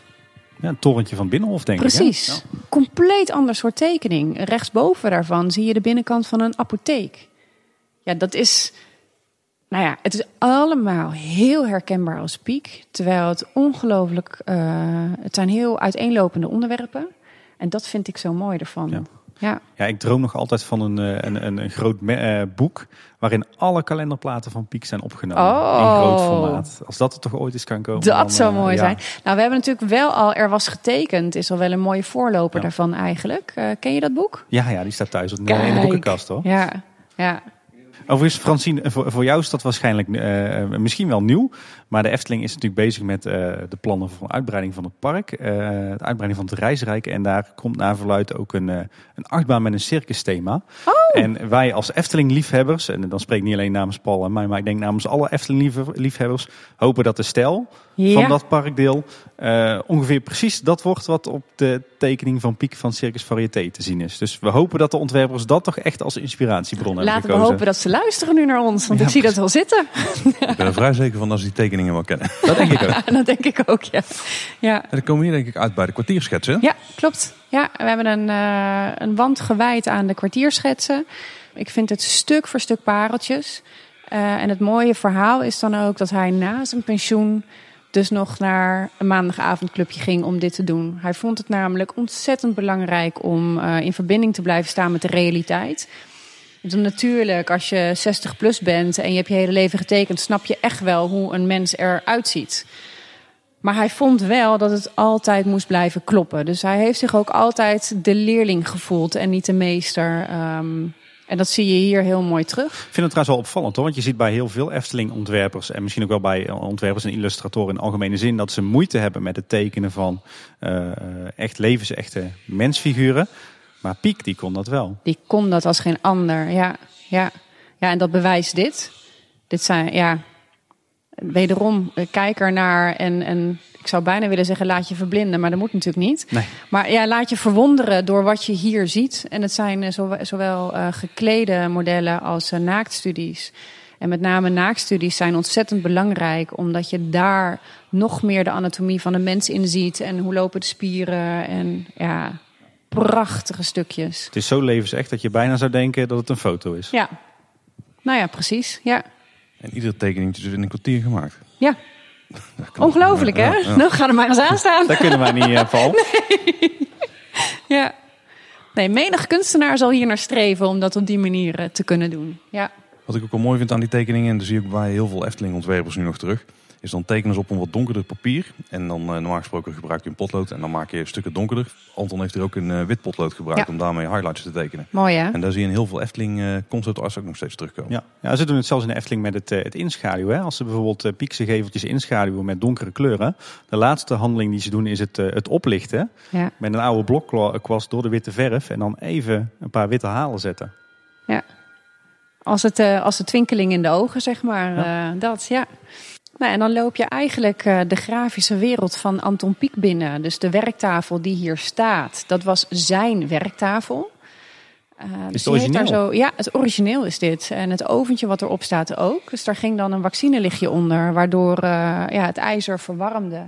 ja, een torentje van Binnenhof denk ik. Precies. hè? Compleet ander soort tekening. Rechtsboven daarvan zie je de binnenkant van een apotheek. Ja, dat is. Nou ja, het is allemaal heel herkenbaar als piek. Terwijl het ongelooflijk. eh, het zijn heel uiteenlopende onderwerpen. En dat vind ik zo mooi ervan. Ja. Ja, Ja, ik droom nog altijd van een, eh, een, een, een groot me- eh, boek waarin alle kalenderplaten van Piek zijn opgenomen Oh. in groot formaat. Als dat er toch ooit eens kan komen. dan, dat zou eh, mooi ja. zijn. Nou, we hebben natuurlijk wel al Er was getekend. Is al wel een mooie voorloper Ja. daarvan eigenlijk. Ken je dat boek? Ja, ja, die staat thuis in de- in de boekenkast hoor. Ja, ja. Overigens, Francine, voor, voor jou is dat waarschijnlijk misschien wel nieuw. Maar de Efteling is natuurlijk bezig met eh, de plannen voor een uitbreiding van het park. eh, de uitbreiding van het reisrijk. En daar komt naar verluid ook een, eh, een achtbaan met een circus thema. Oh. En wij als Efteling-liefhebbers, en dan spreek ik niet alleen namens Paul en mij, maar ik denk namens alle Efteling-liefhebbers, hopen dat de stijl Ja. van dat parkdeel eh, ongeveer precies dat wordt wat op de tekening van Piek van Circus Variété te zien is. Dus we hopen dat de ontwerpers dat toch echt als inspiratiebron hebben Laten we gekozen. hopen dat ze luisteren nu naar ons. Want Ja, ik zie dat wel zitten. Ik ben er vrij zeker van dat ze die tekeningen wel kennen. Dat denk ik ook. Dat denk ik ook, ja. Ja, En dan komen we hier denk ik uit bij de kwartierschetsen. ja klopt. Ja, we hebben een, eh, een wand gewijd aan de kwartierschetsen. Ik vind het stuk voor stuk pareltjes. Eh, en het mooie verhaal is dan ook dat hij na zijn pensioen dus nog naar een maandagavondclubje ging om dit te doen. Hij vond het namelijk ontzettend belangrijk om uh, in verbinding te blijven staan met de realiteit. Natuurlijk, als je 60 plus bent en je hebt je hele leven getekend, snap je echt wel hoe een mens eruit ziet. Maar hij vond wel dat het altijd moest blijven kloppen. Dus hij heeft zich ook altijd de leerling gevoeld en niet de meester. Um, en dat zie je hier heel mooi terug. Ik vind het trouwens wel opvallend hoor. Want je ziet bij heel veel Efteling-ontwerpers. En misschien ook wel bij ontwerpers en illustratoren in algemene zin. Dat ze moeite hebben met het tekenen van uh, echt levensechte mensfiguren. Maar Piek die kon dat wel. Die kon dat als geen ander. Ja, ja. ja en dat bewijst dit. Dit zijn, ja, wederom, kijk er naar en, en ik zou bijna willen zeggen, laat je verblinden, maar dat moet natuurlijk niet. Nee. Maar ja, laat je verwonderen door wat je hier ziet. En het zijn eh, zowel uh, geklede modellen als uh, naaktstudies. En met name naaktstudies zijn ontzettend belangrijk, omdat je daar nog meer de anatomie van de mens in ziet. En hoe lopen de spieren en ja, prachtige stukjes. Het is zo levensecht dat je bijna zou denken dat het een foto is. Ja, nou ja, precies. Ja. En iedere tekening is dus in een kwartier gemaakt. Ja. Ongelooflijk, hè? Ja, Nou, ga er maar eens aan staan. Daar kunnen wij niet, uh. Nee. Ja. Nee, menig kunstenaar zal hier naar streven om dat op die manier uh, te kunnen doen. Ja. Wat ik ook wel mooi vind aan die tekeningen, en dat zie ik bij heel veel Efteling-ontwerpers nu nog terug, is dan tekenen ze op een wat donkerder papier. En dan uh, normaal gesproken gebruik je een potlood en dan maak je stukken donkerder. Anton heeft hier ook een uh, wit potlood gebruikt Ja. om daarmee highlights te tekenen. Mooi, hè? En daar zie je in heel veel Efteling uh, concept arts ook nog steeds terugkomen. Ja, ja ze doen het zelfs in de Efteling met het, eh, het inschaduwen. hè. Als ze bijvoorbeeld uh, piekse geveltjes inschaduwen met donkere kleuren. De laatste handeling die ze doen is het, eh, het oplichten. Ja. Met een oude blokkwast door de witte verf. En dan even een paar witte halen zetten. Ja. Als het, eh, als de twinkeling in de ogen, zeg maar. Ja. eh, dat, ja. Nou, en dan loop je eigenlijk eh, de grafische wereld van Anton Pieck binnen. Dus de werktafel die hier staat, dat was zijn werktafel. Eh, dus het daar origineel? Zo, ja, het origineel is dit. En het oventje wat erop staat ook. Dus daar ging dan een vaccinelichtje onder, waardoor eh, ja, het ijzer verwarmde.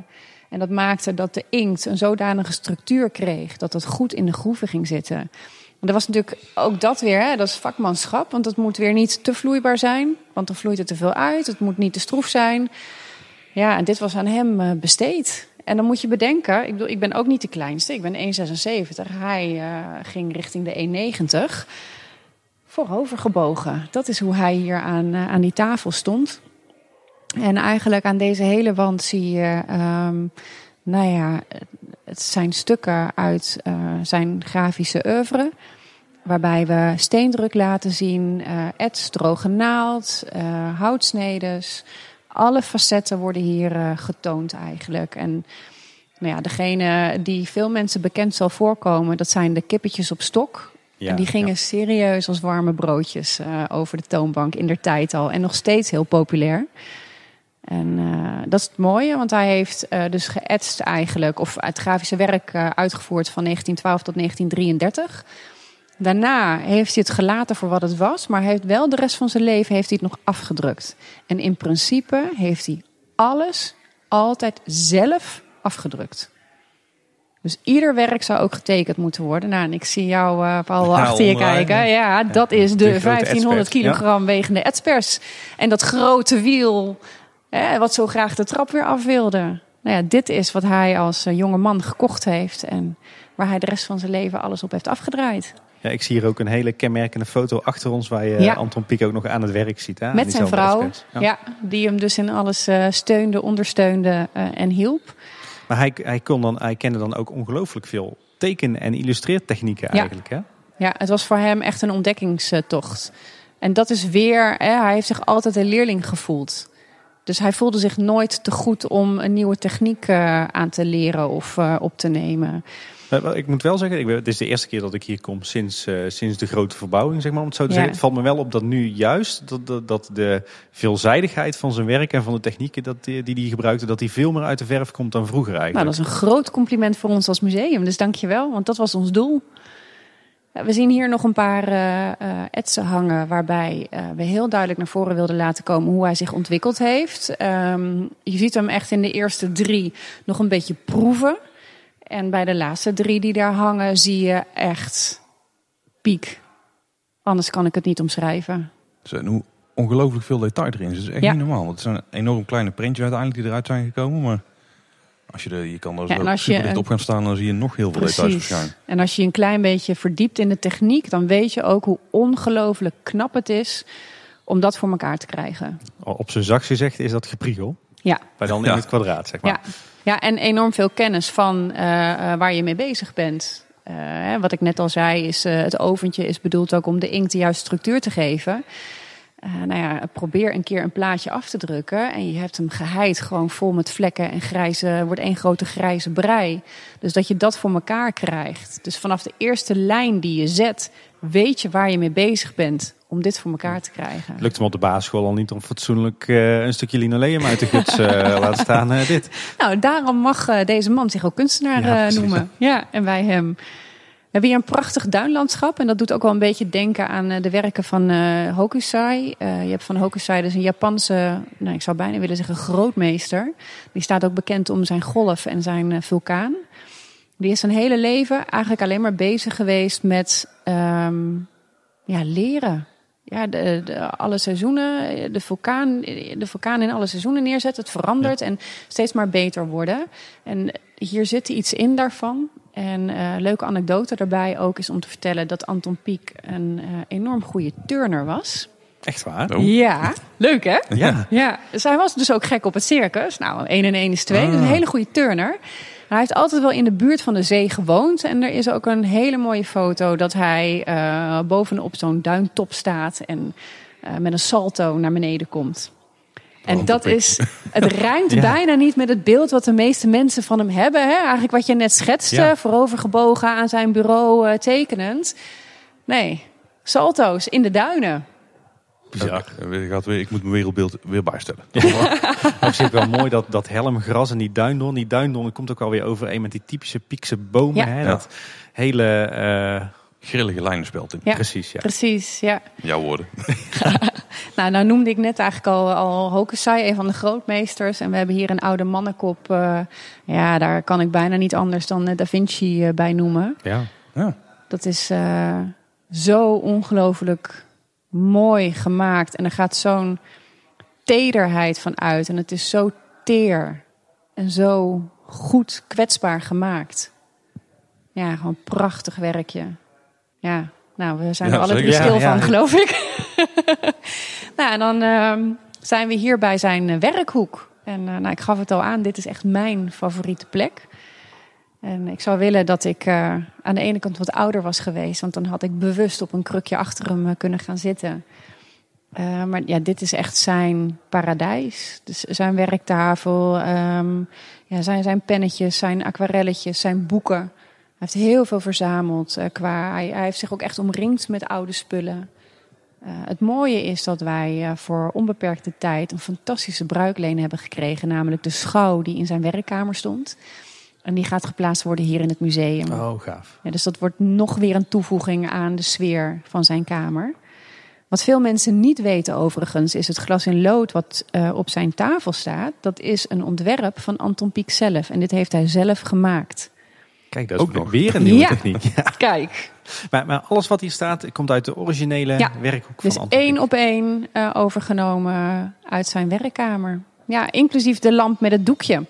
En dat maakte dat de inkt een zodanige structuur kreeg dat het goed in de groeven ging zitten. En dat was natuurlijk ook dat weer, hè, dat is vakmanschap. Want het moet weer niet te vloeibaar zijn, want dan vloeit het te veel uit. Het moet niet te stroef zijn. Ja, en dit was aan hem eh, besteed. En dan moet je bedenken, ik, bedoel, ik ben ook niet de kleinste, ik ben 1,76. Hij eh, ging richting de 1,90. Voorover gebogen. Dat is hoe hij hier aan, eh, aan die tafel stond. En eigenlijk aan deze hele wand zie je, ehm, nou ja, het zijn stukken uit eh, zijn grafische oeuvre. Waarbij we steendruk laten zien, eh ets, droge naald, eh, houtsnedes. Alle facetten worden hier getoond eigenlijk. En nou ja, degene die veel mensen bekend zal voorkomen, dat zijn de kippetjes op stok. Ja, en die gingen ja. serieus als warme broodjes over de toonbank in der tijd al. En nog steeds heel populair. En eh, dat is het mooie, want hij heeft eh, dus geëtst eigenlijk, of het grafische werk eh, uitgevoerd van 1912 tot 1933. Daarna heeft hij het gelaten voor wat het was, maar heeft wel de rest van zijn leven heeft hij het nog afgedrukt. En in principe heeft hij alles altijd zelf afgedrukt. Dus ieder werk zou ook getekend moeten worden. Nou, en ik zie jou, eh Paul, achter je kijken. Ja, dat is de, de grote 1500 etspers, kilogram wegende etspers. En dat grote wiel, hè, wat zo graag de trap weer af wilde. Nou ja, dit is wat hij als eh, jonge man gekocht heeft. En waar hij de rest van zijn leven alles op heeft afgedraaid. Ja, ik zie hier ook een hele kenmerkende foto achter ons. Waar je Ja. Anton Pieck ook nog aan het werk ziet. Hè? Met zijn vrouw, ja. die hem dus in alles eh, steunde, ondersteunde eh, en hielp. Maar hij, hij, kon dan, hij kende dan ook ongelooflijk veel teken- en illustreertechnieken Ja. eigenlijk. Hè? Ja, het was voor hem echt een ontdekkingstocht. En dat is weer, hè, hij heeft zich altijd een leerling gevoeld. Dus hij voelde zich nooit te goed om een nieuwe techniek eh, aan te leren of eh, op te nemen. Eh, Ik moet wel zeggen, ik ben, het is de eerste keer dat ik hier kom sinds, sinds de grote verbouwing, zeg maar, om het zo te Ja. zeggen. Het valt me wel op dat nu juist dat, dat, dat de veelzijdigheid van zijn werk en van de technieken dat, die die hij gebruikte, dat die veel meer uit de verf komt dan vroeger Nou, eigenlijk. dat is een groot compliment voor ons als museum. Dus dank je wel, want dat was ons doel. We zien hier nog een paar eh, etsen hangen waarbij eh, we heel duidelijk naar voren wilden laten komen hoe hij zich ontwikkeld heeft. Ehm, je ziet hem echt in de eerste drie nog een beetje proeven. En bij de laatste drie die daar hangen zie je echt piek. Anders kan ik het niet omschrijven. En hoe, ongelooflijk veel detail erin zit. Het is echt Ja. niet normaal. Het zijn enorm kleine printjes uiteindelijk die eruit zijn gekomen. Maar als je, er, je kan er Ja, en zo als je een- op gaan staan, dan zie je nog heel veel details Precies. verschijnen. En als je je een klein beetje verdiept in de techniek, dan weet je ook hoe ongelooflijk knap het is om dat voor elkaar te krijgen. Op zijn zacht gezegd is dat gepriegel. Ja, Maar dan Ja. in het kwadraat, zeg maar. ja. ja en enorm veel kennis van eh, eh, waar je mee bezig bent. Eh, hè, wat ik net al zei, is eh, het oventje is bedoeld ook om de inkt de juiste structuur te geven. Eh, nou ja, probeer een keer een plaatje af te drukken en je hebt hem geheid gewoon vol met vlekken en grijze, wordt één grote grijze brei. Dus dat je dat voor elkaar krijgt. Dus vanaf de eerste lijn die je zet, weet je waar je mee bezig bent om dit voor elkaar te krijgen. Lukt hem op de basisschool al niet om fatsoenlijk eh, een stukje linoleum uit de guts eh laten staan. dit. Nou, daarom mag deze man zich ook kunstenaar Ja, noemen. Ja, en wij hem. We hebben hier een prachtig duinlandschap. En dat doet ook wel een beetje denken aan eh, de werken van eh, Hokusai. Eh, je hebt van Hokusai dus een Japanse, nou, ik zou bijna willen zeggen grootmeester. Die staat ook bekend om zijn golf en zijn vulkaan. Die is zijn hele leven eigenlijk alleen maar bezig geweest met ehm, ja, leren. Ja, de, de, alle seizoenen, de vulkaan, de vulkaan in alle seizoenen neerzetten. Het verandert en steeds maar beter worden. En hier zit iets in daarvan. En eh leuke anekdote daarbij ook is om te vertellen dat Anton Pieck een eh, enorm goede turner was. Echt waar? Oh. Ja, leuk hè? Ja. Ja, dus hij was dus ook gek op het circus. Nou, 1 en 1 is 2. Dus een hele goede turner. Hij heeft altijd wel in de buurt van de zee gewoond. En er is ook een hele mooie foto dat hij eh, bovenop zo'n duintop staat en eh, met een salto naar beneden komt. En Oh, dat is, het rijmt Ja. bijna niet met het beeld wat de meeste mensen van hem hebben. Hè? Eigenlijk wat je net schetste, Ja. voorovergebogen aan zijn bureau eh, tekenend. Nee, salto's in de duinen. Bizar. Ja, ik, gaat weer, ik moet mijn wereldbeeld weer bijstellen. Op zich wel mooi dat, dat helmgras en die duindon. Die duindon komt ook alweer overeen met die typische piekse bomen. Ja. Hè? Ja. Dat hele... eh, Grillige lijnenspeld in. Ja. Precies, ja. Precies, ja. Jouw woorden. Nou, nou noemde ik net eigenlijk al, al Hokusai, een van de grootmeesters. En we hebben hier een oude mannenkop. eh, ja, daar kan ik bijna niet anders dan eh, Da Vinci bij noemen. ja. Ja. Dat is eh, zo ongelooflijk mooi gemaakt. En er gaat zo'n tederheid van uit. En het is zo teer. En zo goed kwetsbaar gemaakt. Ja, gewoon een prachtig werkje. Ja, nou, we zijn Ja, er alle drie stil Ja, ja. van, geloof ik. nou, en dan ehm, zijn we hier bij zijn eh, werkhoek. En eh, nou, ik gaf het al aan, dit is echt mijn favoriete plek. En ik zou willen dat ik eh, aan de ene kant wat ouder was geweest. Want dan had ik bewust op een krukje achter hem eh, kunnen gaan zitten. Eh, maar ja, dit is echt zijn paradijs. Dus zijn werktafel, ehm, ja, zijn, zijn pennetjes, zijn aquarelletjes, zijn boeken. Hij heeft heel veel verzameld. qua, hij, heeft zich ook echt omringd met oude spullen. Het mooie is dat wij voor onbeperkte tijd een fantastische bruikleen hebben gekregen. Namelijk de schouw die in zijn werkkamer stond. En die gaat geplaatst worden hier in het museum. Oh, gaaf. Ja, dus dat wordt nog weer een toevoeging aan de sfeer van zijn kamer. Wat veel mensen niet weten overigens, is het glas in lood wat eh, op zijn tafel staat. Dat is een ontwerp van Anton Pieck zelf. En dit heeft hij zelf gemaakt. Kijk, dat is Ook nog. weer een nieuwe Ja. techniek. Ja. Kijk, Maar, maar alles wat hier staat komt uit de originele Ja. werkhoek van dus Anton één op één eh, overgenomen uit zijn werkkamer. Ja, inclusief de lamp met het doekje.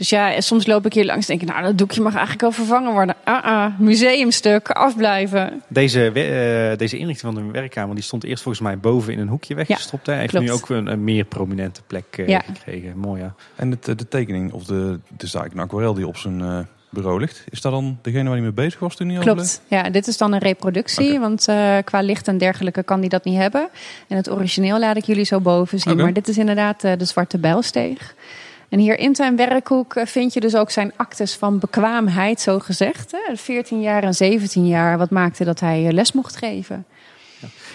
Dus ja, soms loop ik hier langs en denk ik, nou, dat doekje mag eigenlijk wel vervangen worden. Ah, ah, museumstuk, afblijven. Deze, eh, deze inrichting van de werkkamer die stond eerst volgens mij boven in een hoekje weggestopt. hè. Hij heeft klopt. nu ook een, een meer prominente plek eh, Ja. gekregen. Mooi ja. En het, eh, de tekening, of de, is eigenlijk een aquarel die op zijn eh, bureau ligt. Is dat dan degene waar hij mee bezig was toen hij overleed? Klopt. Ja, dit is dan een reproductie, want eh, qua licht en dergelijke kan die dat niet hebben. En het origineel laat ik jullie zo boven zien. Maar dit is inderdaad de Zwarte Bijlsteeg. En hier in zijn werkhoek eh, vind je dus ook zijn actes van bekwaamheid, zo gezegd. Hè? 14 jaar en 17 jaar, wat maakte dat hij eh, les mocht geven.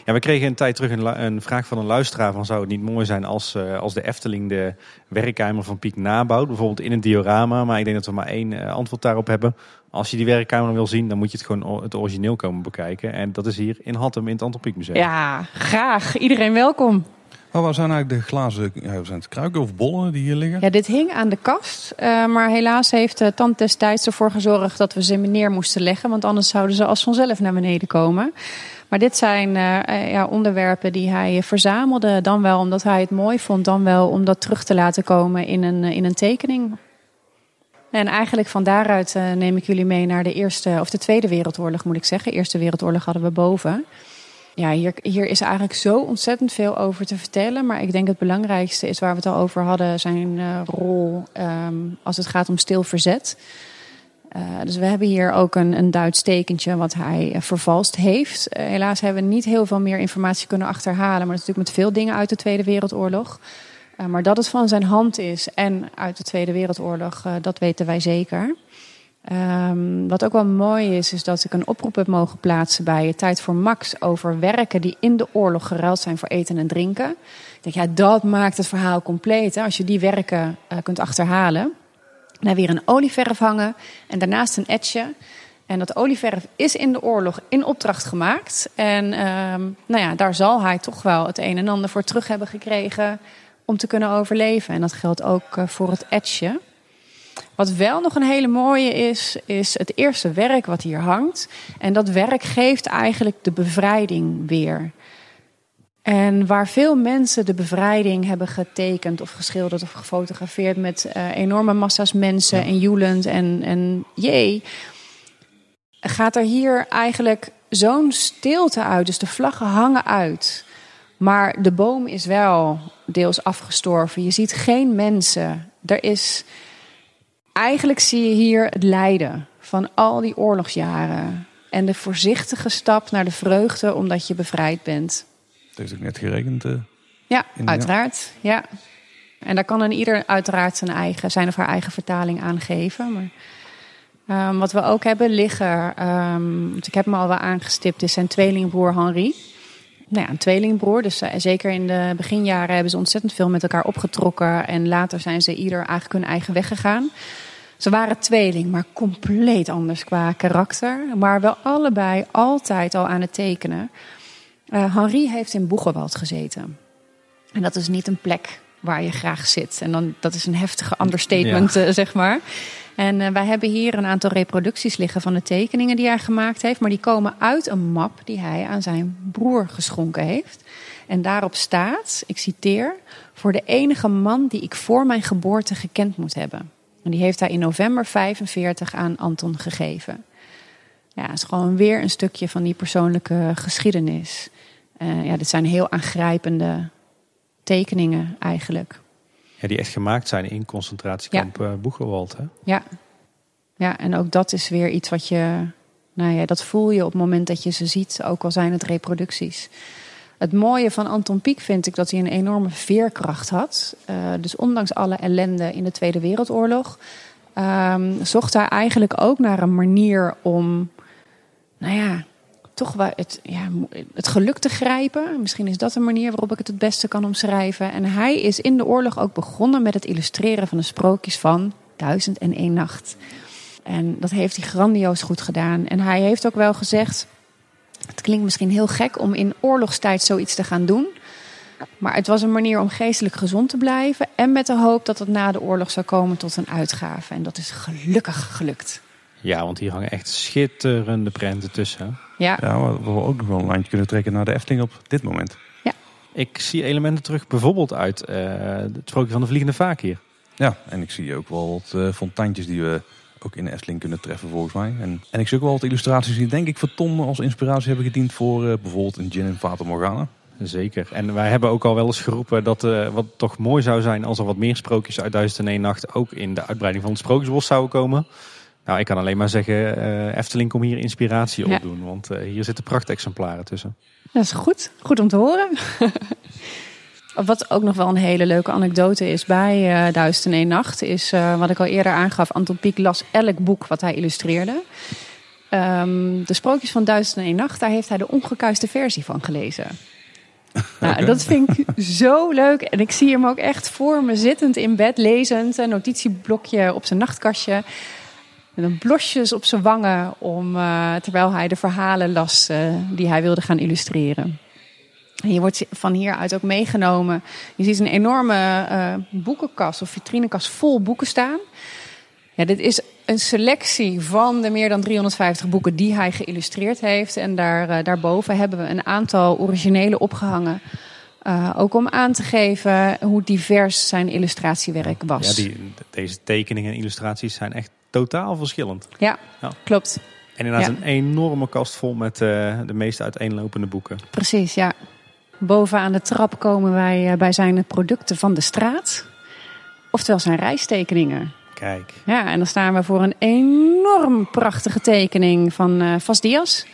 Ja, we kregen een tijd terug een, vraag van een luisteraar van zou het niet mooi zijn als, eh, als de Efteling de werkkamer van Piek nabouwt, bijvoorbeeld in een diorama. Maar ik denk dat we maar één antwoord daarop hebben. Als je die werkkamer wil zien, dan moet je het gewoon het origineel komen bekijken. En dat is hier in Hattem in het Anton Pieck Museum. Ja, graag. Iedereen welkom. Maar waar zijn eigenlijk de glazen ja, zijn het kruiken of bollen die hier liggen? Ja, dit hing aan de kast. eh, maar helaas heeft de tand destijds ervoor gezorgd dat we ze neer moesten leggen. Want anders zouden ze als vanzelf naar beneden komen. Maar dit zijn uh, ja, onderwerpen die hij verzamelde. Dan wel omdat hij het mooi vond, dan wel om dat terug te laten komen in een, in een tekening. En eigenlijk van daaruit neem ik jullie mee naar de Eerste of de Tweede Wereldoorlog, moet ik zeggen. Eerste Wereldoorlog hadden we boven. Ja, hier, hier is eigenlijk zo ontzettend veel over te vertellen. Maar ik denk het belangrijkste is waar we het al over hadden, zijn uh, rol um, als het gaat om stil verzet. Uh, dus we hebben hier ook een, een Duits tekentje wat hij uh, vervalst heeft. Helaas hebben we niet heel veel meer informatie kunnen achterhalen. Maar dat is natuurlijk met veel dingen uit de Tweede Wereldoorlog. maar dat het van zijn hand is en uit de Tweede Wereldoorlog, dat weten wij zeker. Um, wat ook wel mooi is, is dat ik een oproep heb mogen plaatsen bij Tijd voor Max over werken die in de oorlog geruild zijn voor eten en drinken. Ik denk, ja, dat maakt het verhaal compleet. Hè? Als je die werken kunt achterhalen. Dan weer een olieverf hangen en daarnaast een etje. En dat olieverf is in de oorlog in opdracht gemaakt. En um, nou ja, daar zal hij toch wel het een en ander voor terug hebben gekregen om te kunnen overleven. En dat geldt ook uh, voor het etje. Wat wel nog een hele mooie is, is het eerste werk wat hier hangt. En dat werk geeft eigenlijk de bevrijding weer. En waar veel mensen de bevrijding hebben getekend of geschilderd of gefotografeerd met uh, enorme massa's mensen en joelend en, en jee, gaat er hier eigenlijk zo'n stilte uit. Dus de vlaggen hangen uit. Maar de boom is wel deels afgestorven. Je ziet geen mensen. Er is. Eigenlijk zie je hier het lijden van al die oorlogsjaren. En de voorzichtige stap naar de vreugde omdat je bevrijd bent. Het heeft ook net geregend. Uh, ja, uiteraard. Ja. En daar kan een ieder uiteraard zijn, eigen, zijn of haar eigen vertaling aan geven. Maar, um, wat we ook hebben liggen, um, ik heb me al wel aangestipt, is zijn tweelingbroer Henri. Nou ja, een tweelingbroer. Dus uh, zeker in de beginjaren hebben ze ontzettend veel met elkaar opgetrokken. En later zijn ze ieder eigenlijk hun eigen weg gegaan. Ze waren tweeling, maar compleet anders qua karakter. Maar wel allebei altijd al aan het tekenen. Uh, Henri heeft in Boegenwald gezeten. En dat is niet een plek waar je graag zit. En dan, dat is een heftige understatement, ja. uh, zeg maar. En uh, wij hebben hier een aantal reproducties liggen van de tekeningen die hij gemaakt heeft. Maar die komen uit een map die hij aan zijn broer geschonken heeft. En daarop staat, ik citeer, voor de enige man die ik voor mijn geboorte gekend moet hebben. En die heeft hij in november 45 aan Anton gegeven. Ja, het is gewoon weer een stukje van die persoonlijke geschiedenis. Uh, ja, dit zijn heel aangrijpende tekeningen eigenlijk. Ja, die echt gemaakt zijn in concentratiekamp ja. Boegenwald. Hè? Ja. ja, en ook dat is weer iets wat je... Nou ja, dat voel je op het moment dat je ze ziet, ook al zijn het reproducties. Het mooie van Anton Pieck vind ik dat hij een enorme veerkracht had. Uh, dus ondanks alle ellende in de Tweede Wereldoorlog... Um, zocht hij eigenlijk ook naar een manier om... Nou ja, toch wel het, ja, het geluk te grijpen. Misschien is dat een manier waarop ik het het beste kan omschrijven. En hij is in de oorlog ook begonnen met het illustreren van de sprookjes van Duizend en één Nacht. En dat heeft hij grandioos goed gedaan. En hij heeft ook wel gezegd: Het klinkt misschien heel gek om in oorlogstijd zoiets te gaan doen. Maar het was een manier om geestelijk gezond te blijven. En met de hoop dat het na de oorlog zou komen tot een uitgave. En dat is gelukkig gelukt. Ja, want hier hangen echt schitterende prenten tussen. Ja. ja, we ook nog wel een lijntje kunnen trekken naar de Efteling op dit moment. Ja. Ik zie elementen terug bijvoorbeeld uit uh, het sprookje van de Vliegende Vaak hier. Ja, en ik zie ook wel wat uh, fonteintjes die we ook in de Efteling kunnen treffen volgens mij. En, en ik zie ook wel wat illustraties die denk ik voor Tom als inspiratie hebben gediend voor uh, bijvoorbeeld een Gin en Fata Morgana. Zeker. En wij hebben ook al wel eens geroepen dat uh, wat toch mooi zou zijn als er wat meer sprookjes uit 1001 Nacht ook in de uitbreiding van het Sprookjesbos zouden komen. Nou, ik kan alleen maar zeggen, uh, Efteling, kom hier inspiratie Ja. op doen. Want uh, hier zitten prachtexemplaren tussen. Dat is goed. Goed om te horen. Wat ook nog wel een hele leuke anekdote is bij uh, Duizend en één Nacht... is uh, wat ik al eerder aangaf. Anton Pieck las elk boek wat hij illustreerde. Um, de sprookjes van Duizend en Nacht... daar heeft hij de ongekuiste versie van gelezen. Nou, dat vind ik zo leuk. En ik zie hem ook echt voor me zittend in bed lezend. Een notitieblokje op zijn nachtkastje met een blosjes op zijn wangen om, uh, terwijl hij de verhalen las uh, die hij wilde gaan illustreren. En je wordt van hieruit ook meegenomen. Je ziet een enorme uh, boekenkast of vitrinekast vol boeken staan. Ja, dit is een selectie van de meer dan 350 boeken die hij geïllustreerd heeft. En daar, uh, daarboven hebben we een aantal originele opgehangen. Uh, ook om aan te geven hoe divers zijn illustratiewerk was. Ja, die, deze tekeningen en illustraties zijn echt totaal verschillend. Ja, ja. klopt. En inderdaad ja. een enorme kast vol met uh, de meest uiteenlopende boeken. Precies, ja. Boven aan de trap komen wij uh, bij zijn producten van de straat. Oftewel zijn reistekeningen. Kijk. Ja, en dan staan we voor een enorm prachtige tekening van uh, Vas Diaz.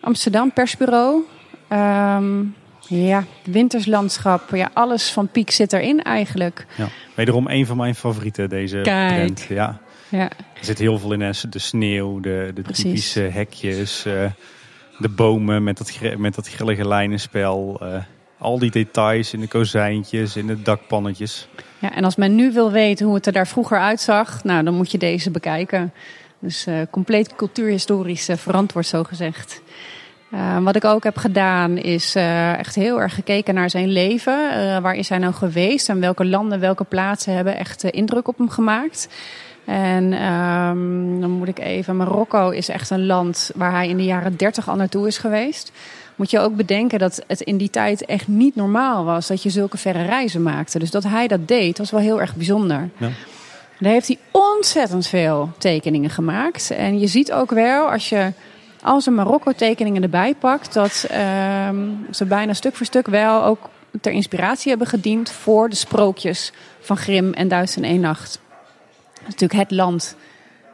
Amsterdam Persbureau. Um, ja, winterslandschap. Ja, alles van Piek zit erin eigenlijk. Ja, wederom een van mijn favorieten, deze Kijk. print. Ja. Ja. Er zit heel veel in, de sneeuw, de, de typische hekjes, uh, de bomen met dat, met dat grillige lijnenspel. Uh, al die details in de kozijntjes, in de dakpannetjes. Ja, en als men nu wil weten hoe het er daar vroeger uitzag, nou, dan moet je deze bekijken. Dus uh, compleet cultuurhistorisch verantwoord, zo gezegd. Wat ik ook heb gedaan is echt heel erg gekeken naar zijn leven. Waar is hij nou geweest en welke landen, welke plaatsen hebben echt indruk op hem gemaakt. En um, dan moet ik even. Marokko is echt een land waar hij in de jaren 30 al naartoe is geweest. Moet je ook bedenken dat het in die tijd echt niet normaal was dat je zulke verre reizen maakte. Dus dat hij dat deed, was wel heel erg bijzonder. Ja. Daar heeft hij ontzettend veel tekeningen gemaakt. En je ziet ook wel als je als ze Marokko-tekeningen erbij pakt, dat um, ze bijna stuk voor stuk wel ook ter inspiratie hebben gediend voor de sprookjes van Grim en Duits in één nacht. Is natuurlijk het land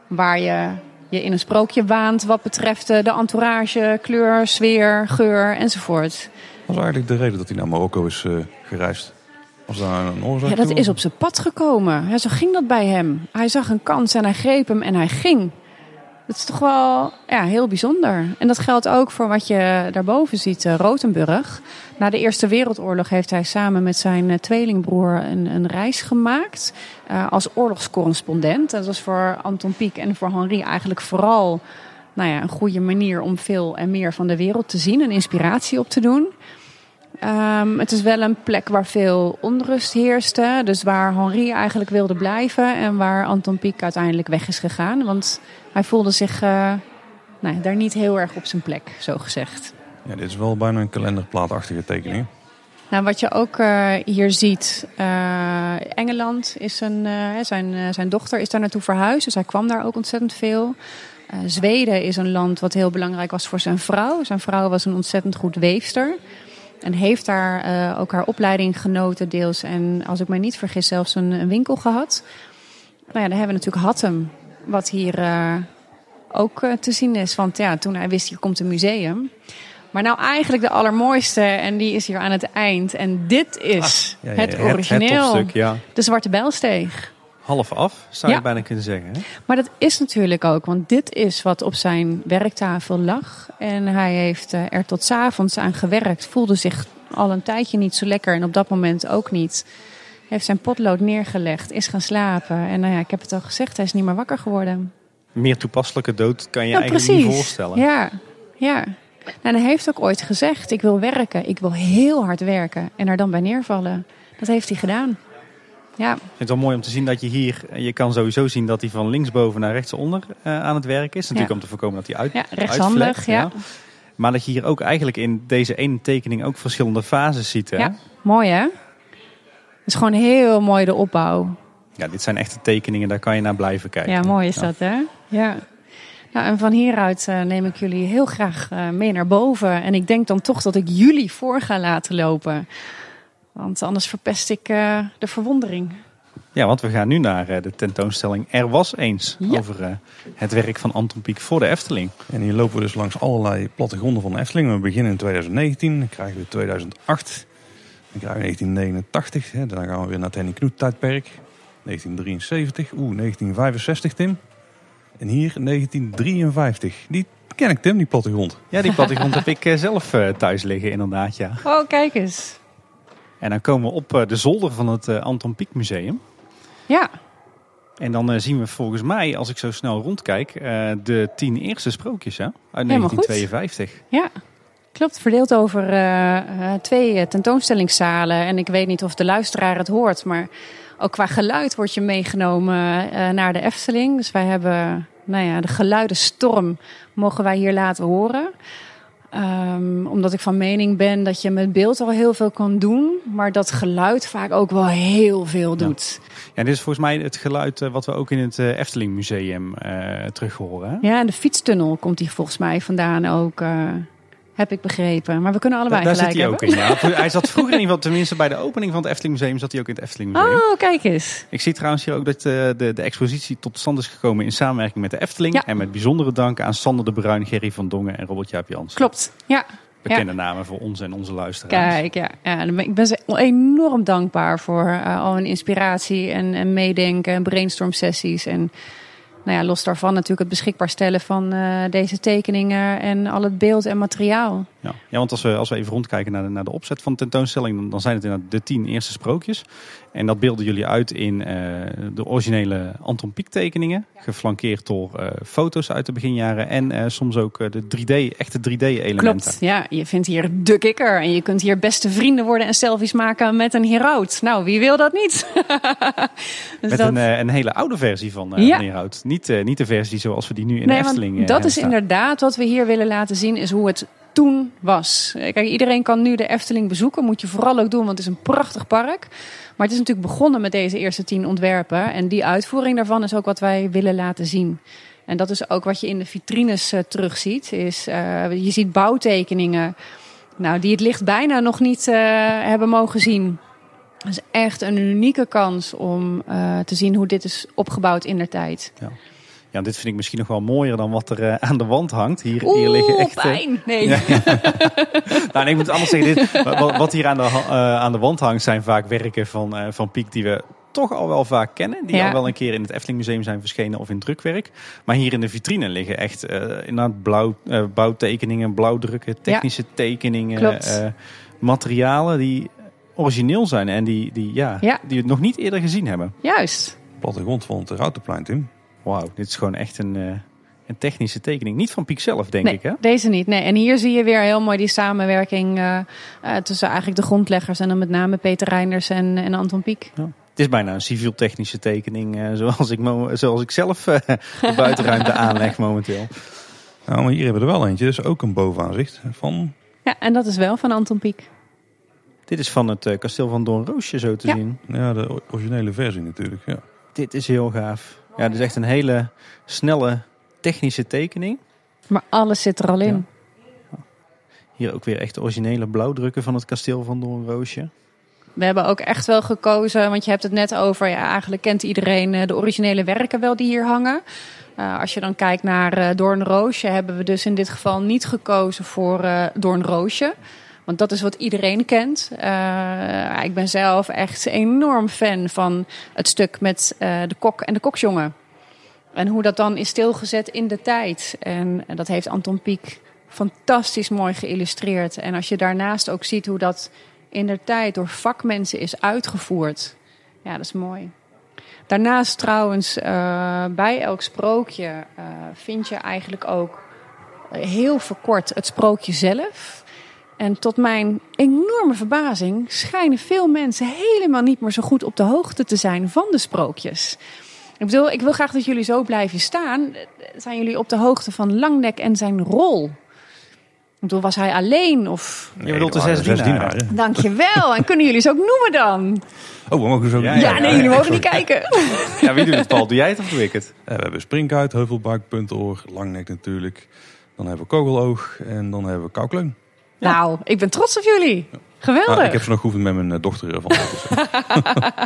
waar je je in een sprookje waant wat betreft de entourage, kleur, sfeer, geur enzovoort. Wat was eigenlijk de reden dat hij naar Marokko is uh, gereisd? Was daar een oorzaak Ja, dat is op zijn pad gekomen. Ja, zo ging dat bij hem. Hij zag een kans en hij greep hem en hij ging. Dat is toch wel ja, heel bijzonder. En dat geldt ook voor wat je daarboven ziet, uh, Rotenburg. Na de Eerste Wereldoorlog heeft hij samen met zijn uh, tweelingbroer een, een reis gemaakt uh, als oorlogscorrespondent. Dat was voor Anton Pieck en voor Henri eigenlijk vooral nou ja, een goede manier om veel en meer van de wereld te zien en inspiratie op te doen. Um, het is wel een plek waar veel onrust heerste. Dus waar Henri eigenlijk wilde blijven en waar Anton Pieck uiteindelijk weg is gegaan. Want hij voelde zich uh, nou, daar niet heel erg op zijn plek, zo gezegd. Ja, dit is wel bijna een kalenderplaatachtige tekening. Nou, wat je ook uh, hier ziet, uh, Engeland is een, zijn, zijn dochter is daar naartoe verhuisd. Dus hij kwam daar ook ontzettend veel. Zweden is een land wat heel belangrijk was voor zijn vrouw. Zijn vrouw was een ontzettend goed weefster. En heeft daar ook haar opleiding genoten deels. En als ik mij niet vergis zelfs een, een winkel gehad. Nou ja, dan hebben we natuurlijk Hattem. Wat hier uh, ook uh, te zien is. Want ja, toen hij wist hier komt een museum. Maar nou eigenlijk de allermooiste. En die is hier aan het eind. En dit is ja, ja, het origineel. Het, het ja. De Zwarte Bijlsteeg. Half af, zou je bijna kunnen zeggen. Hè? Maar dat is natuurlijk ook, want dit is wat op zijn werktafel lag. En hij heeft er tot 's avonds aan gewerkt. Voelde zich al een tijdje niet zo lekker en op dat moment ook niet. Heeft zijn potlood neergelegd, is gaan slapen. En nou ja, ik heb het al gezegd, hij is niet meer wakker geworden. Meer toepasselijke dood kan je nou, eigenlijk precies. niet voorstellen. Ja, ja. En hij heeft ook ooit gezegd, ik wil werken, ik wil heel hard werken. En er dan bij neervallen. Dat heeft hij gedaan. Ja. Ik vind het wel mooi om te zien dat je hier, je kan sowieso zien dat hij van linksboven naar rechtsonder uh, aan het werk is. Natuurlijk ja. om te voorkomen dat hij uit, ja, rechtshandig, ja. ja. Maar dat je hier ook eigenlijk in deze ene tekening ook verschillende fases ziet. Hè? Ja, mooi hè? Het is gewoon heel mooi de opbouw. Ja, dit zijn echte tekeningen, daar kan je naar blijven kijken. Ja, mooi is dat hè? Ja. Nou, en van hieruit uh, neem ik jullie heel graag uh, mee naar boven. En ik denk dan toch dat ik jullie voor ga laten lopen. Want anders verpest ik uh, de verwondering. Ja, want we gaan nu naar uh, de tentoonstelling Er was eens. Ja. Over uh, het werk van Anton Pieck voor de Efteling. En hier lopen we dus langs allerlei plattegronden van de Efteling. We beginnen in 2019, dan krijgen we 2008. Dan krijgen we 1989, hè, dan gaan we weer naar het Henny Knoet tijdperk. 1973, oeh, 1965 Tim. En hier 1953. Die ken ik Tim, die plattegrond. Ja, die plattegrond heb ik zelf thuis liggen inderdaad, ja. Oh, kijk eens. En dan komen we op de zolder van het Anton Pieck Museum. Ja. En dan uh, zien we volgens mij, als ik zo snel rondkijk, uh, de tien eerste sprookjes hè? uit Helemaal 1952. Goed. Ja, klopt. Verdeeld over uh, twee tentoonstellingszalen. En ik weet niet of de luisteraar het hoort, maar ook qua geluid word je meegenomen eh, naar de Efteling. Dus wij hebben, nou ja, de geluidenstorm mogen wij hier laten horen. Ehm, omdat ik van mening ben dat je met beeld al heel veel kan doen, maar dat geluid vaak ook wel heel veel doet. Ja, dit is volgens mij het geluid eh, wat we ook in het eh, Efteling Museum eh terug horen. hè? Ja, en de fietstunnel komt hier volgens mij vandaan ook, eh, heb ik begrepen. Maar we kunnen allebei Daar zit gelijk hij ook in. Ja. Hij zat vroeger in ieder geval, tenminste bij de opening van het Efteling Museum, zat hij ook in het Efteling Museum. Oh, kijk eens. Ik zie trouwens hier ook dat eh, de, de expositie tot stand is gekomen in samenwerking met de Efteling. Ja. En met bijzondere dank aan Sander de Bruin, Gerry van Dongen en Robert Jaap Jans. Klopt. Ja. Bekende namen voor ons en onze luisteraars. Kijk, ja, ja. Ik ben ze enorm dankbaar voor eh, al hun inspiratie en, en meedenken en brainstorm sessies. En nou ja, los daarvan natuurlijk het beschikbaar stellen van eh, deze tekeningen en al het beeld en materiaal. Ja. ja, want als we, als we even rondkijken naar de, naar de opzet van de tentoonstelling, dan, dan zijn het inderdaad de tien eerste sprookjes. En dat beelden jullie uit in eh, de originele Anton Pieck tekeningen. Geflankeerd door eh, foto's uit de beginjaren en eh, soms ook de 3D, echte 3D-elementen. Klopt, ja. Je vindt hier de kikker en je kunt hier beste vrienden worden en selfies maken met een heraut. Nou, wie wil dat niet? dus Met dat- een, een hele oude versie van, eh Ja. Niet, niet de versie zoals we die nu in de Nee, Efteling eh, dat is inderdaad wat we hier willen laten zien, is hoe het toen was. Kijk, iedereen kan nu de Efteling bezoeken. Moet je vooral ook doen, want het is een prachtig park. Maar het is natuurlijk begonnen met deze eerste tien ontwerpen. En die uitvoering daarvan is ook wat wij willen laten zien. En dat is ook wat je in de vitrines eh, terugziet. Is, eh, je ziet bouwtekeningen nou, die het licht bijna nog niet eh, hebben mogen zien. Dat is echt een unieke kans om te zien hoe dit is opgebouwd in der tijd. Ja, dit vind ik misschien nog wel mooier dan wat er eh, aan de wand hangt. Hier, hier liggen echt. eh, pijn! Nee. Ja. nou, nee, ik moet anders zeggen, dit, wat, wat hier aan de, eh, aan de wand hangt zijn vaak werken van, eh, van Piek die we toch al wel vaak kennen. Die Ja. al wel een keer in het Efteling Museum zijn verschenen of in drukwerk. Maar hier in de vitrine liggen echt eh inderdaad blauw, eh, bouwtekeningen, blauwdrukken, technische tekeningen. Klopt. eh, materialen die origineel zijn en die, die, ja, Ja. die we nog niet eerder gezien hebben. Juist. Plattegrond van het Routenplein, Tim. Wauw, dit is gewoon echt een, eh, een technische tekening. Niet van Piek zelf, denk nee, ik hè? deze niet. Nee. En hier zie je weer heel mooi die samenwerking eh, eh, tussen eigenlijk de grondleggers en dan met name Peter Reinders en, en Anton Pieck. Het is bijna een civiel-technische tekening, eh, zoals, ik zoals ik zelf eh, de buitenruimte aanleg momenteel. Nou, maar hier hebben we er wel eentje. Dus ook een bovenaanzicht van... Ja, en dat is wel van Anton Pieck. Dit is van het eh, kasteel van Doornroosje zo te Ja. zien. Ja, de originele versie natuurlijk. Ja. Dit is heel gaaf. Ja, dit is echt een hele snelle technische tekening. Maar alles zit er al in. Hier ook weer echt de originele blauwdrukken van het kasteel van Doornroosje. We hebben ook echt wel gekozen, want je hebt het net over, ja, eigenlijk kent iedereen eh, de originele werken wel die hier hangen. Eh, als je dan kijkt naar eh Doornroosje, hebben we dus in dit geval niet gekozen voor eh Doornroosje. Want dat is wat iedereen kent. Eh, ik ben zelf echt enorm fan van het stuk met eh, de kok en de koksjongen. En hoe dat dan is stilgezet in de tijd. En dat heeft Anton Pieck fantastisch mooi geïllustreerd. En als je daarnaast ook ziet hoe dat in de tijd door vakmensen is uitgevoerd. Ja, dat is mooi. Daarnaast trouwens, eh, bij elk sprookje vind je eigenlijk ook heel verkort het sprookje zelf. En tot mijn enorme verbazing schijnen veel mensen helemaal niet meer zo goed op de hoogte te zijn van de sprookjes. Ik bedoel, ik wil graag dat jullie zo blijven staan. Zijn jullie op de hoogte van Langnek en zijn rol? Ik bedoel, was hij alleen of... Je bedoelt de zes zes dienaren. Dankjewel. En kunnen jullie ze ook noemen dan? Oh, we mogen zo Ja, Ja, ja, nee, jullie mogen niet kijken. Ja, wie doet het Paul? Doe jij het of doe ik het? Eh, we hebben Springkuit, Puntoor, Langnek natuurlijk. Dan hebben we Kogeloog en dan hebben we Koukleun. Nou, ik ben trots op jullie. Geweldig. Ah, ik heb ze nog geoefend met mijn eh, dochter van.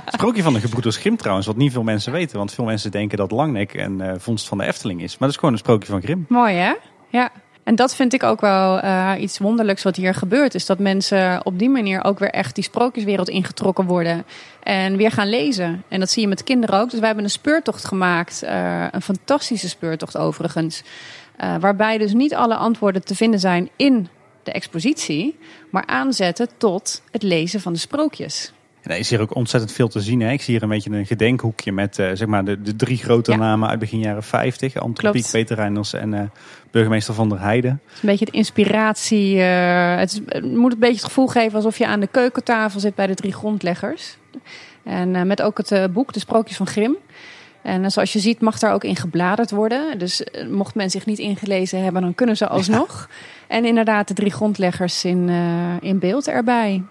Het sprookje van de gebroeders Grimm trouwens, wat niet veel mensen weten. Want veel mensen denken dat Langnek een eh, vondst van de Efteling is. Maar dat is gewoon een sprookje van Grimm. Mooi hè? Ja. En dat vind ik ook wel eh, iets wonderlijks wat hier gebeurt. Is dat mensen op die manier ook weer echt die sprookjeswereld ingetrokken worden. En weer gaan lezen. En dat zie je met kinderen ook. Dus wij hebben een speurtocht gemaakt. eh, een fantastische speurtocht overigens. eh, waarbij dus niet alle antwoorden te vinden zijn in de expositie. Maar aanzetten tot het lezen van de sprookjes. En er is hier ook ontzettend veel te zien. Hè? Ik zie hier een beetje een gedenkhoekje met eh, zeg maar de, de drie grote Ja. namen uit begin jaren 50. Anton Klopt. Pieck, Peter Reinders en eh, burgemeester Van der Heijden. Het is een beetje de inspiratie. eh, het, is- het moet een beetje het gevoel geven alsof je aan de keukentafel zit bij de drie grondleggers. En met ook het boek De Sprookjes van Grim. En eh, zoals je ziet mag daar ook in gebladerd worden. Dus eh, mocht men zich niet ingelezen hebben, dan kunnen ze alsnog. En inderdaad de drie grondleggers in, eh, in beeld erbij.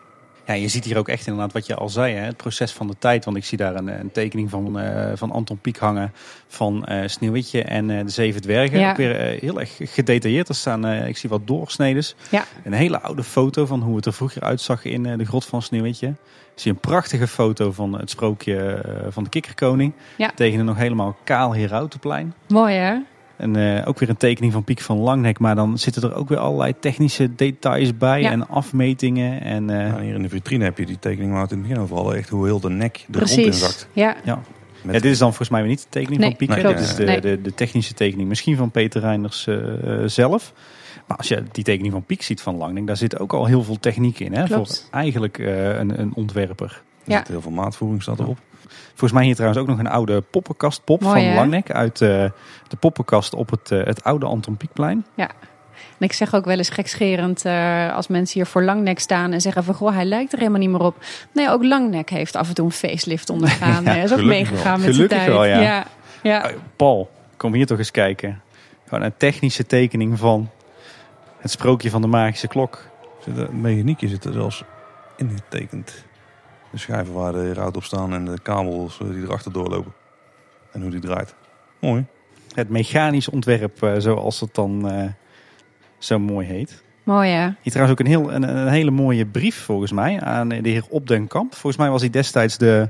Ja, je ziet hier ook echt inderdaad wat je al zei, hè, het proces van de tijd. Want ik zie daar een, een tekening van, van Anton Pieck hangen van eh Sneeuwwitje en de Zeven Dwergen. Ja. Ook weer heel erg gedetailleerd. Er staan, ik zie wat doorsnedes. Ja. Een hele oude foto van hoe het er vroeger uitzag in de grot van Sneeuwwitje. Zie een prachtige foto van het sprookje eh, van de kikkerkoning. Ja. Tegen een nog helemaal kaal Herautenplein. Mooi hè? En eh, ook weer een tekening van Piek van Langnek. Maar dan zitten er ook weer allerlei technische details bij. Ja. En afmetingen. En, eh, Ja, hier in de vitrine heb je die tekening waar het in het begin over hadden. Echt hoe heel de nek de grond in Precies. zakt. Ja. ja. Met- Ja, dit is dan volgens mij weer niet de tekening Nee, van Piek. nee. Dit is de, Nee. de, de technische tekening. Misschien van Peter Reinders zelf. Maar als je die tekening van Piek ziet van Langnek. Daar zit ook al heel veel techniek in. Hè? Klopt. Voor eigenlijk eh, een, een ontwerper. Er Ja. zit heel veel maatvoering staat erop. Volgens mij hier trouwens ook nog een oude poppenkastpop Mooi, van? Langnek. Uit eh, de poppenkast op het, eh, het oude Anton Pieckplein. En ik zeg ook wel eens gekscherend eh, als mensen hier voor Langnek staan en zeggen van goh, hij lijkt er helemaal niet meer op. Nee, ook Langnek heeft af en toe een facelift ondergaan. Ja, is ook meegegaan wel. met zijn Gelukkig tijd. wel, ja. ja. ja. Paul, kom hier toch eens kijken. Gewoon een technische tekening van het sprookje van de magische klok. Zit er- Het mechaniekje zit er zelfs ingetekend. De schijven waar de ruit op staan en de kabels eh, die erachter doorlopen. En hoe die draait. Mooi. Het mechanisch ontwerp, eh, zoals het dan eh, zo mooi heet. Mooi hè? Hier trouwens ook een, heel, een, een hele mooie brief volgens mij aan de heer Opdenkamp. Volgens mij was hij destijds de,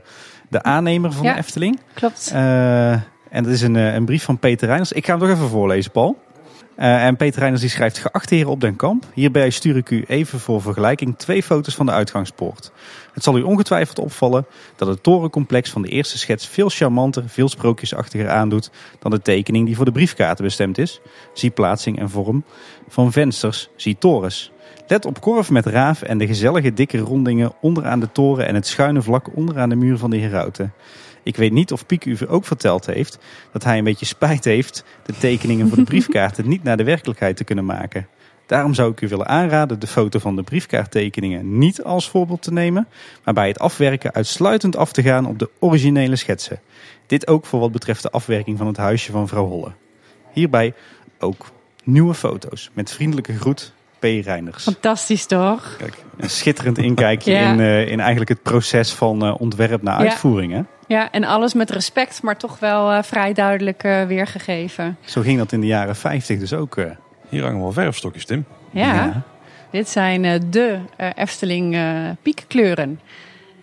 de aannemer van Ja. de Efteling. Klopt. Eh, en dat is een, een brief van Peter Reiners. Ik ga hem toch even voorlezen, Paul. Eh, en Peter Reiners die schrijft... Geachte heer Op den Kamp, hierbij stuur ik u even voor vergelijking twee foto's van de uitgangspoort. Het zal u ongetwijfeld opvallen dat het torencomplex van de eerste schets veel charmanter, veel sprookjesachtiger aandoet dan de tekening die voor de briefkaarten bestemd is. Zie plaatsing en vorm van vensters, zie torens. Let op korf met raaf en de gezellige dikke rondingen onderaan de toren en het schuine vlak onderaan de muur van de herauten. Ik weet niet of Piek u ook verteld heeft dat hij een beetje spijt heeft de tekeningen voor de briefkaarten niet naar de werkelijkheid te kunnen maken. Daarom zou ik u willen aanraden de foto van de briefkaarttekeningen niet als voorbeeld te nemen, maar bij het afwerken uitsluitend af te gaan op de originele schetsen. Dit ook voor wat betreft de afwerking van het huisje van vrouw Holle. Hierbij ook nieuwe foto's met vriendelijke groet P. Reinders. Fantastisch toch? Kijk, Een schitterend inkijkje Ja. in, eh, in eigenlijk het proces van eh, ontwerp naar Ja. uitvoering. Hè? Ja, en alles met respect, maar toch wel eh, vrij duidelijk eh, weergegeven. Zo ging dat in de jaren 50 dus ook. eh. hier hangen wel verfstokjes, Tim. Ja, dit zijn eh, de eh, Efteling eh, piekkleuren.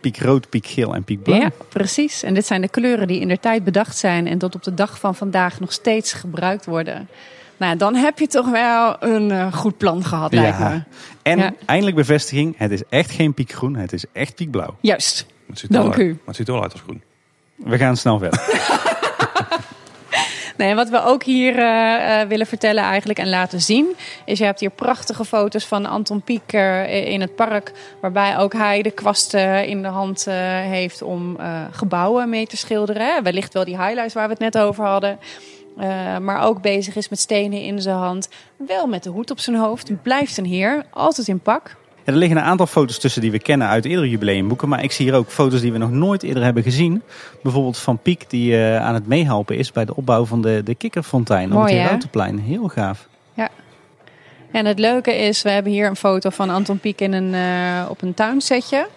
Piek rood, piek geel en piek blauw. Ja, precies. En dit zijn de kleuren die in der tijd bedacht zijn en tot op de dag van vandaag nog steeds gebruikt worden. Nou, dan heb je toch wel een eh, goed plan gehad, lijkt me. En Ja. eindelijk bevestiging, het is echt geen piekgroen, het is echt piekblauw. Juist. Maar Het ziet wel Dank uit- u. Maar het ziet er wel uit als groen. We gaan snel verder. Nee, wat we ook hier eh, eh, willen vertellen eigenlijk en laten zien... is je hebt hier prachtige foto's van Anton Pieck eh, in het park... waarbij ook hij de kwast eh, in de hand eh, heeft om eh, gebouwen mee te schilderen. Hè. Wellicht wel die highlights waar we het net over hadden... Eh, maar ook bezig is met stenen in zijn hand. Wel met de hoed op zijn hoofd. Blijft een heer. Altijd in pak. Ja, er liggen een aantal foto's tussen die we kennen uit eerdere jubileumboeken. Maar ik zie hier ook foto's die we nog nooit eerder hebben gezien. Bijvoorbeeld van Piek die eh, aan het meehelpen is bij de opbouw van de, de kikkerfontein op het? Herautenplein. Heel gaaf. En het leuke is, we hebben hier een foto van Anton Pieck in een, eh, op een tuinsetje.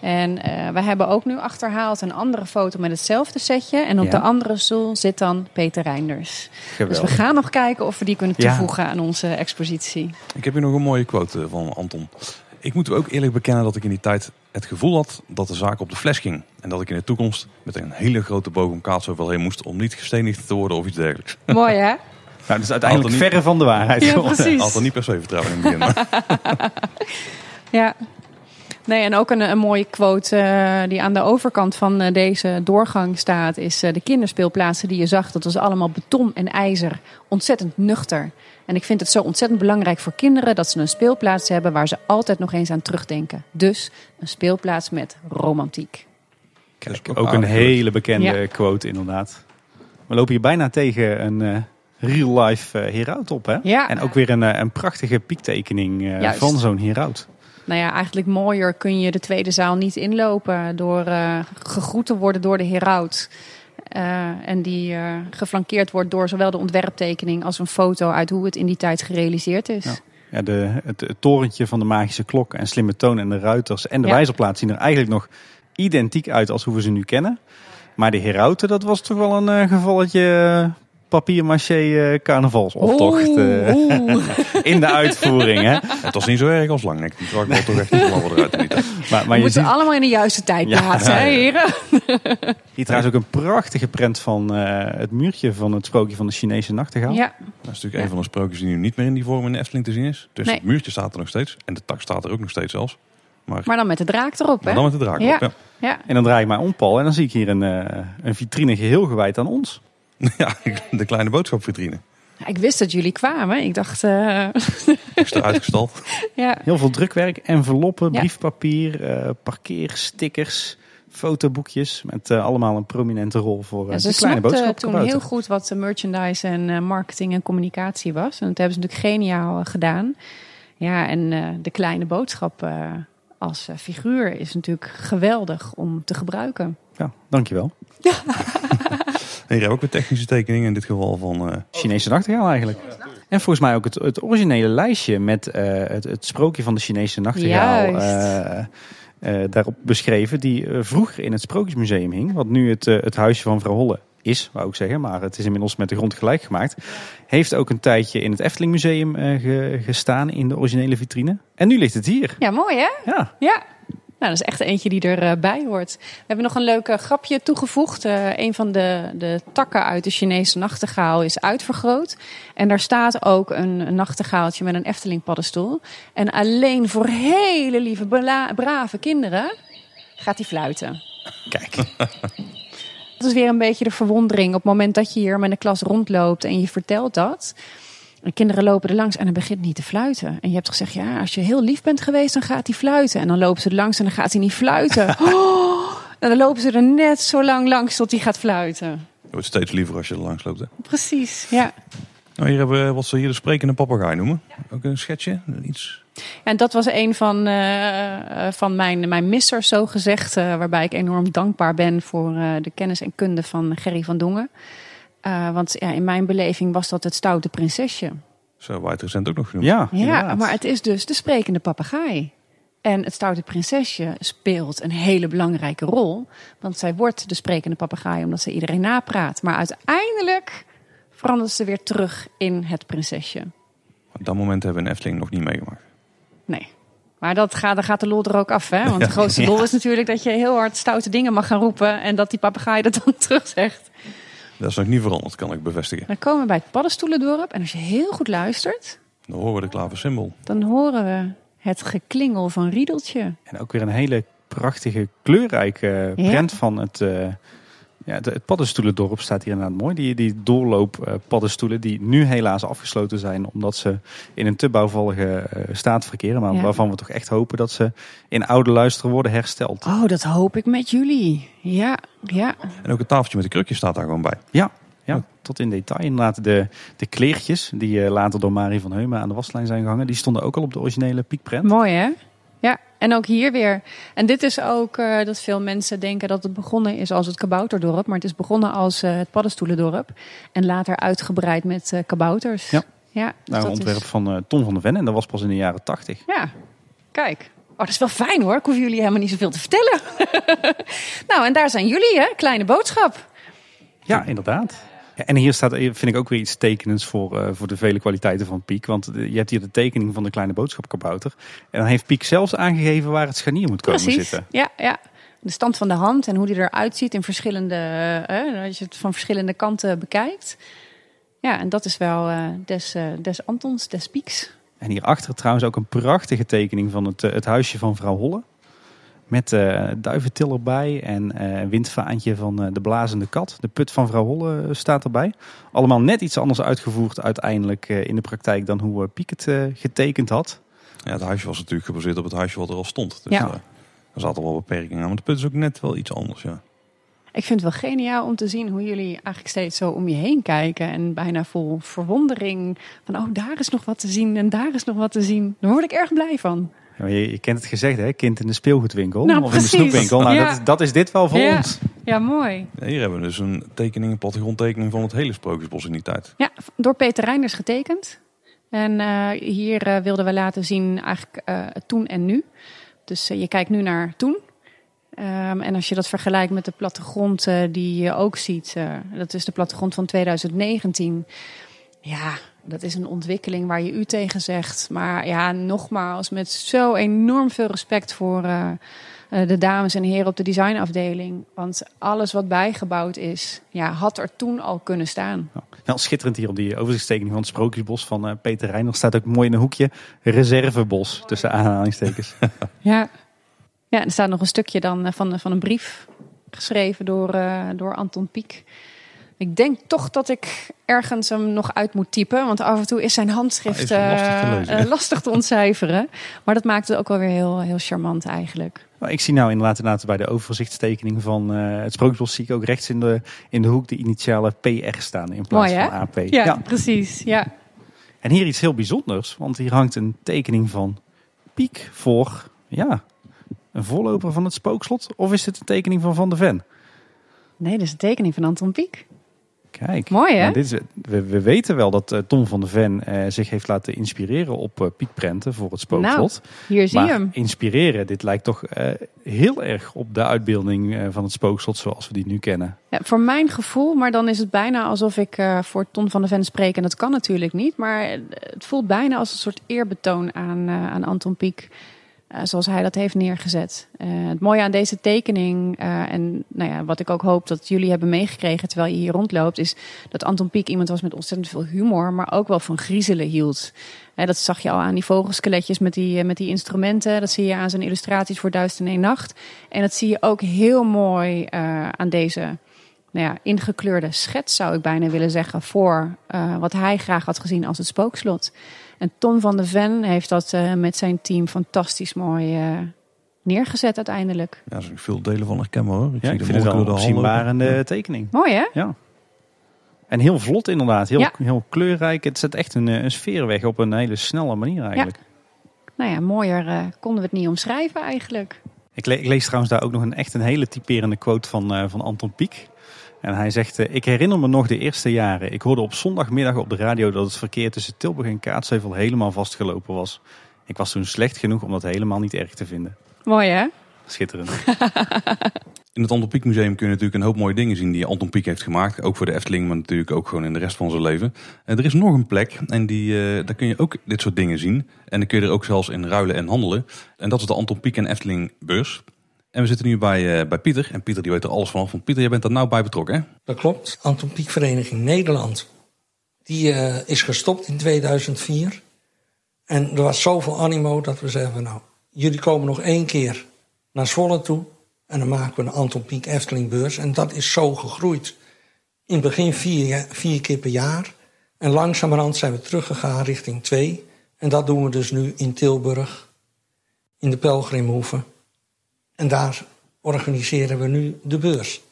En eh, we hebben ook nu achterhaald een andere foto met hetzelfde setje. En op Ja. de andere stoel zit dan Peter Reinders. Geweldig. Dus we gaan nog kijken of we die kunnen Ja. toevoegen aan onze expositie. Ik heb hier nog een mooie quote van Anton. Ik moet ook eerlijk bekennen dat ik in die tijd het gevoel had dat de zaak op de fles ging. En dat ik in de toekomst met een hele grote boog om kaats overheen moest om niet gestenigd te worden of iets dergelijks. Mooi hè? Nou, dat is uiteindelijk niet- verre van de waarheid. Ja, precies. Altijd niet per se vertrouwen in het begin. maar- Ja. Nee, en ook een, een mooie quote eh, die aan de overkant van eh, deze doorgang staat, is eh, de kinderspeelplaatsen die je zag, dat was allemaal beton en ijzer. Ontzettend nuchter. En ik vind het zo ontzettend belangrijk voor kinderen dat ze een speelplaats hebben waar ze altijd nog eens aan terugdenken. Dus een speelplaats met romantiek. Kijk, ook een hele bekende Ja. quote inderdaad. We lopen hier bijna tegen een eh, real-life eh heraut op. Hè? Ja. En ook weer een, eh, een prachtige piektekening eh, van zo'n heraut. Nou ja, eigenlijk mooier kun je de tweede zaal niet inlopen door uh, gegroet te worden door de heraut. Uh, en die uh, geflankeerd wordt door zowel de ontwerptekening als een foto uit hoe het in die tijd gerealiseerd is. Ja. Ja, de, het, het, torentje van de magische klok en slimme toon en de ruiters en de ja. wijzerplaat zien er eigenlijk nog identiek uit als hoe we ze nu kennen. Maar de herauten, dat was toch wel een uh, gevalletje papier-maché uh, carnavalsoptocht uh, in de uitvoering. Hè? Het was niet zo erg als. Die trok wel toch echt niet eruit. Niet, maar, maar we moeten ziet... allemaal in de juiste tijd plaatsen, ja, hè, heren? Hier trouwens ook een prachtige prent van uh, het muurtje van het sprookje van de Chinese nachtegaal. Ja. Dat is natuurlijk een van de sprookjes die nu niet meer in die vorm in de Efteling te zien is. Dus nee. het muurtje staat er nog steeds. En de tak staat er ook nog steeds zelfs. Maar, maar dan met de draak erop, hè? Dan met de draak erop, ja. ja. En dan draai ik mij om, Paul. En dan zie ik hier een, een vitrine geheel gewijd aan ons. Ja, de kleine boodschapvitrine. Ja, ik wist dat jullie kwamen. Ik dacht... Uh... Extra uitgestald. ja. Heel veel drukwerk, enveloppen, ja. briefpapier, uh, parkeerstickers, fotoboekjes. Met uh, allemaal een prominente rol voor ja, de kleine boodschap. toen heel goed wat merchandise en marketing en communicatie was. En dat hebben ze natuurlijk geniaal gedaan. Ja, en de kleine boodschap als figuur is natuurlijk geweldig om te gebruiken. Ja, dankjewel. En je hebt ook een technische tekening in dit geval van... Uh... Chinese nachtegaal eigenlijk. En volgens mij ook het, het originele lijstje met uh, het, het, sprookje van de Chinese nachtegaal. Uh, daarop beschreven, die vroeger in het Sprookjesmuseum hing. Wat nu het, het huisje van vrouw Holle is, wou ik zeggen. Maar het is inmiddels met de grond gelijk gemaakt. Heeft ook een tijdje in het Efteling Museum ge, gestaan in de originele vitrine. En nu ligt het hier. Ja, mooi hè? Ja. Ja, nou, dat is echt eentje die erbij uh, hoort. We hebben nog een leuk uh, grapje toegevoegd. Uh, een van de, de takken uit de Chinese nachtegaal is uitvergroot. En daar staat ook een, een nachtegaaltje met een Efteling paddenstoel. En alleen voor hele lieve, brave kinderen gaat hij fluiten. Kijk. Dat is weer een beetje de verwondering op het moment dat je hier met een klas rondloopt en je vertelt dat. De kinderen lopen er langs en dan begint niet te fluiten. En je hebt gezegd, ja, als je heel lief bent geweest, dan gaat hij fluiten. En dan lopen ze er langs en dan gaat hij niet fluiten. Oh, en dan lopen ze er net zo lang langs tot hij gaat fluiten. Je wordt steeds liever als je er langs loopt. Hè? Precies, ja. Nou, hier hebben we wat ze hier de sprekende papegaai noemen. Ook een schetsje, iets... En dat was een van, uh, van mijn, mijn missers, zo gezegd. Uh, waarbij ik enorm dankbaar ben voor de kennis en kunde van Gerry van Dongen. Uh, want ja, in mijn beleving was dat het stoute prinsesje. Zo, waar het recent ook nog genoemd. Ja, ja maar het is dus de sprekende papegaai. En het stoute prinsesje speelt een hele belangrijke rol. Want zij wordt de sprekende papegaai omdat ze iedereen napraat. Maar uiteindelijk verandert ze weer terug in het prinsesje. Op dat moment hebben we een Efteling nog niet meegemaakt. Nee. Maar dat gaat, dan gaat de lol er ook af. Hè? Want de grootste ja. lol is natuurlijk dat je heel hard stoute dingen mag gaan roepen. En dat die papegaai dat dan terug zegt. Dat is nog niet veranderd, kan ik bevestigen. Dan komen we bij het paddenstoelendorp. En als je heel goed luistert... Dan horen we de klaversymbool. Dan horen we het geklingel van Riedeltje. En ook weer een hele prachtige, kleurrijke prent ja. van het... Uh, ja, het, het paddenstoelendorp staat hier inderdaad mooi. Die, die doorloop uh, paddenstoelen die nu helaas afgesloten zijn. Omdat ze in een te bouwvallige uh, staat verkeren. Maar ja. waarvan we toch echt hopen dat ze in oude luisteren worden hersteld. Oh, dat hoop ik met jullie. Ja, ja. En ook het tafeltje met de krukjes staat daar gewoon bij. Ja, ja, tot in detail. Inderdaad, de, de kleertjes die uh, later door Marie van Heumen aan de waslijn zijn gehangen. Die stonden ook al op de originele piekprent. Mooi hè? En ook hier weer. En dit is ook uh, dat veel mensen denken dat het begonnen is als het kabouterdorp. Maar het is begonnen als uh, het paddenstoelendorp. En later uitgebreid met uh, kabouters. Ja, ja dus nou, een ontwerp is... van Tom van der Ven. En dat was pas in de jaren tachtig. Ja, kijk. Oh, dat is wel fijn hoor. Ik hoef jullie helemaal niet zoveel te vertellen. nou, en daar zijn jullie hè. Kleine boodschap. Ja, inderdaad. En hier staat, vind ik ook weer iets tekenends voor, uh, voor de vele kwaliteiten van Piek. Want je hebt hier de tekening van de kleine boodschapkabouter. En dan heeft Piek zelfs aangegeven waar het scharnier moet komen Precies. zitten. Ja, ja. De stand van de hand en hoe die eruit ziet in verschillende, uh, als je het van verschillende kanten bekijkt. Ja, en dat is wel uh, des, des Antons, des Pieks. En hierachter trouwens ook een prachtige tekening van het, het huisje van vrouw Holle. Met uh, duiventiller bij en uh, een windvaantje van uh, de blazende kat. De put van vrouw Holle staat erbij. Allemaal net iets anders uitgevoerd uiteindelijk in de praktijk dan hoe Piek het getekend had. Ja, het huisje was natuurlijk gebaseerd op het huisje wat er al stond. Dus ja. er zaten wel beperkingen aan. Maar de put is ook net wel iets anders, ja. Ik vind het wel geniaal om te zien hoe jullie eigenlijk steeds zo om je heen kijken. En bijna vol verwondering. Van, oh, daar is nog wat te zien en daar is nog wat te zien. Daar word ik erg blij van. Ja, Je, je kent het gezegd, hè? Kind in de speelgoedwinkel Nou, of in de snoepwinkel. Nou, Ja. dat, is- dat is dit wel voor Ja. ons. Ja, mooi. Ja, hier hebben we dus een tekening, een plattegrondtekening van het hele Sprookjesbos in die tijd. Ja, door Peter Reinders getekend. En eh, hier eh, wilden we laten zien eigenlijk eh, toen en nu. Dus je kijkt nu naar toen. Ehm, en als je dat vergelijkt met de plattegrond die je ook ziet, eh, dat is de plattegrond van 2019. Ja, dat is een ontwikkeling waar je u tegen zegt. Maar ja, nogmaals, met zo enorm veel respect voor eh, eh, de dames en heren op de designafdeling. Want alles wat bijgebouwd is, ja, had er toen al kunnen staan. Wel schitterend hier op die overzichtstekening van het Sprookjesbos van eh, Peter Reiner. staat ook mooi in een hoekje reservebos tussen aanhalingstekens. Ja. ja, er staat nog een stukje dan van, van een brief geschreven door, door Anton Pieck. Ik denk toch dat ik ergens hem nog uit moet typen. Want af en toe is zijn handschrift is lastig te eh, eh, ja. lastig te ontcijferen. Maar dat maakt het ook wel weer heel, heel charmant eigenlijk. Maar ik zie nou inderdaad, inderdaad bij de overzichtstekening van eh, het Sprookjesbos... zie ik ook rechts in de, in de hoek de initialen PR staan in plaats Mooi, van AP. Ja, precies. Ja. En hier iets heel bijzonders, want hier hangt een tekening van Piek voor, ja, een voorloper van het spookslot. Of is dit een tekening van Van de Ven? Nee, dat is een tekening van Anton Pieck. Kijk. Mooi, hè? Nou, dit is, we, we weten wel dat eh, Tom van de Ven eh, zich heeft laten inspireren op eh piekprenten voor het spookslot. Hier zie je hem. inspireren, dit lijkt toch heel erg op de uitbeelding van het spookslot zoals we die nu kennen. Ja, voor mijn gevoel, maar dan is het bijna alsof ik voor Ton van de Ven spreek. En dat kan natuurlijk niet. Maar het voelt bijna als een soort eerbetoon aan, aan Anton Pieck. Eh, zoals hij dat heeft neergezet. Eh, het mooie aan deze tekening, eh, en nou ja, wat ik ook hoop dat jullie hebben meegekregen terwijl je hier rondloopt, is dat Anton Pieck iemand was met ontzettend veel humor, maar ook wel van griezelen hield. Dat zag je al aan die vogelskeletjes met die, met die instrumenten. Dat zie je aan zijn illustraties voor Duizend en één Nacht. En dat zie je ook heel mooi aan deze nou ja, ingekleurde schets, zou ik bijna willen zeggen, voor wat hij graag had gezien als het spookslot. En Tom van de Ven heeft dat eh, met zijn team fantastisch mooi eh, neergezet uiteindelijk. Ja, er zijn veel delen van herkenbaar hoor. Ja, zie ik de vind het wel een opzienbarende tekening. Mooi hè? Ja. En heel vlot inderdaad, heel, Ja. heel kleurrijk. Het zet echt een, eh, een sfeer weg op een hele snelle manier eigenlijk. Nou ja, mooier konden we het niet omschrijven eigenlijk. Ik, le- ik lees trouwens daar ook nog een echt een hele typerende quote van, eh, van Anton Pieck. En hij zegt, eh, ik herinner me nog de eerste jaren. Ik hoorde op zondagmiddag op de radio dat het verkeer tussen Tilburg en Kaatsheuvel helemaal vastgelopen was. Ik was toen slecht genoeg om dat helemaal niet erg te vinden. Mooi hè? Schitterend. In het Anton Pieck Museum kun je natuurlijk een hoop mooie dingen zien die Anton Pieck heeft gemaakt. Ook voor de Efteling, maar natuurlijk ook gewoon in de rest van zijn leven. En er is nog een plek en die, eh, daar kun je ook dit soort dingen zien. En dan kun je er ook zelfs in ruilen en handelen. En dat is de Anton Pieck en Efteling beurs. En we zitten nu bij, eh, bij Pieter. En Pieter die weet er alles. Want Pieter, jij bent er nou bij betrokken hè? Dat klopt. Anton Vereniging Nederland. Die eh, is gestopt in 2004. En er was zoveel animo dat we zeggen: Nou, jullie komen nog één keer naar Zwolle toe. En dan maken we een Anton Pieck Efteling beurs. En dat is zo gegroeid. In het begin vier, vier keer per jaar. En langzamerhand zijn we teruggegaan richting twee. En dat doen we dus nu in Tilburg, in de Pelgrimhoeve. En daar organiseren we nu de beurs.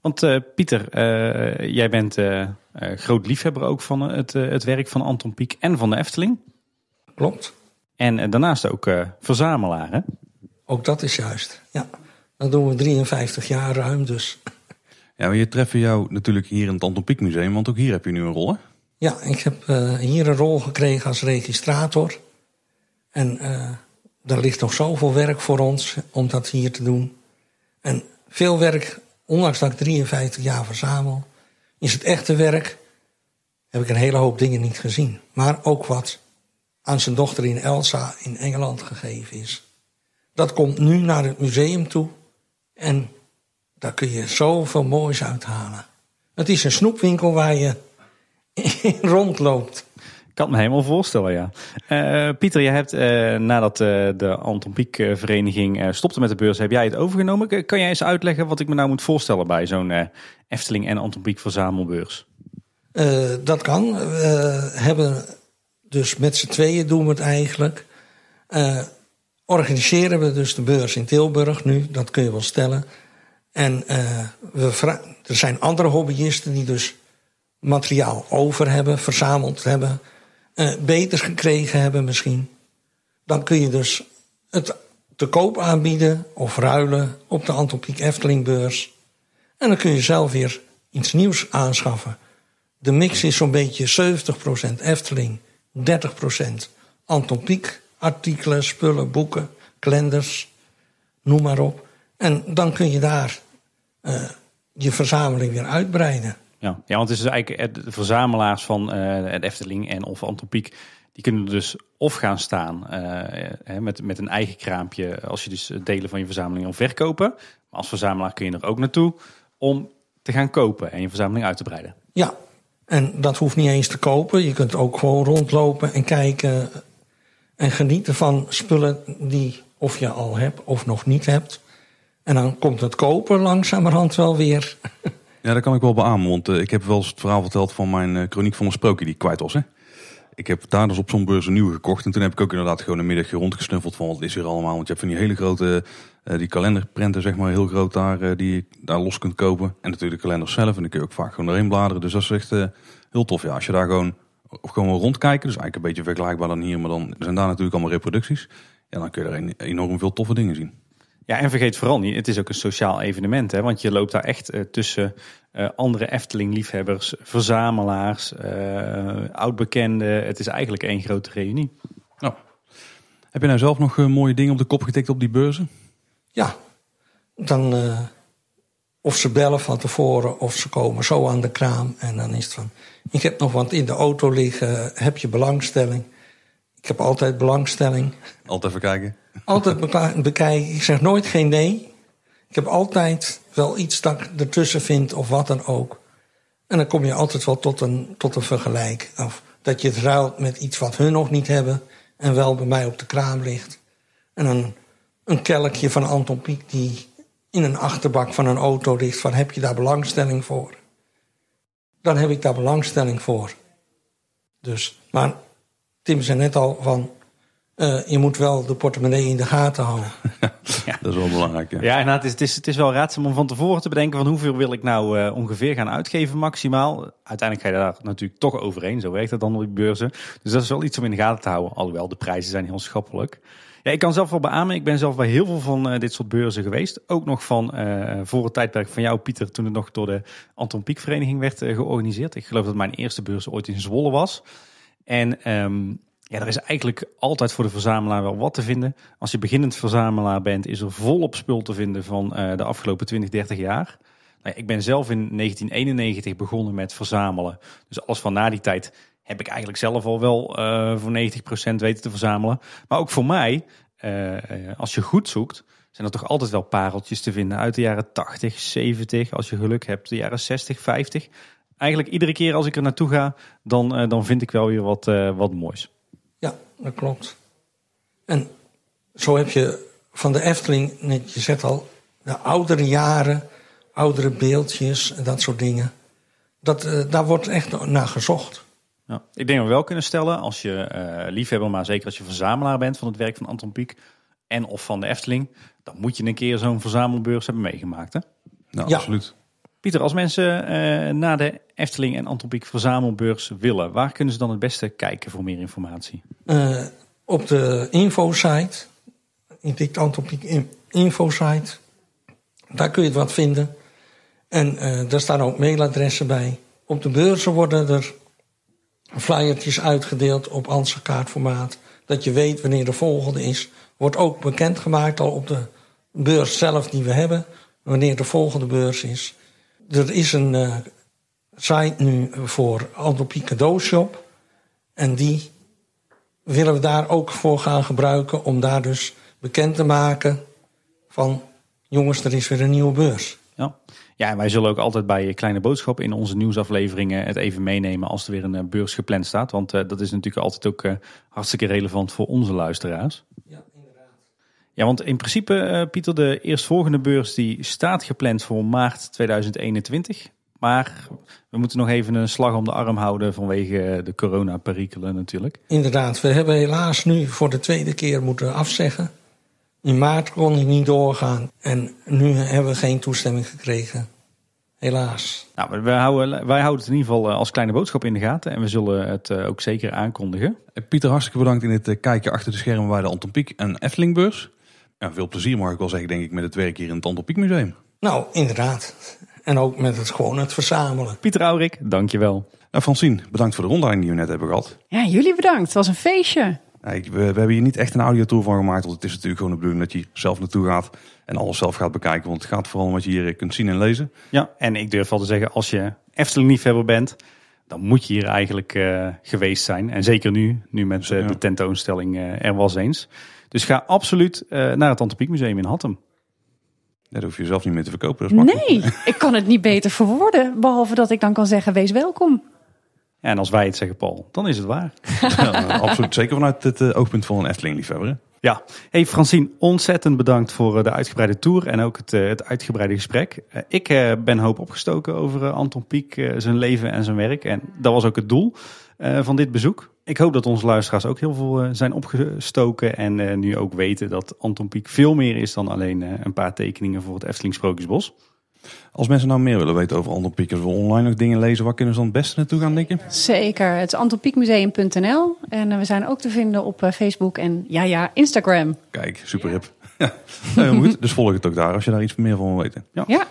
Want eh, Pieter, eh, jij bent eh, eh, groot liefhebber ook van het, het werk van Anton Pieck en van de Efteling. Klopt? En daarnaast ook eh, verzamelaar hè? Ook dat is juist. Ja, dat doen we 53 jaar ruim dus. Ja, maar je treffen jou natuurlijk hier in het Anton Pieck Museum. Want ook hier heb je nu een rol hè? Ja, ik heb eh, hier een rol gekregen als registrator. En eh er ligt nog zoveel werk voor ons om dat hier te doen. En veel werk, ondanks dat ik 53 jaar verzamel, is het echte werk, heb ik een hele hoop dingen niet gezien. Maar ook wat aan zijn dochter in Elsa in Engeland gegeven is. Dat komt nu naar het museum toe en daar kun je zoveel moois uithalen. Het is een snoepwinkel waar je rondloopt. Kan me helemaal voorstellen, ja. Eh, Pieter, jij hebt eh, nadat eh, de Anton vereniging stopte met de beurs, heb jij het overgenomen. Kan jij eens uitleggen wat ik me nou moet voorstellen bij zo'n Efteling en Anton verzamelbeurs? Dat kan. We hebben dus met z'n tweeën doen we het eigenlijk. Organiseren we dus de beurs in Tilburg nu, dat kun je wel stellen. En we er zijn andere hobbyisten die dus materiaal over hebben, verzameld hebben, eh, beter gekregen hebben misschien. Dan kun je dus het te koop aanbieden of ruilen op de Anton Pieck Eftelingbeurs. En dan kun je zelf weer iets nieuws aanschaffen. De mix is zo'n beetje 70% Efteling, 30% Anton Pieck artikelen, spullen, boeken, kalenders, noem maar op. En dan kun je daar uh, je verzameling weer uitbreiden. Ja, ja want het is dus eigenlijk de verzamelaars van uh, het Efteling en of Anton Pieck, die kunnen dus of gaan staan uh, met, met een eigen kraampje, als je dus delen van je verzameling wil verkopen. Maar als verzamelaar kun je er ook naartoe om te gaan kopen en je verzameling uit te breiden. Ja, en dat hoeft niet eens te kopen. Je kunt ook gewoon rondlopen en kijken en genieten van spullen die of je al hebt of nog niet hebt. En dan komt het kopen langzamerhand wel weer. Ja, dat kan ik wel beamen. Want uh, ik heb wel eens het verhaal verteld van mijn chroniek van een sprookje die kwijt was. Hè? Ik heb daar dus op zo'n beurs een nieuwe gekocht. En toen heb ik ook inderdaad gewoon een middagje rondgesnuffeld van wat is hier allemaal. Want je hebt van die hele grote, uh, die kalenderprenten zeg maar, heel groot daar, die je daar los kunt kopen. En natuurlijk de kalender zelf. En dan kun je ook vaak gewoon erin bladeren. Dus dat is echt heel tof. Ja, als je daar gewoon, of gewoon rondkijken. Dus eigenlijk een beetje vergelijkbaar dan hier. Maar dan zijn daar natuurlijk allemaal reproducties. Ja, dan kun je er enorm veel toffe dingen zien. Ja, en vergeet vooral niet, het is ook een sociaal evenement. Hè? Want je loopt daar echt uh, tussen uh, andere Efteling-liefhebbers, verzamelaars, uh, oudbekenden. Het is eigenlijk één grote reunie. Oh. Heb je nou zelf nog mooie dingen op de kop getikt op die beurzen? Ja, dan of ze bellen van tevoren of ze komen zo aan de kraam. En dan is het van, ik heb nog wat in de auto liggen, heb je belangstelling? Ik heb altijd belangstelling. Altijd even kijken. Altijd bekijken. Ik zeg nooit geen nee. Ik heb altijd wel iets dat ik ertussen vind of wat dan ook. En dan kom je altijd wel tot een, tot een vergelijk. Of dat je het ruilt met iets wat hun nog niet hebben en wel bij mij op de kraam ligt. En een, een kelkje van Anton Pieck die in een achterbak van een auto ligt. Van heb je daar belangstelling voor? Dan heb ik daar belangstelling voor. Dus, maar Tim zei net al van uh, je moet wel de portemonnee in de gaten houden. ja. Dat is wel belangrijk. Ja, ja en het, is, het, is, het is wel raadzaam om van tevoren te bedenken van hoeveel wil ik nou uh, ongeveer gaan uitgeven maximaal. Uiteindelijk ga je daar natuurlijk toch overheen. Zo werkt het dan op die beurzen. Dus dat is wel iets om in de gaten te houden. Alhoewel de prijzen zijn heel schappelijk. Ja, ik kan zelf wel beamen. Ik ben zelf bij heel veel van uh, dit soort beurzen geweest. Ook nog van voor het tijdperk van jou, Pieter, toen het nog door de Anton Pieck Vereniging werd georganiseerd. Ik geloof dat mijn eerste beurs ooit in Zwolle was. En um, ja, er is eigenlijk altijd voor de verzamelaar wel wat te vinden. Als je beginnend verzamelaar bent, is er volop spul te vinden van uh, de afgelopen 20, 30 jaar. Nou, ik ben zelf in 1991 begonnen met verzamelen. Dus alles van na die tijd heb ik eigenlijk zelf al wel uh, voor 90% weten te verzamelen. Maar ook voor mij, uh, als je goed zoekt, zijn er toch altijd wel pareltjes te vinden uit de jaren 80, 70. Als je geluk hebt, de jaren 60, 50. Eigenlijk iedere keer als ik er naartoe ga, dan, dan vind ik wel weer wat, wat moois. Ja, dat klopt. En zo heb je van de Efteling, net je zegt al, de oudere jaren, oudere beeldjes en dat soort dingen. Dat, uh, daar wordt echt naar gezocht. Ja, ik denk dat we wel kunnen stellen, als je uh, liefhebber, maar zeker als je verzamelaar bent van het werk van Anton Pieck en of van de Efteling, dan moet je een keer zo'n verzamelbeurs hebben meegemaakt. Hè? Nou, ja, absoluut. Pieter, als mensen uh, naar de Efteling en Anton Pieck verzamelbeurs willen, waar kunnen ze dan het beste kijken voor meer informatie? Uh, op de infosite, Anton Pieck infosite, daar kun je het wat vinden. En uh, daar staan ook mailadressen bij. Op de beurzen worden er flyertjes uitgedeeld op Anse-kaartformaat. Dat je weet wanneer de volgende is. Wordt ook bekendgemaakt al op de beurs zelf die we hebben. Wanneer de volgende beurs is er is een uh, site nu voor Antropie cadeaushop. En die willen we daar ook voor gaan gebruiken om daar dus bekend te maken van jongens, er is weer een nieuwe beurs. Ja. ja, en wij zullen ook altijd bij Kleine Boodschap in onze nieuwsafleveringen het even meenemen als er weer een eh, beurs gepland staat. Want uh, dat is natuurlijk altijd ook uh, hartstikke relevant voor onze luisteraars. Ja, ja, want in principe, uh, Pieter, de eerstvolgende beurs die staat gepland voor maart 2021. Maar we moeten nog even een slag om de arm houden vanwege de coronaperikelen natuurlijk. Inderdaad, we hebben helaas nu voor de tweede keer moeten afzeggen. In maart kon ik niet doorgaan en nu hebben we geen toestemming gekregen helaas. Nou, wij houden, wij houden het in ieder geval eh, als kleine boodschap in de gaten. En we zullen het eh, ook zeker aankondigen. Eh, Pieter, hartstikke bedankt in het eh, kijken achter de schermen bij de Anton Pieck en Eftelingbeurs. Ja, veel plezier mag ik wel zeggen, denk ik, met het werk hier in het Anton Pieck Museum. Nou, inderdaad. En ook met het gewoon het verzamelen. Pieter Aurik, dankjewel. Nou, Francine, bedankt voor de rondleiding die we net hebben gehad. Ja, jullie bedankt. Het was een feestje. We, we hebben hier niet echt een audiotour van gemaakt, want het is natuurlijk gewoon de bedoeling dat je zelf naartoe gaat en alles zelf gaat bekijken. Want het gaat vooral om wat je hier kunt zien en lezen. Ja, en ik durf wel te zeggen, als je Efteling-liefhebber bent, dan moet je hier eigenlijk eh, geweest zijn. En zeker nu, nu met eh, de tentoonstelling eh, er was eens. Dus ga absoluut eh, naar het Antropiek Museum in Hattem. Ja, dat hoef je zelf niet meer te verkopen. Dat is. Nee, ik kan het niet beter verwoorden. Behalve dat ik dan kan zeggen, wees welkom. Ja, en als wij het zeggen, Paul, dan is het waar. Ja, absoluut. Zeker vanuit het eh, oogpunt van een Efteling-liefhebber. Ja, hey Francine, ontzettend bedankt voor eh, de uitgebreide tour en ook het, eh, het uitgebreide gesprek. Ik ben hoop opgestoken over Anton Pieck, zijn leven en zijn werk. En dat was ook het doel eh, van dit bezoek. Ik hoop dat onze luisteraars ook heel veel eh, zijn opgestoken en eh, nu ook weten dat Anton Pieck veel meer is dan alleen eh, een paar tekeningen voor het Efteling Sprookjesbos. Als mensen nou meer willen weten over Anton Pieck, als we online nog dingen lezen, waar kunnen ze dan het beste naartoe gaan, denk je? Zeker, het is antonpiekmuseum.nl. En we zijn ook te vinden op eh, Facebook en ja, ja, Instagram. Kijk, super hip. Ja, heel goed. Dus volg het ook daar als je daar iets meer van wil weten. Ja,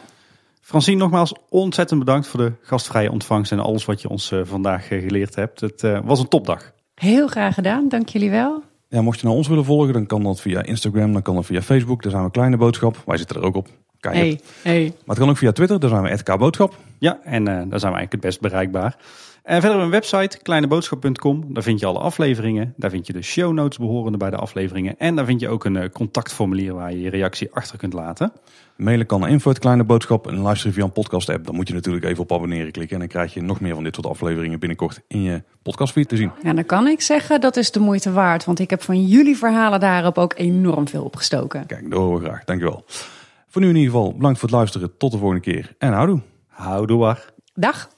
Francine, nogmaals ontzettend bedankt voor de gastvrije ontvangst en alles wat je ons eh, vandaag eh, geleerd hebt. Het eh, was een topdag. heel graag gedaan. Dank jullie wel. Ja, mocht je naar ons willen volgen, dan kan dat via Instagram, dan kan dat via Facebook. Daar zijn we Kleine Boodschap. Wij zitten er ook op. Kijk. Hey, hey. Maar het kan ook via Twitter, daar zijn we @kboodschap. Ja, en eh, daar zijn we eigenlijk het best bereikbaar. En verder een website, kleineboodschap.com. Daar vind je alle afleveringen. Daar vind je de show notes behorende bij de afleveringen. En daar vind je ook een eh, contactformulier waar je je reactie achter kunt laten. Mailen kan naar info Kleine Boodschap en luisteren via een podcast app. Dan moet je natuurlijk even op abonneren klikken. En dan krijg je nog meer van dit soort afleveringen binnenkort in je podcastfeed te zien. Ja, dan kan ik zeggen, dat is de moeite waard. Want ik heb van jullie verhalen daarop ook enorm veel opgestoken. Kijk, dat horen we graag. Dankjewel. Voor nu in ieder geval bedankt voor het luisteren. Tot de volgende keer. En houdoe. Houdoe waar. Dag.